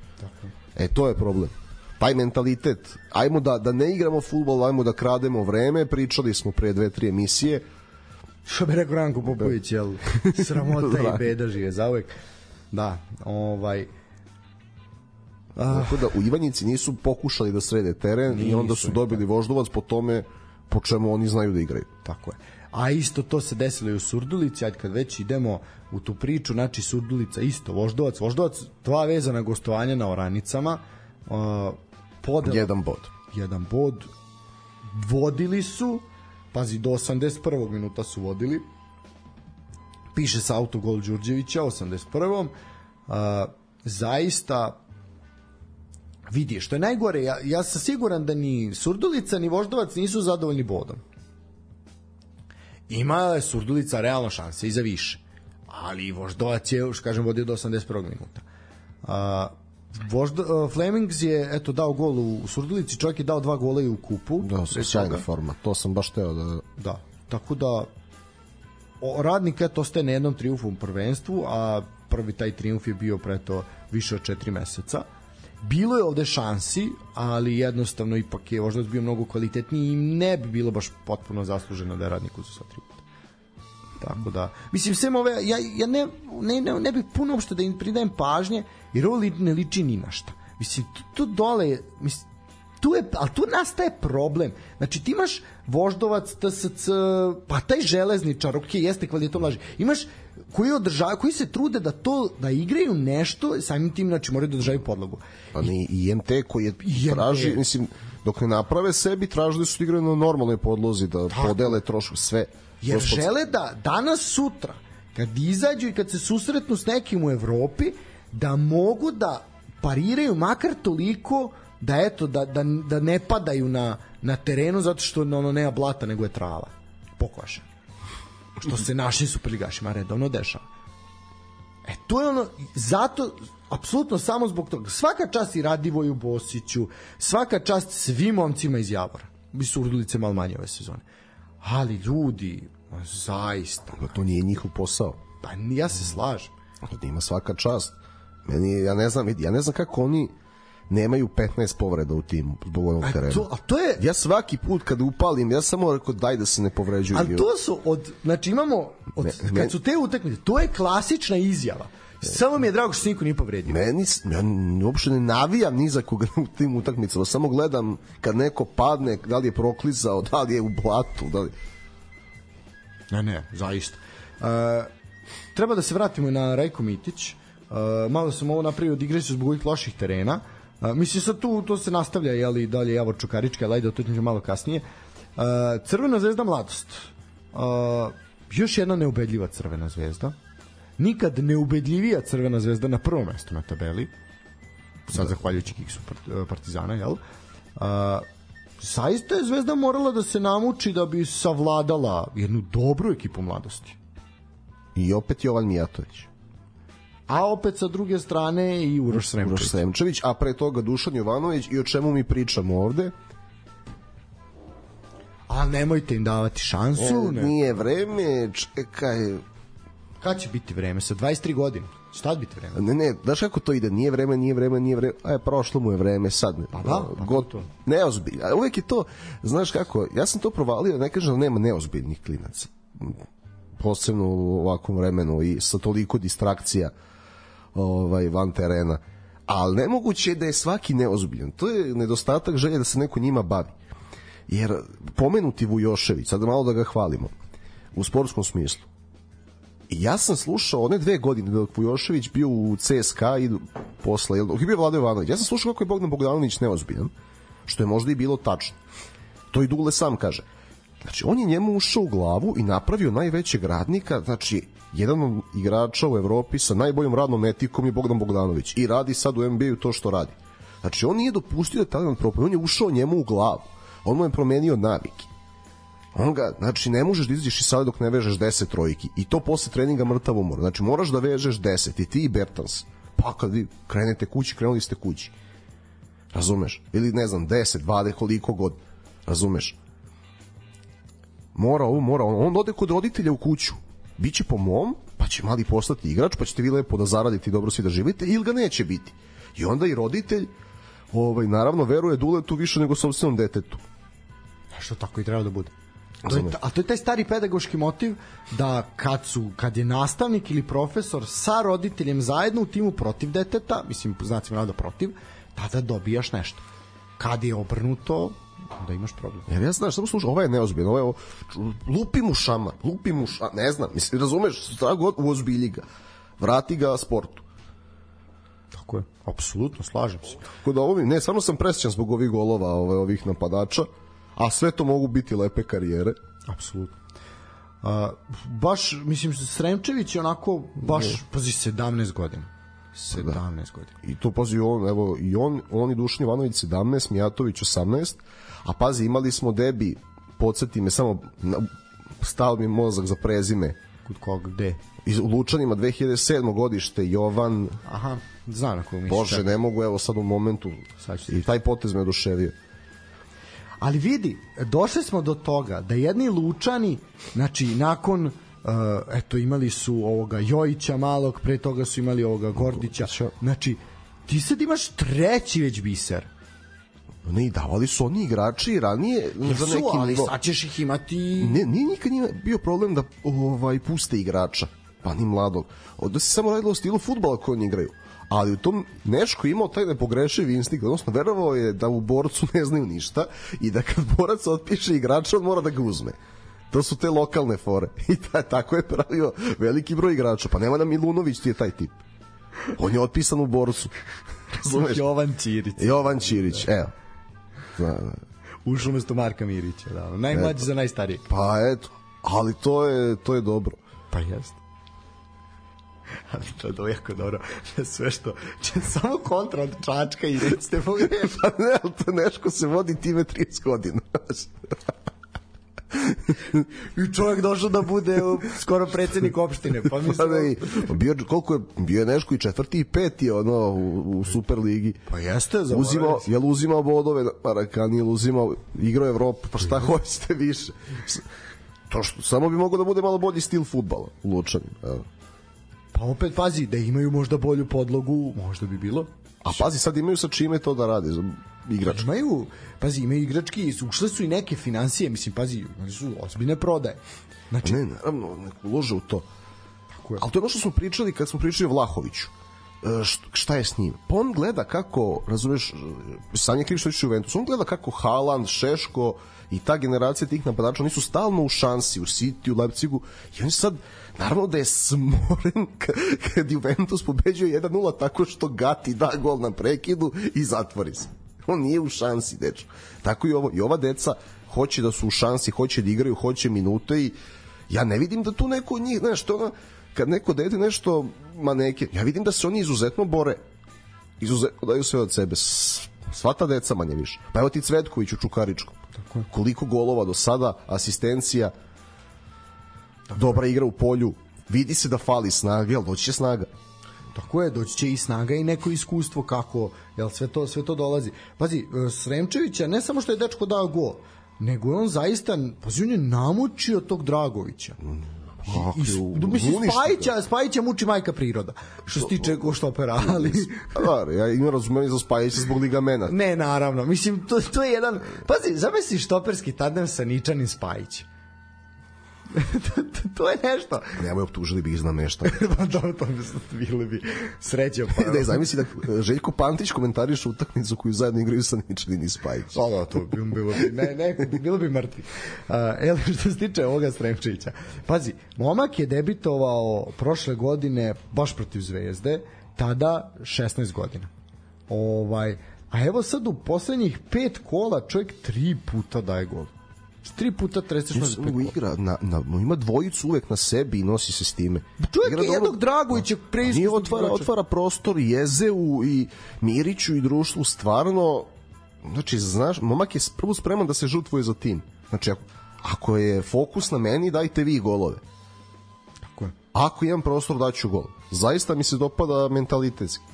E, to je problem. Taj mentalitet, ajmo da, da ne igramo futbol, ajmo da krademo vreme, pričali smo pre dve, tri emisije, Što bi rekao Ranko Popović, jel? Sramota (laughs) Da. i beda žive zauvek. Da, ovaj... Tako da u Ivanjici nisu pokušali da srede teren i onda su Nisu, dobili voždovac po tome po čemu oni znaju da igraju. Tako je. a isto to se desilo i u Surdulici, ajde kad već idemo u tu priču, znači Surdulica isto, Voždovac, Voždovac dva vezana gostovanja na Oranicama, uh, podela, Jedan bod. jedan bod, vodili su, pazi, do 81. minuta su vodili, piše sa autogol Đurđevića, 81. Uh, zaista vidi, što je najgore, ja, ja sam siguran da ni Surdulica ni Voždovac nisu zadovoljni bodom. Ima je Surdulica realno šanse i za više. Ali Voždovac je, što kažem, vodio do 81. minuta. A, Voždo, uh, Flemings je eto dao gol u Surdulici, čovjek je dao dva gola i u kupu. Da, sjajna forma. To sam baš teo da... Da, tako da o, radnik eto ostaje na jednom triumfu u prvenstvu, a prvi taj triumf je bio preto više od četiri meseca. Bilo je ovde šansi, ali jednostavno ipak je Voždovac bio mnogo kvalitetniji i ne bi bilo baš potpuno zasluženo da je radnik uzeo sva tri. Tako da, mislim, sem ove, ja, ja ne, ne, ne, ne bih puno uopšte da im pridajem pažnje, jer ovo li, ne liči ni na šta. Mislim, tu, tu dole, je- mislim, tu je, ali tu nastaje problem. Znači, ti imaš voždovac, TSC, pa taj železničar, ok, jeste kvalitetom laži. Imaš koji održavaju, koji se trude da to da igraju nešto, samim tim znači moraju da održavaju podlogu. Pa ni i MT koji je IMT. traži, mislim, dok ne naprave sebi, traži da su igraju na normalnoj podlozi, da podele trošku sve. Jer Gospod- žele da danas sutra kad izađu i kad se susretnu s nekim u Evropi da mogu da pariraju makar toliko da eto da, da, da ne padaju na, na terenu zato što ono nema blata nego je trava pokvašena što se našim superligašima redovno dešava E, to je ono, zato, apsolutno samo zbog toga. Svaka čast i Radivoju Bosiću, svaka čast svim momcima iz Javora. Bi su urdulice malo manje ove sezone. Ali ljudi, zaista, Pa to nije njihov posao. pa ja se slažem. Da ima svaka čast. Meni, ja ne znam, vidi, ja ne znam kako oni nemaju 15 povreda u timu zbog ovog A terena. to, a to je, Ja svaki put kada upalim, ja samo rekao daj da se ne povređuju. ali to su od, znači imamo, od, Ne, kad su te utakmice, to je klasična izjava. Samo mi je drago što se niko nije povredio. Meni, ja uopšte ne navijam ni za koga u tim utakmicama, samo gledam kad neko padne, da li je proklizao, da li je u blatu, da li... Ne, ne, zaista. Uh, treba da se vratimo na Rajko Mitić. Uh, malo sam ovo napravio od igre zbog ovih loših terena. Uh, mislim sad tu to se nastavlja je li dalje Javor Čukarička, ali ajde o tome malo kasnije. Uh, Crvena zvezda mladost. Uh, još jedna neubedljiva Crvena zvezda. Nikad neubedljivija Crvena zvezda na prvom mestu na tabeli. Sad zahvaljujući kiksu Part- Partizana, jel? Uh, zaista je Zvezda morala da se namuči da bi savladala jednu dobru ekipu mladosti. I opet Jovan Mijatović. A opet sa druge strane i Uroš Sremčević. Uroš Sremčević, a pre toga Dušan Jovanović i o čemu mi pričamo ovde? A nemojte im davati šansu. E, Ne. nije vreme, čekaj, Kad će biti vreme? Sa 23 godine. Šta će biti vreme? Ne, ne, znaš kako to ide? Nije vreme, nije vreme, nije vreme. A je, prošlo mu je vreme, sad. Pa da, pa God, to. Neozbiljno. A uvek je to, znaš kako, ja sam to provalio, ne kažem da nema neozbiljnih klinaca. Posebno u ovakvom vremenu i sa toliko distrakcija ovaj, van terena. Ali nemoguće je da je svaki neozbiljan. To je nedostatak želje da se neko njima bavi. Jer pomenuti Vujošević, sad malo da ga hvalimo, u sportskom smislu, I ja sam slušao one dve godine dok Vujošević bio u CSKA i posle, dok je bio Vlado Jovanović, ja sam slušao kako je Bogdan Bogdanović neozbiljan, što je možda i bilo tačno. To i Dule sam kaže. Znači, on je njemu ušao u glavu i napravio najvećeg radnika, znači, jedan od igrača u Evropi sa najboljom radnom etikom je Bogdan Bogdanović i radi sad u NBA-u to što radi. Znači, on nije dopustio da talent propadne, on je ušao njemu u glavu. On mu je promenio navike. On ga, znači ne možeš da izađeš iz sale dok ne vežeš 10 trojki i to posle treninga mrtav umor. Znači moraš da vežeš 10 i ti i Bertans. Pa kad vi krenete kući, krenuli ste kući. Razumeš? Ili ne znam, 10, 20, koliko god. Razumeš? Mora ovo, mora ono. On ode kod roditelja u kuću. Biće po mom, pa će mali postati igrač, pa ćete vi lepo da zaradite i dobro svi da živite, ili ga neće biti. I onda i roditelj, ovaj, naravno, veruje Duletu više nego sobstvenom detetu. Što tako i treba da bude. To je, a to je taj stari pedagoški motiv da kad su kad je nastavnik ili profesor sa roditeljem zajedno u timu protiv deteta, mislim znacima navoda protiv, tada dobijaš nešto. Kad je obrnuto, da imaš problem. Jer ja znaš, samo slušaj, ovaj je neozbiljan, ovaj je, lupi mu šamar, lupi mu šamar, ne znam, mislim, razumeš, šta god, uozbilji ga, vrati ga sportu. Tako je, apsolutno, slažem se. Tako da ovo mi, ne, stvarno sam presjećan zbog ovih golova, ovih napadača, a sve to mogu biti lepe karijere. Apsolutno. A, baš, mislim, Sremčević je onako, baš, pazi, 17 godina. 17 godina. I to pazi on, evo i on, on i Dušan Ivanović 17, Mijatović 18, a pazi imali smo debi, podsjeti me samo stao mi mozak za prezime. Kod koga, gde? Iz Lučanima 2007. godište Jovan Aha, znam na koga misliš. Bože, ne mogu evo sad u momentu Sad i taj potez me oduševio. Ali vidi, došli smo do toga da jedni Lučani, znači nakon uh, eto imali su ovoga Jojića malog, pre toga su imali ovoga Gordića. Znači ti sad imaš treći već biser. Ne, i davali su oni igrači ranije za Su, neki ali nivo. sad ćeš ih imati... Ne, nije nikad njima bio problem da ovaj puste igrača, pa ni mladog. Ovde se samo radilo o stilu futbala koji oni igraju. Ali u tom Neško je imao taj nepogrešiv instinkt, odnosno verovao je da u borcu ne znaju ništa i da kad borac otpiše igrača, on mora da ga uzme. To su te lokalne fore. (laughs) I ta, tako je pravio veliki broj igrača. Pa nema nam Milunović ti je taj tip. On je otpisan u borcu. (laughs) Razumeš? Jovan Ćirić. Jovan Ćirić, evo. Da, da. Ušao umesto Marka Mirića. Da, najmlađi za najstarijeg. Pa eto, ali to je, to je dobro. Pa jeste. (laughs) Ali to je jako dobro. Da (laughs) sve što... Će samo kontra od Čačka i recite pogrešno. (laughs) Pa ne, ali to Neško se vodi time 30 godina. I čovjek došao da bude skoro predsednik opštine. Pa Pa mislim... ne, pa bio, koliko je, bio je Neško i četvrti i peti ono, u, u Superligi. Pa jeste, Uzimao, zaboravio si. jel uzimao bodove na Marakani, jel uzimao igrao Evropu, pa šta hoćete više? To što, samo bi mogao da bude malo bolji stil futbala u Lučanima. Evo. Pa opet pazi, da imaju možda bolju podlogu, možda bi bilo. A pazi, sad imaju sa čime to da rade, za igrač. Imaju, pazi, imaju igrački, ušle su i neke financije, mislim, pazi, oni su ozbiljne prodaje. Znači, Ne, naravno, nek ulože u to. Tako je. Ali to je ono što smo pričali kad smo pričali o Vlahoviću. E, št- šta je s njim? Pa on gleda kako, razumeš, Sanja Krištović u Juventusu, on gleda kako Haaland, Šeško i ta generacija tih napadača, oni su stalno u šansi, u City, u Leipzigu, i on sad, naravno da je smoren (laughs) kad Juventus pobeđuje 1-0 tako što Gati da gol na prekidu i zatvori se. On nije u šansi, dečko. Tako i ovo. I ova deca hoće da su u šansi, hoće da igraju, hoće minute i ja ne vidim da tu neko od njih, znaš, to kad neko dete nešto, ma neke, ja vidim da se oni izuzetno bore. Izuzetno daju sve od sebe. Sva ta deca manje više. Pa evo ti Cvetković u Čukaričkom. Tako je. Koliko golova do sada, asistencija, dobra igra u polju, vidi se da fali snage, jel doći će snaga. Tako je, doći će i snaga i neko iskustvo kako, jel sve to, sve to dolazi. Pazi, e, Sremčevića ne samo što je dečko dao gol, nego je on zaista, pazi, on je namučio tog Dragovića. I, i, u- mislim. Spajića, Spajića muči majka priroda, što se tiče ko štopera, ali... Pa da, ja imam razumeni za Spajića zbog ligamena. Ne, naravno, mislim, to, to je jedan... Pazi, zamisli štoperski tandem sa Ničanim Spajićem. (laughs) to, je nešto. Nemoj optužili bi za nešto. (laughs) pa dobro, to bi bili bi sreće. Pa, ne, zamisli da Željko Pantić komentariše utakmicu koju zajedno igraju sa Ničanin i Spajić. Da, da, to bi bilo bi, ne, ne, bi- bilo bi mrtvi. Uh, evo što se tiče ovoga Sremčića. Pazi, momak je debitovao prošle godine baš protiv Zvezde, tada 16 godina. Ovaj, a evo sad u poslednjih pet kola čovjek tri puta daje gol. Tri puta pet samo kola. igra, na, na, ima dvojicu uvek na sebi i nosi se s time. Čovjek Igra je dobro- jednog Dragovića Nije preiskusnog otvara, otvara prostor Jezeu i Miriću i društvu stvarno znači znaš, momak je prvo spreman da se žrtvuje za tim. Znači ako, ako je fokus na meni, dajte vi golove. Tako je. Ako imam prostor, daću gol. Zaista mi se dopada mentalitetski.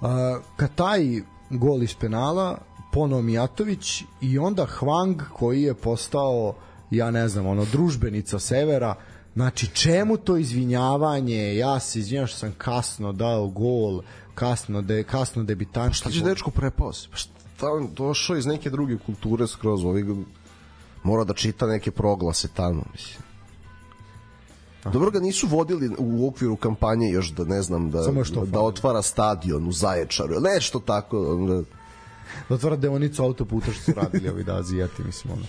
A, kad taj gol iz penala ponovo Mijatović i onda Hwang koji je postao ja ne znam, ono družbenica severa. Znači čemu to izvinjavanje? Ja se izvinjam što sam kasno dao gol kasno, de, kasno debitančki Šta će dečko prepao se? Pa šta on došao iz neke druge kulture skroz, ovi ga- mora da čita neke proglase tamo, mislim. Dobro ga nisu vodili u okviru kampanje još da ne znam da, da otvara stadion u Zaječaru nešto tako da, da otvara deonicu autoputa što su radili ovi da azijati, mislim, ono.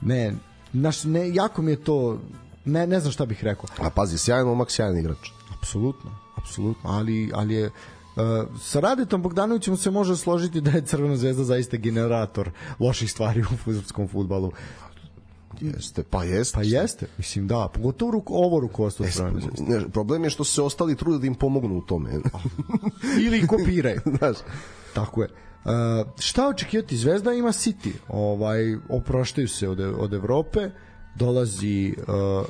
Ne, naš, ne, jako mi je to, ne, ne znam šta bih rekao. A pazi, sjajan momak, sjajan igrač. Apsolutno, apsolutno, ali, ali je Uh, sa Radetom Bogdanovićem se može složiti da je Crvena zvezda zaista generator loših stvari u futbolskom futbalu. Jeste, pa jeste. Pa jeste, mislim da, pogotovo ruko, ovo rukovodstvo Crvene zvezde. Ne, problem je što se ostali trude da im pomognu u tome. (laughs) Ili kopiraju. Znaš, Tako je. Uh, šta očekivati? Zvezda ima City. Ovaj, oproštaju se od, od Evrope. Dolazi... Uh,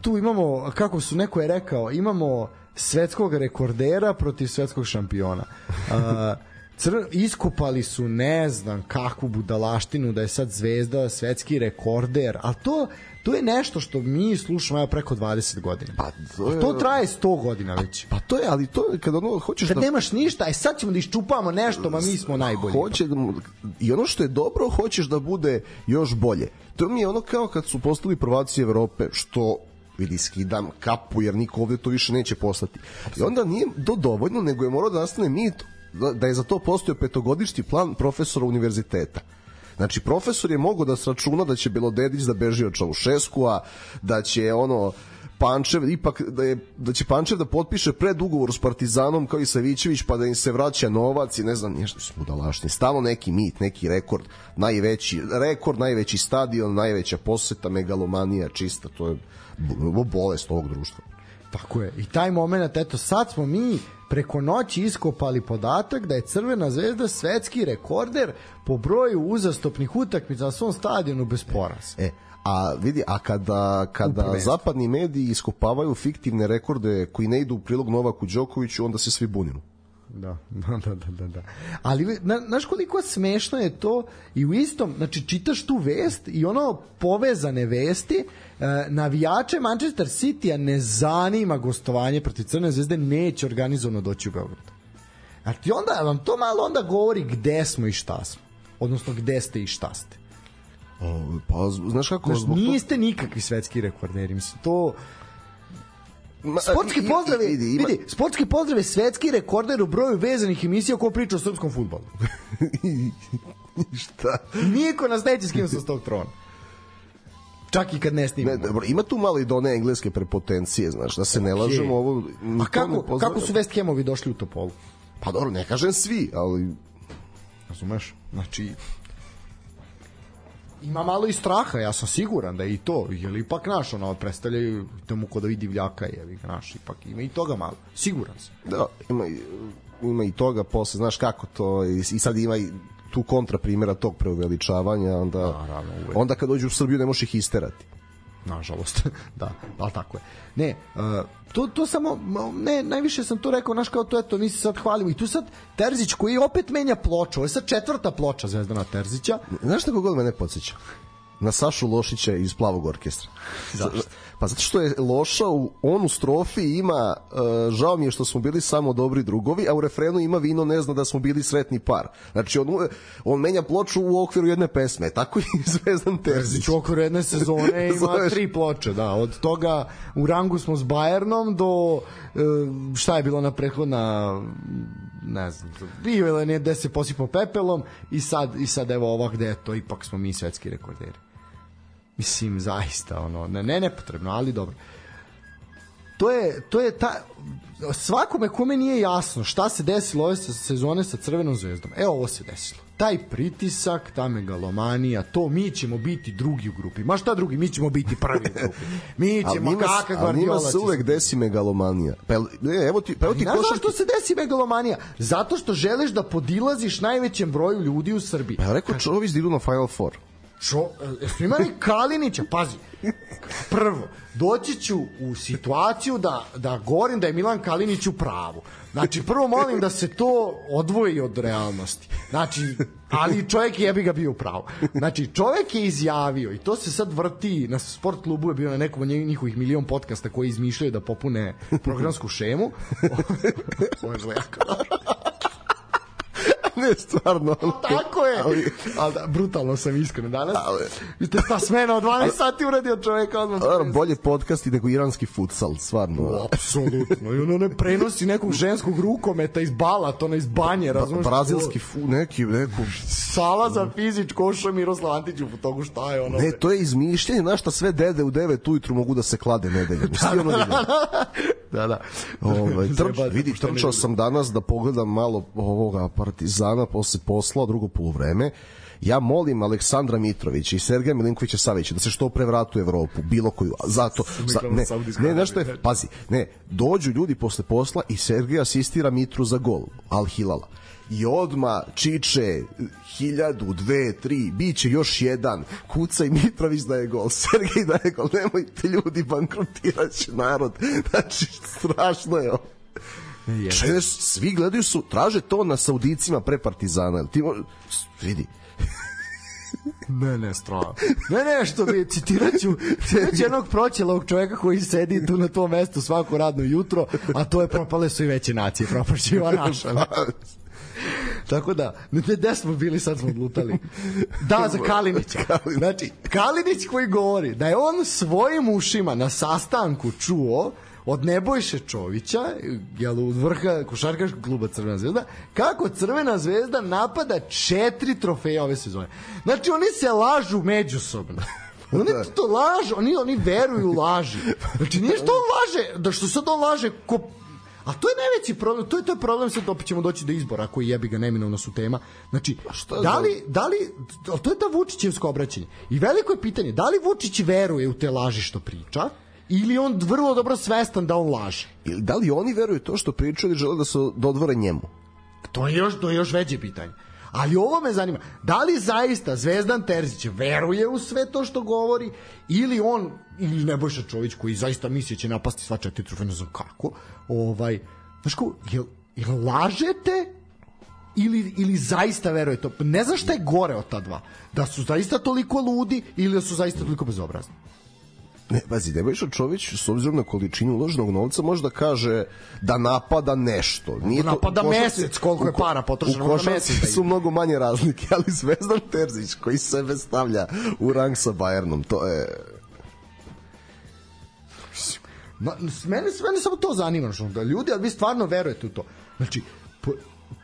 tu imamo, kako su neko je rekao, imamo svetskog rekordera protiv svetskog šampiona. Uh, Cr iskopali su ne znam kakvu budalaštinu da je sad zvezda svetski rekorder, ali to to je nešto što mi slušamo evo preko 20 godina. Pa, to A je- to traje 100 godina već. pa to je, ali to je kad ono hoćeš Kad da... nemaš ništa, e sad ćemo da iščupamo nešto, ma mi smo najbolji. Hoće da I ono što je dobro, hoćeš da bude još bolje. To mi je ono kao kad su postali prvaci Evrope, što vidi skidam kapu jer niko ovde to više neće poslati. I onda nije do dovoljno, nego je morao da nastane mit da, je za to postojao petogodišnji plan profesora univerziteta. Znači, profesor je mogao da sračuna da će Belodedić da beži od Čaušeskua, da će ono Pančev ipak da je da će Pančev da potpiše predugovor s Partizanom kao i Savićević pa da im se vraća novac i ne znam nešto su budalaštine stalno neki mit neki rekord najveći rekord najveći stadion najveća poseta megalomanija čista to je bo- bolest ovog društva Tako je. I taj moment, eto, sad smo mi preko noći iskopali podatak da je Crvena zvezda svetski rekorder po broju uzastopnih utakmica na svom stadionu bez poraza. E, a vidi, a kada, kada zapadni mediji iskopavaju fiktivne rekorde koji ne idu u prilog Novaku Đokoviću, onda se svi bunimo. Da, (laughs) da, da, da, da. Ali, na, znaš koliko smešno je to i u istom, znači čitaš tu vest i ono povezane vesti, navijače Manchester City-a ne zanima gostovanje protiv Crne zvezde, neće organizovano doći u Beograd. A ti onda, vam to malo onda govori gde smo i šta smo. Odnosno gde ste i šta ste. O, pa, znaš kako... Znaš, niste nikakvi svetski rekorderi, mislim, to... Ma, Sportski pozdrav je, vidi, ima- vidi, sportski pozdrav je svetski rekorder u broju vezanih emisija ko priča o srpskom futbolu. (laughs) Šta? Niko nas neće skinuti sa tog trona. Čak i kad ne Ne, snimamo. dobro, ima tu malo i do one engleske prepotencije, znaš, da se ne lažemo ovo... A ne kako, kako su West Hamovi došli u Topolu? Pa dobro, ne kažem svi, ali... Razumeš? Znači, ima malo i straha, ja sam siguran da je i to, jer ipak naš, ono, predstavljaju temu ko da vidi divljaka, je, naš, ipak ima i toga malo, siguran sam. Da, ima, ima i toga, posle, znaš kako to, i sad ima i tu kontra primjera tog preuveličavanja, onda, Naravno, onda kad dođu u Srbiju ne možeš ih isterati. nažalost, (laughs) da, ali tako je. Ne, uh, to, to samo, ne, najviše sam to rekao, znaš kao to, eto, mi se sad hvalimo i tu sad Terzić koji opet menja ploču, ovo je sad četvrta ploča Zvezdana Terzića, Znaš šta god mene podsjeća? Na Sašu Lošića iz Plavog orkestra. Zašto? Pa zato što je Loša u, on u strofi ima uh, žao mi je što smo bili samo dobri drugovi, a u refrenu ima vino ne zna da smo bili sretni par. Znači on, on menja ploču u okviru jedne pesme. Tako (laughs) i Zvezdan Terzić. Terzić u okviru jedne sezone (laughs) ima tri ploče, da. Od toga u rangu smo s Bayernom do e, šta je bilo na prethodna ne znam, bio je ne gde se posipao pepelom i sad, i sad evo ova gde je to, ipak smo mi svetski rekorderi. Mislim, zaista, ono, ne, ne nepotrebno, ali dobro. To je, to je ta, svakome kome nije jasno šta se desilo ove se- sezone sa Crvenom zvezdom. E, ovo se desilo. Taj pritisak, ta megalomanija, to mi ćemo biti drugi u grupi. Ma šta drugi, mi ćemo biti prvi u grupi. Mi (laughs) ćemo, njima, kaka Guardiola se će uvek desi megalomanija. Pa, ne, evo ti, pa evo ti košarki. zašto se desi megalomanija? Zato što želiš da podilaziš najvećem broju ljudi u Srbiji. Pa ja rekao Čović da idu na Final Four. Čo, jesmo imali Kalinića, pazi. Prvo, doći ću u situaciju da, da govorim da je Milan Kalinić u pravu. Znači, prvo molim da se to odvoji od realnosti. Znači, ali čovjek je jebi ga bio u pravu. Znači, čovjek je izjavio i to se sad vrti na sport klubu je bio na nekom od njih- njihovih milion podcasta koji izmišljaju da popune programsku šemu. (laughs) Ovo je jako. (laughs) ne, stvarno. Tako je. Ali, Ali da, brutalno sam iskren danas. Ali- Vidite, ta smena od 12 sati uradio čoveka odmah. Dobro, bolje podcast i nego iranski futsal, stvarno. Apsolutno. I ono ne prenosi nekog ženskog rukometa iz balata, ona iz banje, razumiješ? Brazilski fu, neki, neku... Sala za fizič, koša Miroslav Antić u togu šta je ono. Ne, to je izmišljenje, znaš šta sve dede u 9 ujutru mogu da se klade nedeljom. (laughs) Svi ono vidio. da, (laughs) da. Ovaj (laughs) trč, Treba- vidi, trčao sam danas da pogledam malo ovoga Partizana posle posla, drugo poluvreme. Ja molim Aleksandra Mitrovića i Sergeja Milinkovića Savića da se što pre vratu u Evropu, bilo koju. Zato, za, ne, ne, znaš što je, pazi, ne, dođu ljudi posle posla i Sergej asistira Mitru za gol, Al Hilala. I odma Čiče, hiljadu, dve, tri, bit će još jedan, kuca i Mitrović da je gol, (laughs) Sergej da je gol, nemojte ljudi, bankrotirat će narod. Znači, strašno je ovo. Svi gledaju su, traže to na Saudicima pre Partizana. Ti mo, vidi. (laughs) Ne, ne, strano. Ne, ne, što bi, citirat ću, citirat ću jednog proćelog čoveka koji sedi tu na tom mestu svako radno jutro, a to je propale su i veće nacije, propašće i ova naša. (laughs) Tako da, gde smo bili, sad smo odlutali. Da, za Kalinića. Znači, Kalinić koji govori da je on svojim ušima na sastanku čuo od Nebojše Čovića, jel, od vrha košarkaškog kluba Crvena zvezda, kako Crvena zvezda napada četiri trofeja ove sezone. Znači, oni se lažu međusobno. Oni to lažu, oni, oni veruju u laži. Znači, nije što on laže, da što sad on laže ko A to je najveći problem, to je to je problem sad opet ćemo doći do izbora koji jebi ga neminovno su tema. Znači, šta da li, da li, to je ta Vučićevsko obraćanje. I veliko je pitanje, da li Vučić veruje u te laži što priča, ili on vrlo dobro svestan da on laže. Ili da li oni veruju to što pričaju ili žele da se dodvore njemu? To je još, to je još veće pitanje. Ali ovo me zanima, da li zaista Zvezdan Terzić veruje u sve to što govori ili on, ili Nebojša Čović koji zaista misli da će napasti sva četiri trofeja, ne znam kako, ovaj, znaš ko, jel, jel lažete ili, ili zaista verujete? Ne znam šta je gore od ta dva. Da su zaista toliko ludi ili da su zaista toliko bezobrazni. Ne, pazi, Nebojša Čović, s obzirom na količinu uloženog novca, može da kaže da napada nešto. Nije to- Napada košarci- mesec, koliko je para potrošeno U na mesec da su mnogo manje razlike, (laughs) ali Zvezdan Terzić, koji sebe stavlja u rang sa Bayernom, to je... Ma, mene, mene samo to zanima, što da ljudi, ali vi stvarno verujete u to. Znači, po,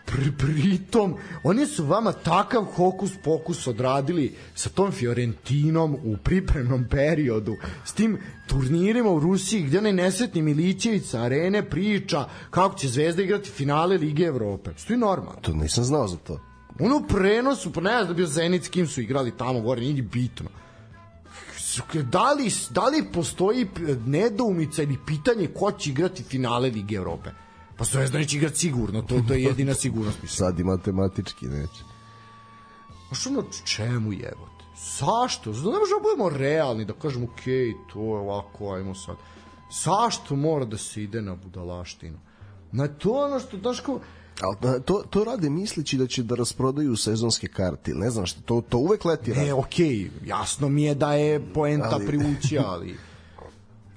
pri, pritom, oni su vama takav hokus pokus odradili sa tom Fiorentinom u pripremnom periodu, s tim turnirima u Rusiji, gde onaj nesretni Milićević sa arene priča kako će Zvezda igrati finale Lige Evrope. Što je normalno. To nisam znao za to. Ono u prenosu, pa ne znam da bio Zenit s kim su igrali tamo gore, nije ni bitno. Da li, da li postoji nedoumica ili pitanje ko će igrati finale Lige Evrope? Pa Zvezda neće igrati sigurno, to, to je jedina sigurnost. Mislim. Sad i matematički neće. A što ono čemu jebote? Zašto? Zato ne možemo da budemo realni, da kažemo ok, to je ovako, ajmo sad. Zašto mora da se ide na budalaštinu? Na to ono što, znaš kao, Ali to, to rade misleći da će da rasprodaju sezonske karte. Ne znam što, to, to uvek leti. Ne, okej, jasno mi je da je poenta Ali- privući, ali...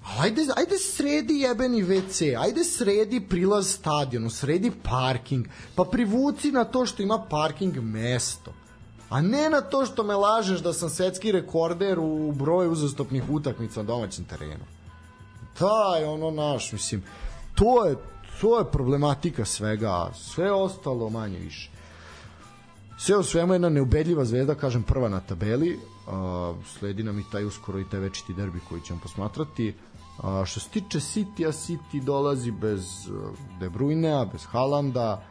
Ajde, ajde sredi jebeni WC, ajde sredi prilaz stadionu, sredi parking, pa privuci na to što ima parking mesto. A ne na to što me lažeš da sam svetski rekorder u broju uzastopnih utakmica na domaćem terenu. Taj, ono naš, mislim, to je, to je problematika svega, sve ostalo manje više. Sve u svemu jedna neubedljiva zvezda, kažem prva na tabeli, a, sledi nam i taj uskoro i taj večiti derbi koji ćemo posmatrati. A, što se tiče City-a, City dolazi bez a, De Bruyne-a, bez Halanda,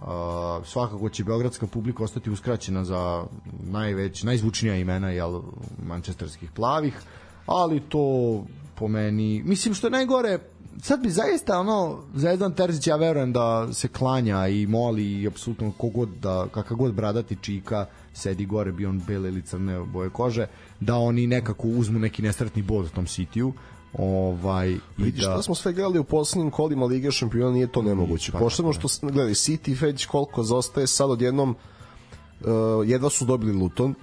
a, svakako će beogradska publika ostati uskraćena za najveć, najzvučnija imena jel, mančesterskih plavih, ali to po meni, mislim što je najgore, sad bi zaista ono Zvezdan Terzić ja verujem da se klanja i moli i apsolutno kogod da kakav god bradati čika sedi gore bi on bele ili crne boje kože da oni nekako uzmu neki nesretni bod tom Cityu ovaj Vidiš, da šta smo sve gledali u poslednjim kolima Lige šampiona, nije to nemoguće. Pa, Posebno što, s- gledaj, City već koliko zostaje, sad odjednom uh, jedva su dobili Luton,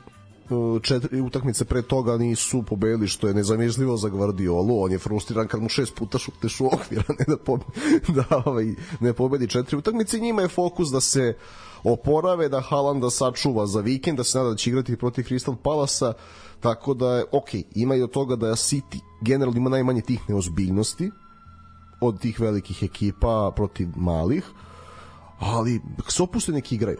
uh, četiri utakmice pre toga nisu pobedili što je nezamislivo za Guardiolu. On je frustriran kad mu šest puta šutneš u okvir a ne da, po, (laughs) da ovaj, ne pobedi četiri utakmice. Njima je fokus da se oporave, da Haalanda sačuva za vikend, da se nada da će igrati protiv Crystal Palasa, tako da je, ok, ima i od toga da City generalno ima najmanje tih neozbiljnosti od tih velikih ekipa protiv malih, ali se opuste neki igraju.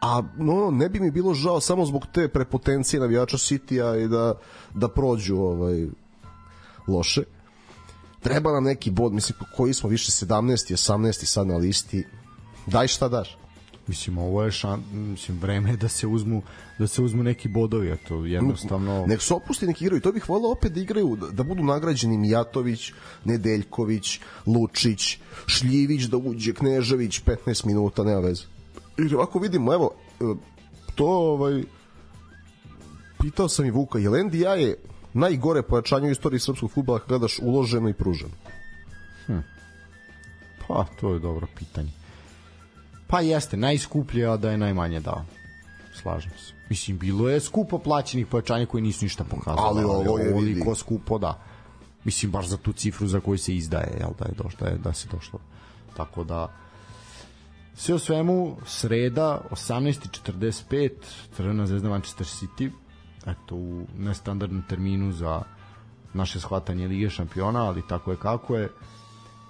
A no, ne bi mi bilo žao samo zbog te prepotencije navijača City-a i da, da prođu ovaj, loše. Treba nam neki bod, mislim, koji smo više 17. 18. sad na listi. Daj šta daš. Mislim, ovo je šan, mislim, vreme da se uzmu da se uzmu neki bodovi, a to jednostavno... Nek se opusti neki igraju, to bih volao opet da igraju, da, da budu nagrađeni Mijatović, Nedeljković, Lučić, Šljivić, da uđe Knežević 15 minuta, nema veze. I ovako vidimo, evo, e, to ovaj, pitao sam i Vuka, je NDI je najgore pojačanje u istoriji srpskog futbola kada gledaš uloženo i pruženo? Hm. Pa, to je dobro pitanje. Pa jeste, najskuplje, a da je najmanje dao. Slažem se. Mislim, bilo je skupo plaćenih pojačanja koji nisu ništa pokazali. Ali ovo je, vidi. skupo, da. Mislim, baš za tu cifru za koju se izdaje, jel da je došlo, da, je, da se došlo. Tako da, sve u svemu, sreda, 18.45, Crvena zvezda Manchester City, eto, u nestandardnom terminu za naše shvatanje Lige šampiona, ali tako je kako je.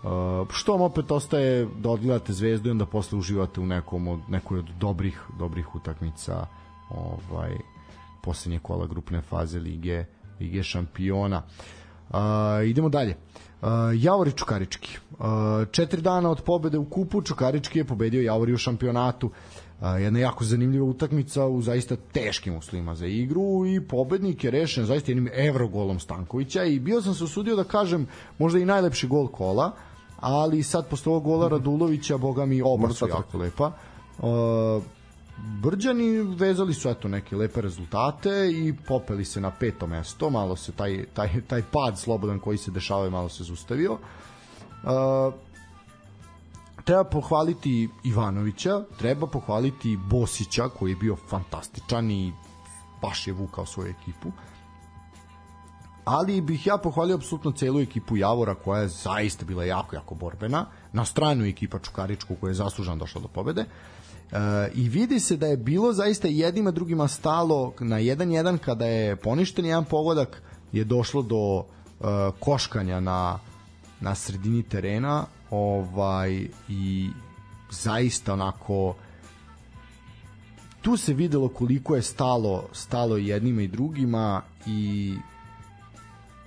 Uh, što vam opet ostaje da odgledate zvezdu i onda posle uživate u nekom od, nekoj od dobrih, dobrih utakmica ovaj, poslednje kola grupne faze Lige, Lige šampiona. Uh, idemo dalje. Uh, Javori Čukarički. Uh, četiri dana od pobede u kupu Čukarički je pobedio Javori u šampionatu. Uh, jedna jako zanimljiva utakmica u zaista teškim uslovima za igru i pobednik je rešen zaista jednim evrogolom Stankovića i bio sam se usudio da kažem možda i najlepši gol kola ali sad posle ovog gola Radulovića, boga mi oba su jako lepa. Uh, Brđani vezali su eto neke lepe rezultate i popeli se na peto mesto, malo se taj, taj, taj pad slobodan koji se dešavao malo se zustavio. Uh, treba pohvaliti Ivanovića, treba pohvaliti Bosića koji je bio fantastičan i baš je vukao svoju ekipu. Uh, ali bih ja pohvalio apsolutno celu ekipu Javora koja je zaista bila jako, jako borbena, na stranu ekipa Čukaričku koja je zaslužan došla do pobede. E, I vidi se da je bilo zaista jednima drugima stalo na 1-1 kada je poništen jedan pogodak je došlo do e, koškanja na, na sredini terena ovaj i zaista onako tu se videlo koliko je stalo stalo jednima i drugima i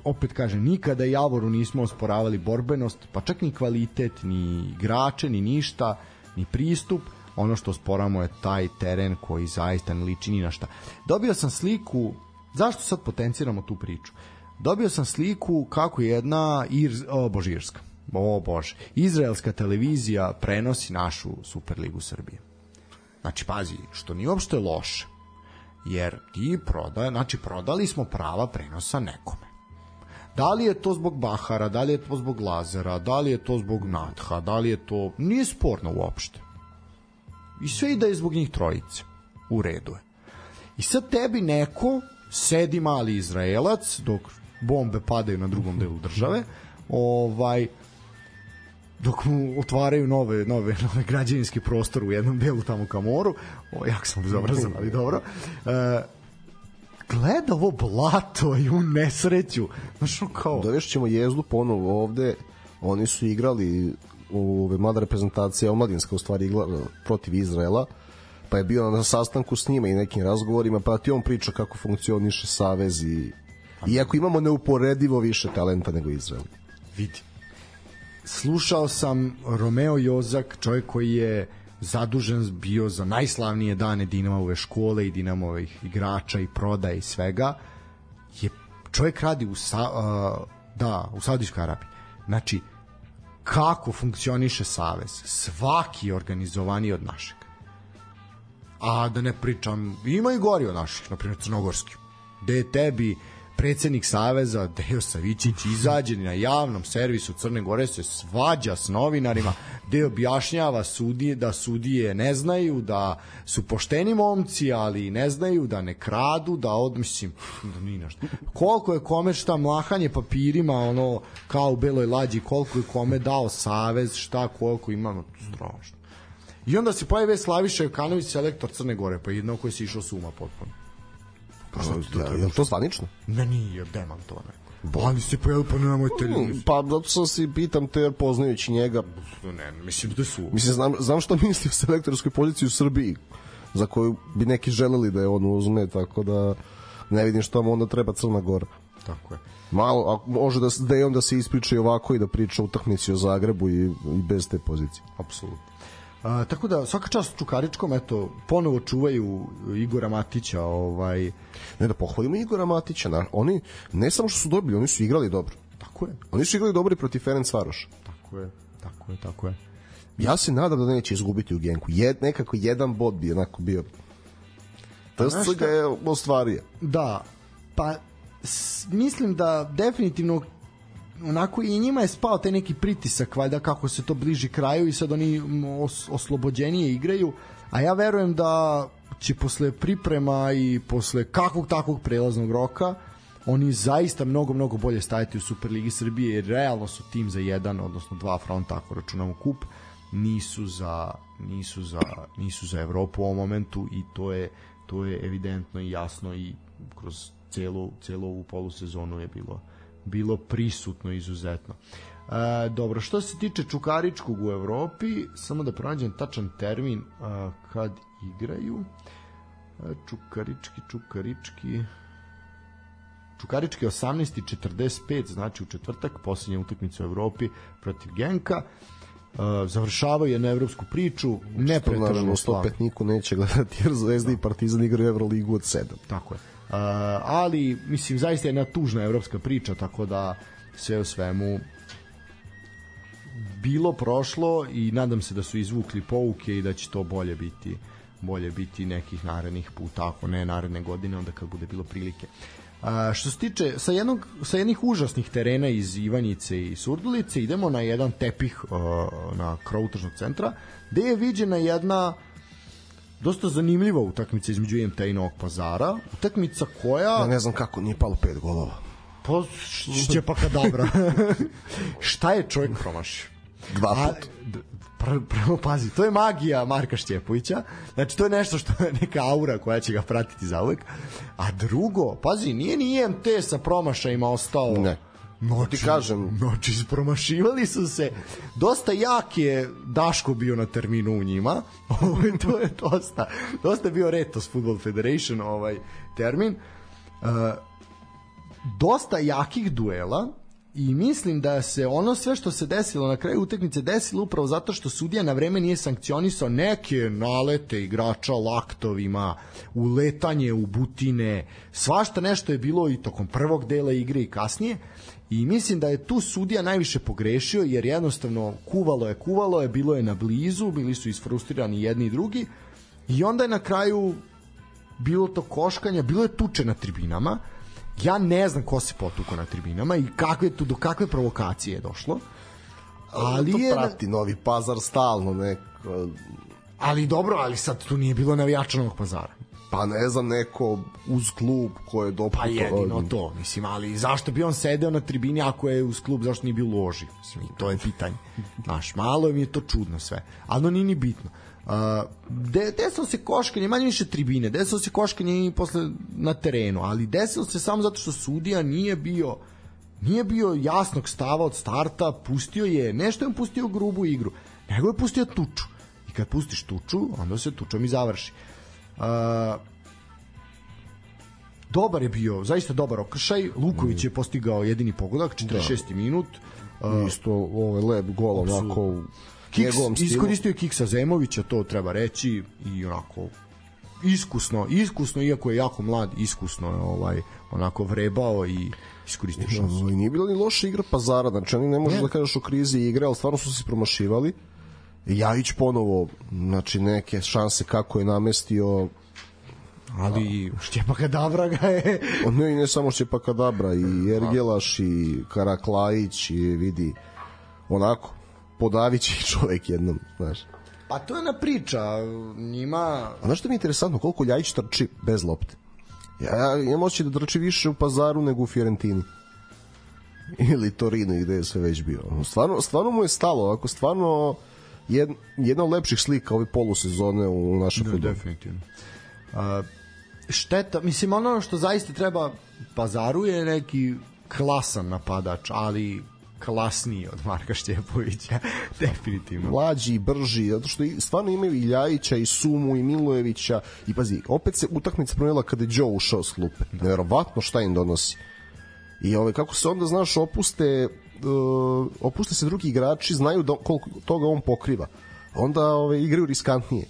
opet kažem, nikada Javoru nismo osporavali borbenost, pa čak ni kvalitet, ni igrače, ni ništa, ni pristup, ono što sporamo je taj teren koji zaista ne liči ni na šta. Dobio sam sliku, zašto sad potenciramo tu priču? Dobio sam sliku kako jedna Ir, o, božirska, o bože, izraelska televizija prenosi našu Superligu Srbije. Znači, pazi, što nije uopšte loše, jer ti prodaje, znači prodali smo prava prenosa nekome Da li je to zbog Bahara, da li je to zbog Lazara, da li je to zbog Natha, da li je to... Nije sporno uopšte. I sve i da je zbog njih trojice. U redu je. I sad tebi neko sedi mali Izraelac dok bombe padaju na drugom delu države ovaj dok mu otvaraju nove, nove, nove građevinski prostor u jednom delu tamo ka moru o, jako sam bezobrazan, ali dobro e, gleda ovo blato i u nesreću. Znaš, kao... Dovešćemo jezdu ponovo ovde. Oni su igrali u mlada reprezentacija omladinska u stvari igla protiv Izraela pa je bio na sastanku s njima i nekim razgovorima pa ti on priča kako funkcioniše savez i iako imamo neuporedivo više talenta nego Izrael vidi slušao sam Romeo Jozak čovjek koji je zadužen bio za najslavnije dane Dinamove škole i Dinamovih igrača i prodaje i svega je čovjek radi u Sa, uh, da, u Saudijskoj Arabiji. Znači, kako funkcioniše savez? Svaki je organizovaniji od našeg. A da ne pričam, ima i gori od naših, na primjer Crnogorski. Gde tebi predsednik Saveza Dejo Savićić izađe na javnom servisu Crne Gore se svađa s novinarima gde objašnjava sudije da sudije ne znaju da su pošteni momci ali ne znaju da ne kradu da od mislim da ni nešto koliko je kome šta mlahanje papirima ono kao u beloj lađi koliko je kome dao savez šta koliko ima strašno I onda se pojavi Slaviša Jokanović, selektor Crne Gore, pa jedno koji se išao suma potpuno. Pa, ja, je li to zvanično? Ne, nije, demantovano. Ali se pojavili, pa nemojte ljudi. Pa, zato sam si pitam te, jer poznajući njega, Ne, mislim da su. mislim, znam, znam što misli o selektorskoj poziciji u Srbiji, za koju bi neki želeli da je on uzme, tako da ne vidim što mu onda treba Crna Gora. Tako je. Malo, a može da, da je on da se ispriča i ovako i da priča utakmici o Zagrebu i, i bez te pozicije. Apsolutno. A, tako da svaka čast Čukaričkom, eto, ponovo čuvaju Igora Matića, ovaj, Ne da pohvalimo Igora Matića, na, oni ne samo što su dobili, oni su igrali dobro. tako je, Oni su igrali dobro i protiv Ferenc Varoša. tako je, tako je, tako je. Ja se nadam da neće izgubiti u Genku. Jed, nekako jedan bod bi onako bio. To znaš se ga je ostvario. Da, pa s, mislim da definitivno onako i njima je spao taj neki pritisak valjda kako se to bliži kraju i sad oni os, oslobođenije igraju a ja verujem da će posle priprema i posle kakvog takvog prelaznog roka oni zaista mnogo, mnogo bolje stajati u Superligi Srbije jer realno su tim za jedan, odnosno dva fronta ako računamo kup nisu za nisu za nisu za Evropu u ovom momentu i to je to je evidentno i jasno i kroz celu celu ovu polusezonu je bilo bilo prisutno izuzetno. E, dobro, što se tiče Čukaričkog u Evropi, samo da pronađem tačan termin a, kad igraju. E, Čukarički, Čukarički... Čukarički 18.45, znači u četvrtak, posljednja utakmica u Evropi protiv Genka. Uh, završavaju jednu evropsku priču, naravno slavno. 105 niko neće gledati jer Zvezda i Partizan igraju Euroligu od 7. Tako je. Uh, ali, mislim, zaista je jedna tužna evropska priča, tako da sve u svemu bilo prošlo i nadam se da su izvukli pouke i da će to bolje biti bolje biti nekih narednih puta, ako ne naredne godine, onda kad bude bilo prilike. A, što se tiče sa jednog sa jednih užasnih terena iz Ivanjice i Surdulice idemo na jedan tepih uh, na krov tržnog centra gde je viđena jedna dosta zanimljiva utakmica između IMT i Novog Pazara. Utakmica koja... Ja ne znam kako nije palo pet golova. Pa, šćepaka (laughs) dobra. Šta je čovjek promašio? Dva A, puta. d- pr prvo pazi, to je magija Marka Šćepovića. Znači to je nešto što je neka aura koja će ga pratiti zauvek. A drugo, pazi, nije ni IMT sa promašajima ostao. Ne. Ti kažem- znači promašivali su se. Dosta jak je Daško bio na terminu u njima. (laughs) Ovaj to je dosta. Dosta je bio Retos Football Federation ovaj termin. Uh, dosta jakih duela i mislim da se ono sve što se desilo na kraju utakmice desilo upravo zato što sudija na vreme nije sankcionisao neke nalete igrača laktovima, uletanje u butine, svašta nešto je bilo i tokom prvog dela igre i kasnije i mislim da je tu sudija najviše pogrešio jer jednostavno kuvalo je, kuvalo je, bilo je na blizu, bili su isfrustrirani jedni i drugi i onda je na kraju bilo to koškanja, bilo je tuče na tribinama. Ja ne znam ko se potuko na tribinama i kakve tu do kakve provokacije je došlo. Ali to je prati Novi Pazar stalno neko ali dobro, ali sad tu nije bilo navijača Novog Pazara. Pa ne znam neko uz klub ko je doputo Pa jedino to, mislim, ali zašto bi on sedeo na tribini ako je uz klub, zašto nije bio u loži? Mislim, to je pitanje. (laughs) Znaš, malo mi je to čudno sve, ali no nije ni bitno. Uh, de, desilo se koškanje, manje više tribine, desilo se koškanje i posle na terenu, ali desilo se samo zato što sudija nije bio nije bio jasnog stava od starta, pustio je, nešto je pustio grubu igru, nego je pustio tuču. I kad pustiš tuču, onda se tučom i završi. Uh, dobar je bio, zaista dobar okršaj. Luković je postigao jedini pogodak, 46. minut. Uh, isto ovaj lep gol onako u Kiks, njegovom stilu. iskoristio je Kiksa Zemovića, to treba reći i onako iskusno, iskusno iako je jako mlad, iskusno je ovaj onako vrebao i iskoristio šansu. Nije bila ni loša igra Pazara, znači oni ne možeš Ne. da kažeš o krizi igre, ali stvarno su se promašivali. Jajić ponovo, znači neke šanse kako je namestio, Ali Štjepa Kadabra ga je (laughs) on ne, i ne samo Šćepa Dabra, i Ergelaš, i Karaklajić, i vidi, onako, podavići čovek jednom, znaš. Pa to je na priča, njima A znaš što mi je interesantno, koliko Ljajić trči bez lopte? Ja, ja imam osjećaj da trči više u Pazaru nego u Fiorentini. Ili Torino gde je sve već bio. Stvarno, stvarno mu je stalo, ako stvarno jed, jedna od lepših slika ove polusezone u našem Da, futbolu. definitivno. A, šteta, mislim, ono što zaista treba pazaru je neki klasan napadač, ali klasniji od Marka Štjepovića, (laughs) definitivno. mlađi i brži, zato što stvarno imaju i Ljajića i Sumu i Milojevića i pazi, opet se utakmica promenila kada je Joe ušao s klupe. Neverovatno šta im donosi. I ove, kako se onda, znaš, opuste uh, opuste se drugi igrači, znaju da, koliko toga on pokriva. Onda ove, igraju riskantnije.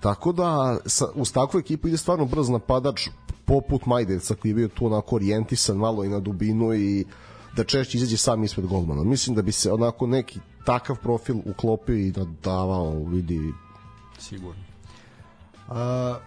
Tako da, sa, uz takvu ekipu ide stvarno brz napadač poput Majdevca koji je bio tu onako orijentisan malo i na dubinu i da češće izađe sam ispred golmana. Mislim da bi se onako neki takav profil uklopio i da davao, vidi, sigurno. A,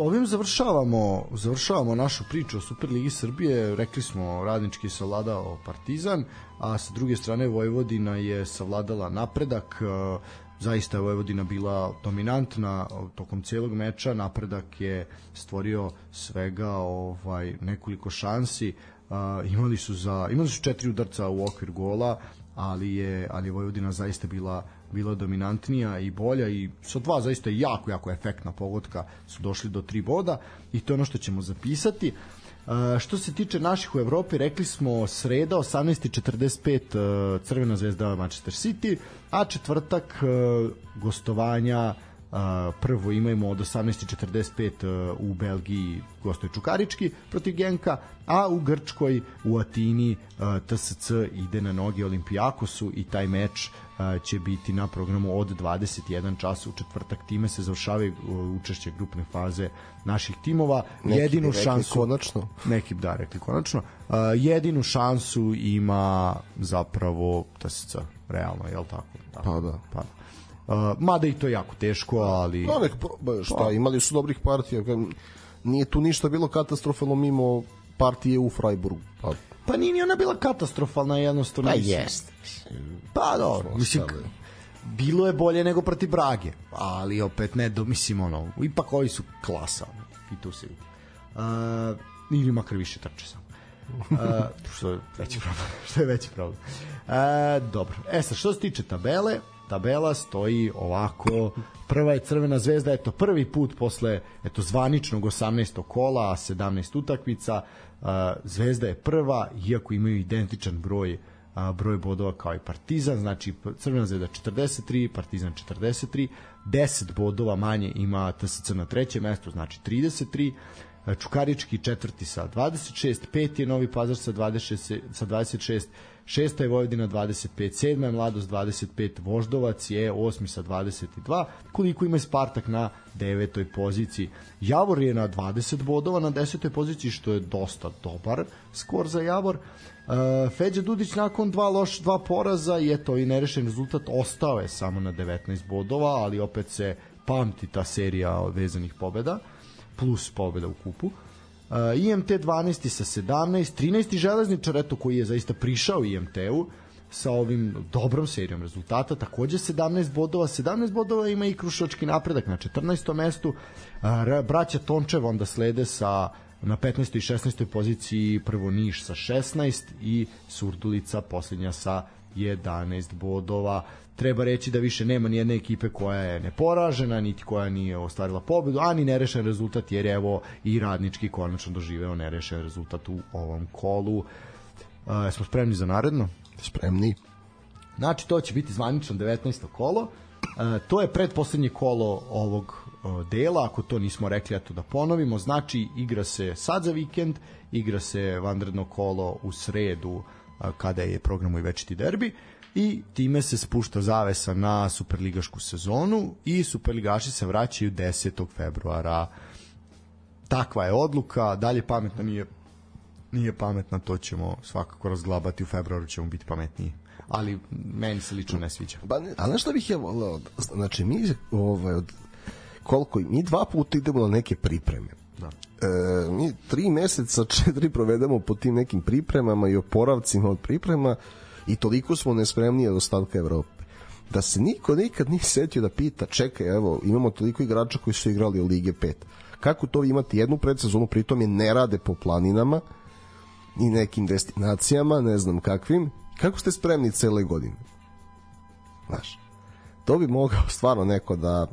ovim završavamo završavamo našu priču o Superligi Srbije. Rekli smo radnički je savladao Partizan, a sa druge strane Vojvodina je savladala napredak. A, Zaista je Vojvodina bila dominantna tokom celog meča. Napredak je stvorio svega ovaj nekoliko šansi. A, imali su za imali su četiri udarca u okvir gola, ali je ali je Vojvodina zaista bila bila dominantnija i bolja i sa dva zaista jako, jako efektna pogotka su došli do tri boda i to je ono što ćemo zapisati. E, što se tiče naših u Evropi, rekli smo sreda 18.45 e, Crvena zvezda Manchester City, a četvrtak e, gostovanja Uh, prvo imamo od 18.45 uh, u Belgiji gostuje Čukarički protiv Genka, a u Grčkoj u Atini uh, TSC ide na noge Olimpijakosu i taj meč uh, će biti na programu od 21 časa u četvrtak time se završavaju uh, učešće grupne faze naših timova Neki jedinu šansu konačno. neki da rekli konačno uh, jedinu šansu ima zapravo TSC realno je l' tako? Da. Pa da. Pa, Uh, mada i to je jako teško, ali... No, nek proba, šta, Pa. imali su dobrih partija. Nije tu ništa bilo katastrofalno mimo partije u Freiburgu. Pa, Pa nije ni ona bila katastrofalna jednostavno. pa mislim. jest. Pa dobro, mislim, bilo je bolje nego protiv Brage, ali opet ne, do, mislim, ono, ipak ovi su klasa, ono, i tu se vidi. Uh, ili makar više trče samo. Uh, (laughs) što je (laughs) veći problem. što je veći problem. Uh, dobro. E sad, što se tiče tabele, tabela stoji ovako, prva je Crvena zvezda, eto prvi put posle eto zvaničnog 18. kola, 17 utakmica, Zvezda je prva, iako imaju identičan broj broj bodova kao i Partizan, znači Crvena zvezda 43, Partizan 43, 10 bodova manje ima TSC na trećem mestu, znači 33, a, Čukarički četvrti sa 26, peti je Novi Pazar sa 26, sa 26 šesta je Vojvodina 25, sedma je Mladost 25, Voždovac je osmi sa 22, koliko ima Spartak na devetoj poziciji. Javor je na 20 bodova na desetoj poziciji, što je dosta dobar skor za Javor. Uh, Feđa Dudić nakon dva loš dva poraza i eto i nerešen rezultat ostao je samo na 19 bodova, ali opet se pamti ta serija vezanih pobeda plus pobeda u kupu. Uh, IMT 12. sa 17, 13. železničar eto koji je zaista prišao IMT-u sa ovim dobrom serijom rezultata, takođe 17 bodova, 17 bodova ima i Krušovački napredak na 14. mestu, uh, Ra- braća Tončev onda slede sa na 15. i 16. poziciji prvo Niš sa 16 i Surdulica posljednja sa 11 bodova. Treba reći da više nema ni jedne ekipe koja je neporažena, niti koja nije ostvarila pobedu, a ni nerešen rezultat, jer evo i radnički konačno doživeo nerešen rezultat u ovom kolu. Uh, smo spremni za naredno? Spremni. Znači, to će biti zvanično 19. kolo. E, to je predposlednje kolo ovog e, dela, ako to nismo rekli, eto da ponovimo. Znači, igra se sad za vikend, igra se vanredno kolo u sredu, e, kada je program i večiti derbi i time se spušta zavesa na superligašku sezonu i superligaši se vraćaju 10. februara. Takva je odluka, dalje pametna nije nije pametna, to ćemo svakako razglabati u februaru ćemo biti pametniji ali meni se lično ne sviđa Ba ne, a znaš šta bih ja voleo? Znači, mi, ovaj, od, koliko, mi dva puta idemo na neke pripreme. Da. E, mi tri meseca, (laughs) četiri provedemo po tim nekim pripremama i oporavcima od priprema i toliko smo nespremniji od ostatka Evrope. Da se niko nikad nije setio da pita, čekaj, evo, imamo toliko igrača koji su igrali u Lige 5. Kako to imati jednu predsezonu, pritom je ne rade po planinama i nekim destinacijama, ne znam kakvim, kako ste spremni cele godine? Znaš, To bi mogao (laughs) stvarno neko da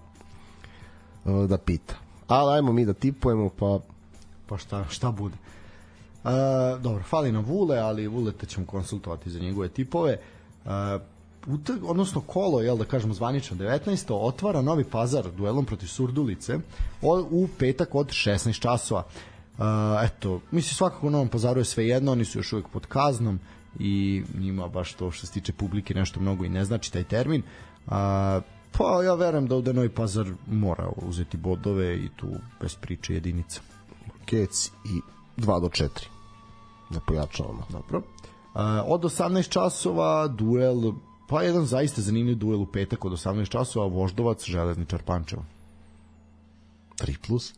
da pita. Ali ajmo mi da tipujemo, pa pa šta, šta bude. Uh, dobro, fali nam Vule, ali Vuleta ćemo konsultovati za njegove tipove. Uh, utrk, odnosno kolo, jel da kažemo zvanično 19. otvara Novi Pazar duelom protiv Surdulice u petak od 16 časova. Uh, eto, mislim svakako u Novom Pazaru je sve jedno, oni su još uvijek pod kaznom i njima baš to što se tiče publike nešto mnogo i ne znači taj termin. Uh, pa ja verujem da ovde Novi Pazar mora uzeti bodove i tu bez priče jedinica. Kec i 2 do 4 da pojačavamo. Dobro. Uh, od 18 časova duel pa jedan zaista zanimljiv duel u petak od 18 časova Voždovac Železničar Pančevo 3 plus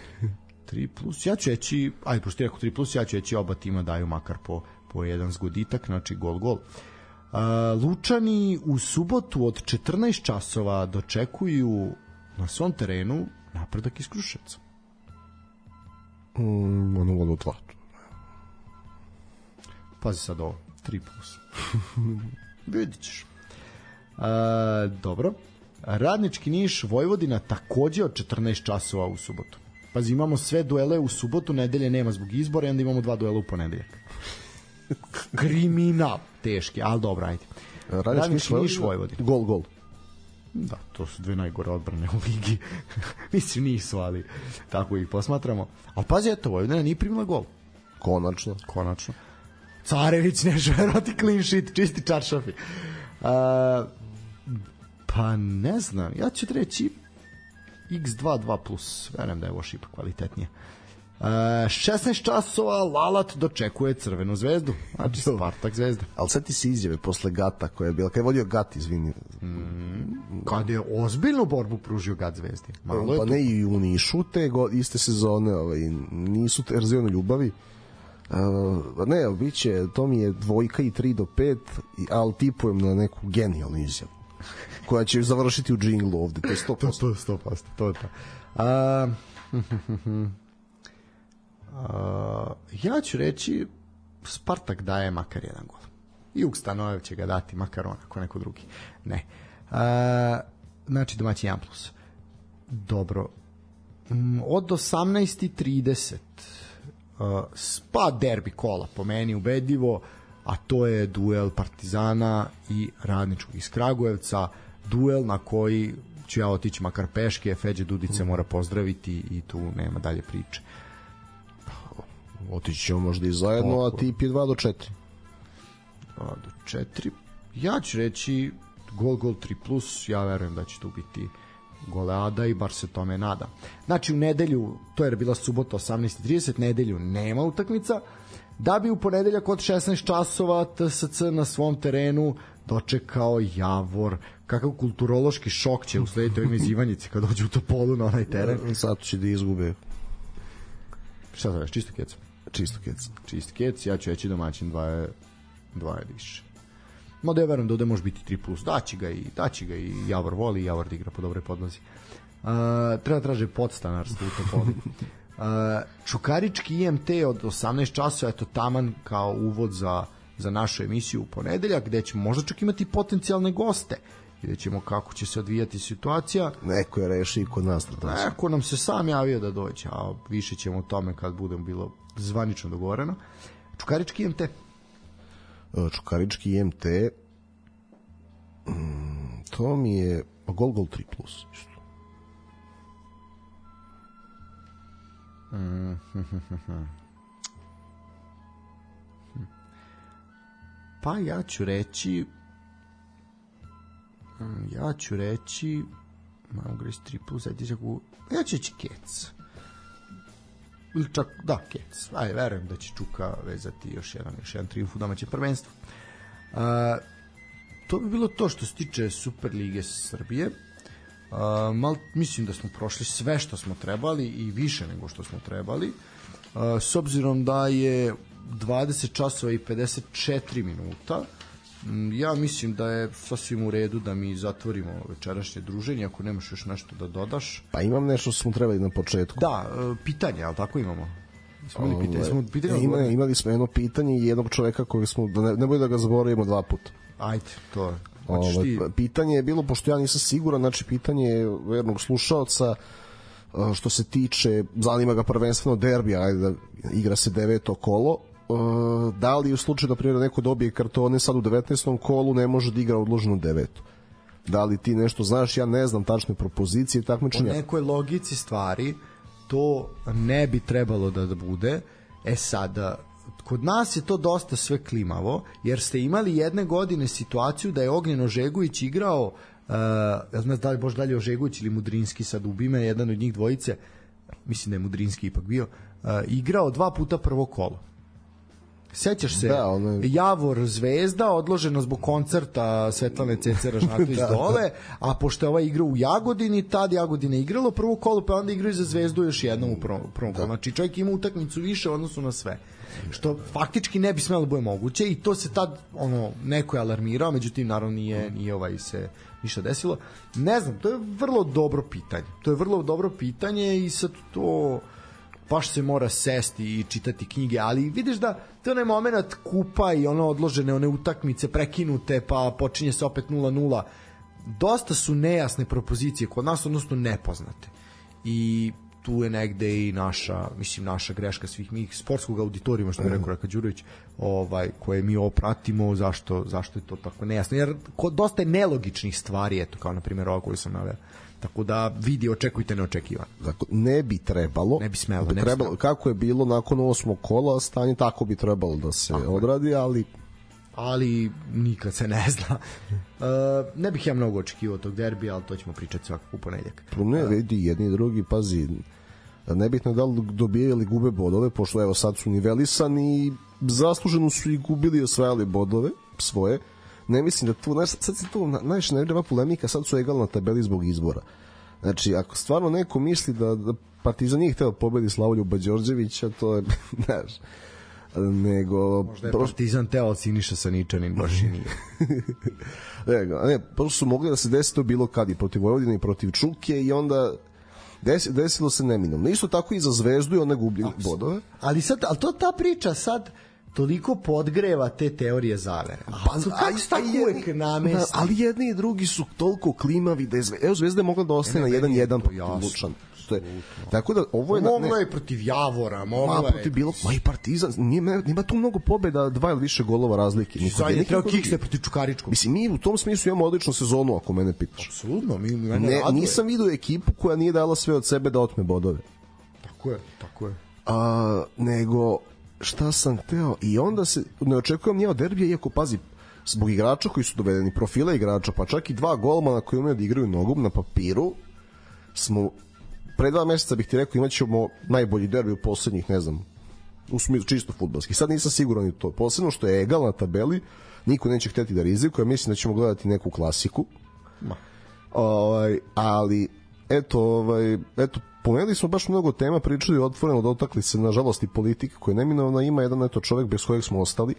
(laughs) 3 plus ja ću reći aj pošto je 3 plus ja ću reći oba tima daju makar po, po jedan zgoditak znači gol gol Uh, Lučani u subotu od 14 časova dočekuju na svom terenu napredak iz Kruševca. Mm, ono ono 2. Pazi sad ovo, 3 plus. (laughs) Vidit ćeš. Uh, dobro. Radnički Niš Vojvodina takođe od 14 časova u subotu. Pazi, imamo sve duele u subotu, nedelje nema zbog izbora i onda imamo dva duela u ponedeljak. (laughs) Kriminal. Teški, ali dobro, ajde. Radnički, Radnički Niš Vojvodina. Gol, gol. Da, to su dve najgore odbrane u ligi. (laughs) Mislim, nisu, ali tako ih posmatramo. Ali pazi, eto, Vojvodina nije primila gol. Konačno. Konačno. Carević ne verovati clean sheet, čisti čaršafi. Uh, pa ne znam, ja ću reći x2 2 plus, verujem da je ovo ipak kvalitetnije. Uh, 16 časova Lalat dočekuje Crvenu zvezdu, znači Spartak zvezda. Ali sad ti se izjave posle Gata koja je bila, kada je vodio Gat, izvini. Kad je ozbiljnu borbu pružio Gat zvezdi. Malo je pa ne i u Nišu te go, iste sezone, ovaj, nisu erzijone ljubavi. Uh, ne, bit će, to mi je dvojka i 3 do 5, i- ali tipujem na neku genijalnu izjavu koja će završiti u džinglu ovde, to je 100%. To, to je 100%, to je to. A, (laughs) ja ću reći Spartak daje makar jedan gol. Jug Stanojev će ga dati makar on, ako neko drugi. Ne. A, znači domaći 1 plus. Dobro. Mm, Od 18.30 uh, spa derbi kola po meni ubedljivo a to je duel Partizana i Radničkog iz Kragujevca duel na koji ću ja otići makar peške Feđe Dudice mora pozdraviti i tu nema dalje priče Otići ćemo možda i zajedno, a tip je 2 do 4. 2 do 4 ja ću reći gol gol 3 plus ja verujem da će tu biti goleada i bar se tome nadam. Znači u nedelju, to je bila subota 18.30, nedelju nema utakmica, da bi u ponedeljak od 16 časova TSC na svom terenu dočekao Javor. Kakav kulturološki šok će uslediti ovim iz Ivanjice kad dođu u Topolu na onaj teren. Zato će da izgube Šta zoveš, čisto kec? Čisto kec. Čist kec, ja ću reći domaćin dva je, dva je više. Mada ja verujem da ovde može biti 3 plus. Daći ga i, daći ga i Javor voli i Javor da igra po dobroj podlozi. Uh, treba traže podstanarstvo u Topolu. (laughs) Uh, Čukarički IMT od 18 časova, eto taman kao uvod za, za našu emisiju u ponedeljak, gde ćemo možda čak imati potencijalne goste. Vidjet ćemo kako će se odvijati situacija. Neko je reši i kod nas na to. Neko nam se sam javio da dođe, a više ćemo o tome kad budemo bilo zvanično dogovoreno. Čukarički IMT. Čukarički IMT mm, to mi je pa gol gol 3 plus isto. (laughs) Pa ja ću reći mm, ja ću reći malo gre 3 plus, ajde ja ću reći Kec. Ili čak, da, Kec. Ajde, verujem da će Čuka vezati još jedan, još jedan triumf u domaćem prvenstvu. Uh, to bi bilo to što se tiče Super Lige Srbije. Uh, mal, mislim da smo prošli sve što smo trebali i više nego što smo trebali. Uh, s obzirom da je 20 časova i 54 minuta, ja mislim da je sasvim u redu da mi zatvorimo večerašnje druženje, ako nemaš još nešto da dodaš. Pa imam nešto što smo trebali na početku. Da, uh, pitanje, ali tako imamo? Smo imali pitanje? Smo pitanje Ima, imali smo jedno pitanje i jednog čoveka kojeg smo, da ne, ne bude da ga zaboravimo dva puta. Ajde, to Hoćeš Ovaj, ti- pitanje je bilo, pošto ja nisam siguran, znači pitanje je jednog slušaoca uh, što se tiče, zanima ga prvenstveno derbija, ajde da igra se deveto kolo, da li u slučaju da primjer neko dobije kartone sad u 19. kolu ne može da igra odloženo deveto da li ti nešto znaš, ja ne znam tačne propozicije po takmičenja. nekoj logici stvari to ne bi trebalo da, da bude. E sada, kod nas je to dosta sve klimavo, jer ste imali jedne godine situaciju da je Ognjen Ožegović igrao, uh, ja znam da li bož dalje Ožegović ili Mudrinski, sad ubi me jedan od njih dvojice, mislim da je Mudrinski ipak bio, uh, igrao dva puta prvo kolo. Sećaš se, Da, ono Javor Zvezda odloženo zbog koncerta Svetlane Cece Ražnatović (laughs) Da, dole, a pošto je ova igra u Jagodini, tad Jagodina je igralo prvo kolo, pa onda igraju za Zvezdu još jednom u prvom, prvom kolu. Znači čovjek ima utakmicu više u odnosu na sve. Što faktički ne bi smelo da bude moguće i to se tad ono neko je alarmirao, međutim naravno nije nije ovaj se ništa desilo. Ne znam, to je vrlo dobro pitanje. To je vrlo dobro pitanje i sad to baš se mora sesti i čitati knjige, ali vidiš da to onaj moment kupa i ono odložene one utakmice prekinute pa počinje se opet 0-0 dosta su nejasne propozicije kod nas, odnosno nepoznate i tu je negde i naša, mislim naša greška svih mi sportskog auditorijuma što je rekao Raka Đurović, ovaj koje mi ovo pratimo, zašto zašto je to tako nejasno. Jer kod dosta je nelogičnih stvari, eto kao na primjer ovo koju sam naveo. Tako da vidi, očekujte neočekivano. Dakle, ne bi trebalo. Ne bi smelo, Da ne bi trebalo, smelo. Kako je bilo nakon osmog kola stanje, tako bi trebalo da se odradi, ali ali nikad se ne zna. Uh, (laughs) ne bih ja mnogo očekivao tog derbija, ali to ćemo pričati svakako u ponedjeljak. ne, vidi jedni i drugi, pazi, nebitno da li dobije ili gube bodove, pošto evo sad su nivelisani i zasluženo su i gubili i osvajali bodove svoje. Ne mislim da tu, znaš, sad se tu na- najviše nervira polemika, sad su egal na tabeli zbog izbora. Znači, ako stvarno neko misli da, da Partizan nije hteo pobedi Slavoljuba Đorđevića, to je, (laughs) znaš, nego... Možda je Partizan teo, ali Siniša Saničanin (laughs) baš i nije. Ne, ne, prosto su mogli da se desi to bilo kad i protiv Vojvodine i protiv Čuke i onda desi, desilo se neminovno. Isto tako i za Zvezdu i one gubili bodove. Ali sad, ali to ta priča sad toliko podgreva te teorije zavere. A pa, kako se tako uvek namesti? Da, ali jedni i drugi su toliko klimavi da je Zvezda, evo Zvezda je mogla da ostane na Ne, meni je 1-1 to protiv jasno. Lučana. Što je, tako da ovo je... ne, je protiv Javora, moglo Ma, je... protiv bilo, ma i Partizan, nije, nema tu mnogo pobeda, dva ili više golova razlike. Ni kod Sad je kod drugih. kiksne protiv Čukaričkog. Mislim, mi u tom smislu imamo odličnu sezonu, ako mene pitaš. Apsolutno, mi, mi mene Ne, raduje. nisam vidio ekipu koja nije dala sve od sebe da otme bodove. Tako je, tako je. A, nego šta sam hteo i onda se ne očekujem nije od derbija iako pazi zbog igrača koji su dovedeni profila igrača pa čak i dva golmana koji umeju da igraju nogom na papiru smo pre dva meseca bih ti rekao imat ćemo najbolji derbi u poslednjih ne znam u smislu čisto futbalski. Sad nisam siguran i to. Posebno što je egal na tabeli niko neće hteti da rizikuje mislim da ćemo gledati neku klasiku. Ma. Ovaj, ali eto, ovaj, eto, pomenuli smo baš mnogo tema, pričali otvoreno, dotakli se nažalost i politike koje neminovno ima jedan eto čovek bez kojeg smo ostali,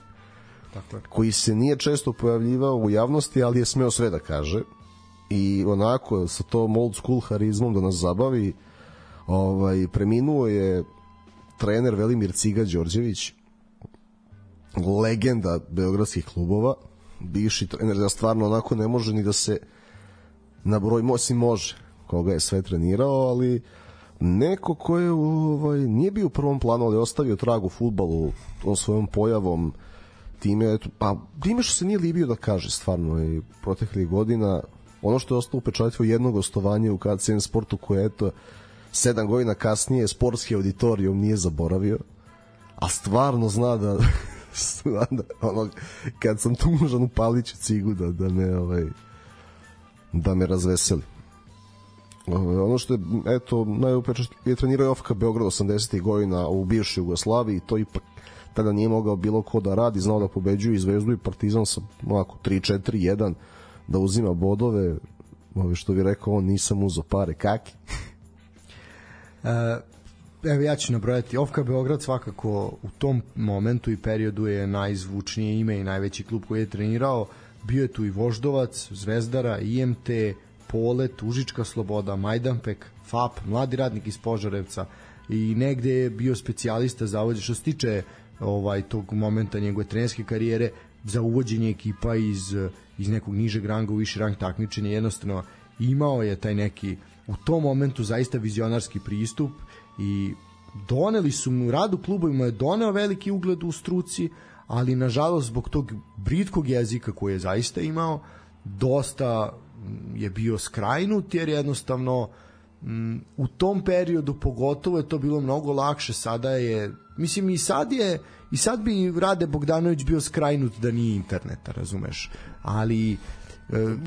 Tako je. koji se nije često pojavljivao u javnosti, ali je smeo sve da kaže i onako sa tom old school harizmom da nas zabavi ovaj, preminuo je trener Velimir Ciga Đorđević legenda beogradskih klubova bivši trener da stvarno onako ne može ni da se na broj mosi može koga je sve trenirao, ali neko ko je ovaj, nije bio u prvom planu, ali ostavio trag u futbalu tom svojom pojavom time, eto, pa time što se nije libio da kaže stvarno i proteklih godina ono što je ostalo upečatljivo jedno gostovanje u KCN sportu koje eto sedam godina kasnije sportski auditorijum nije zaboravio a stvarno zna da (laughs) zna da ono, kad sam tužan u Paliću cigu da, da me ovaj, da me razveseli. Ono što je, eto, najupečeš je trenirao OFK Beograd 80. godina u bivšoj Jugoslaviji, to ipak tada nije mogao bilo ko da radi, znao da pobeđuje i Zvezdu i Partizan sa ovako 3-4-1 da uzima bodove, ovaj, što bi rekao on, nisam uzo pare, kaki. (laughs) E, evo ja ću nabrojati Ofka Beograd svakako u tom momentu i periodu je najzvučnije ime i najveći klub koji je trenirao bio je tu i Voždovac, Zvezdara, IMT Polet, Užička Sloboda, Majdanpek, FAP, mladi radnik iz Požarevca i negde je bio specijalista za ovo što se tiče ovaj tog momenta njegove trenerske karijere za uvođenje ekipa iz, iz nekog nižeg ranga u viši rang takmičenja. Jednostavno imao je taj neki u tom momentu zaista vizionarski pristup i doneli su mu rad u klubovima je doneo veliki ugled u struci ali nažalost zbog tog britkog jezika koji je zaista imao dosta je bio skrajnut jer jednostavno m, u tom periodu pogotovo je to bilo mnogo lakše sada je mislim i sad je i sad bi Rade Bogdanović bio skrajnut da nije interneta razumeš ali e,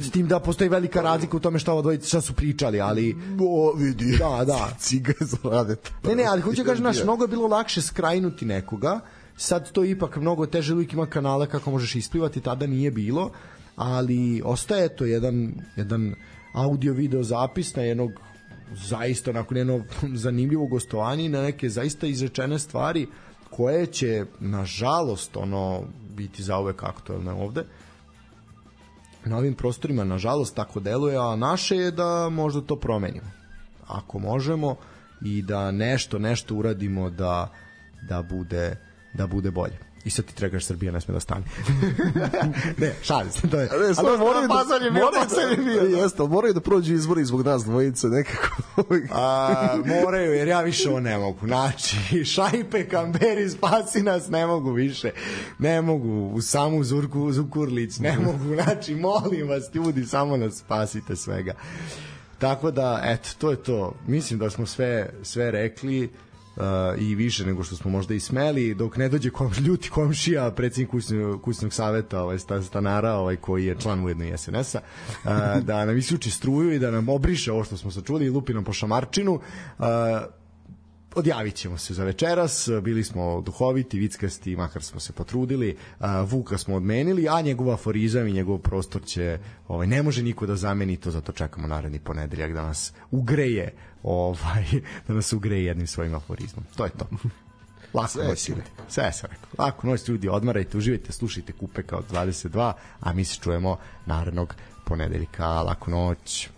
s tim da postoji velika razlika u tome šta ova dvojica šta su pričali, ali o, vidi. Da, da. (laughs) Ciga za rade. Ne, ne, ali hoću da kažem, znaš, mnogo je bilo lakše skrajnuti nekoga, sad to ipak mnogo teže, uvijek ima kanale kako možeš isplivati, tada nije bilo, ali ostaje to jedan, jedan audio video zapis na jednog zaista onako jedno (laughs) zanimljivo gostovanje na neke zaista izrečene stvari koje će nažalost ono biti zauvek aktuelne ovde. Na ovim prostorima nažalost tako deluje a naše je da možda to promenimo. Ako možemo i da nešto nešto uradimo da da bude da bude bolje i sad ti tregaš Srbija ne sme da stane. (laughs) ne, šalim se, to je. Ne, ali moraju da, moraju, moraju, jeste, ali moraju da prođu izbori zbog nas dvojice nekako. A, moraju, jer ja više ovo ne mogu. Znači, Šajpe, Kamberi, spasi nas, ne mogu više. Ne mogu, u samu Zurku, Zukurlić, ne (laughs) mogu. Znači, molim vas, ljudi, samo nas spasite svega. Tako da, eto, to je to. Mislim da smo sve, sve rekli uh, i više nego što smo možda i smeli dok ne dođe kom, ljuti komšija predsednik kućnog, kućnog saveta ovaj stanara ovaj koji je član ujedno i SNS-a uh, da nam isključi struju i da nam obriše ovo što smo sačuli i lupi nam po šamarčinu uh, odjavit ćemo se za večeras, bili smo duhoviti, vickasti, makar smo se potrudili, Vuka smo odmenili, a njegov aforizam i njegov prostor će, ovaj, ne može niko da zameni to, zato čekamo naredni ponedeljak da nas ugreje, ovaj, da nas ugreje jednim svojim aforizmom. To je to. Lako Sve noć ljudi. Sve se rekao. Lako noć ljudi, odmarajte, uživajte, slušajte Kupeka od 22, a mi se čujemo narednog ponedeljka. Laku noć.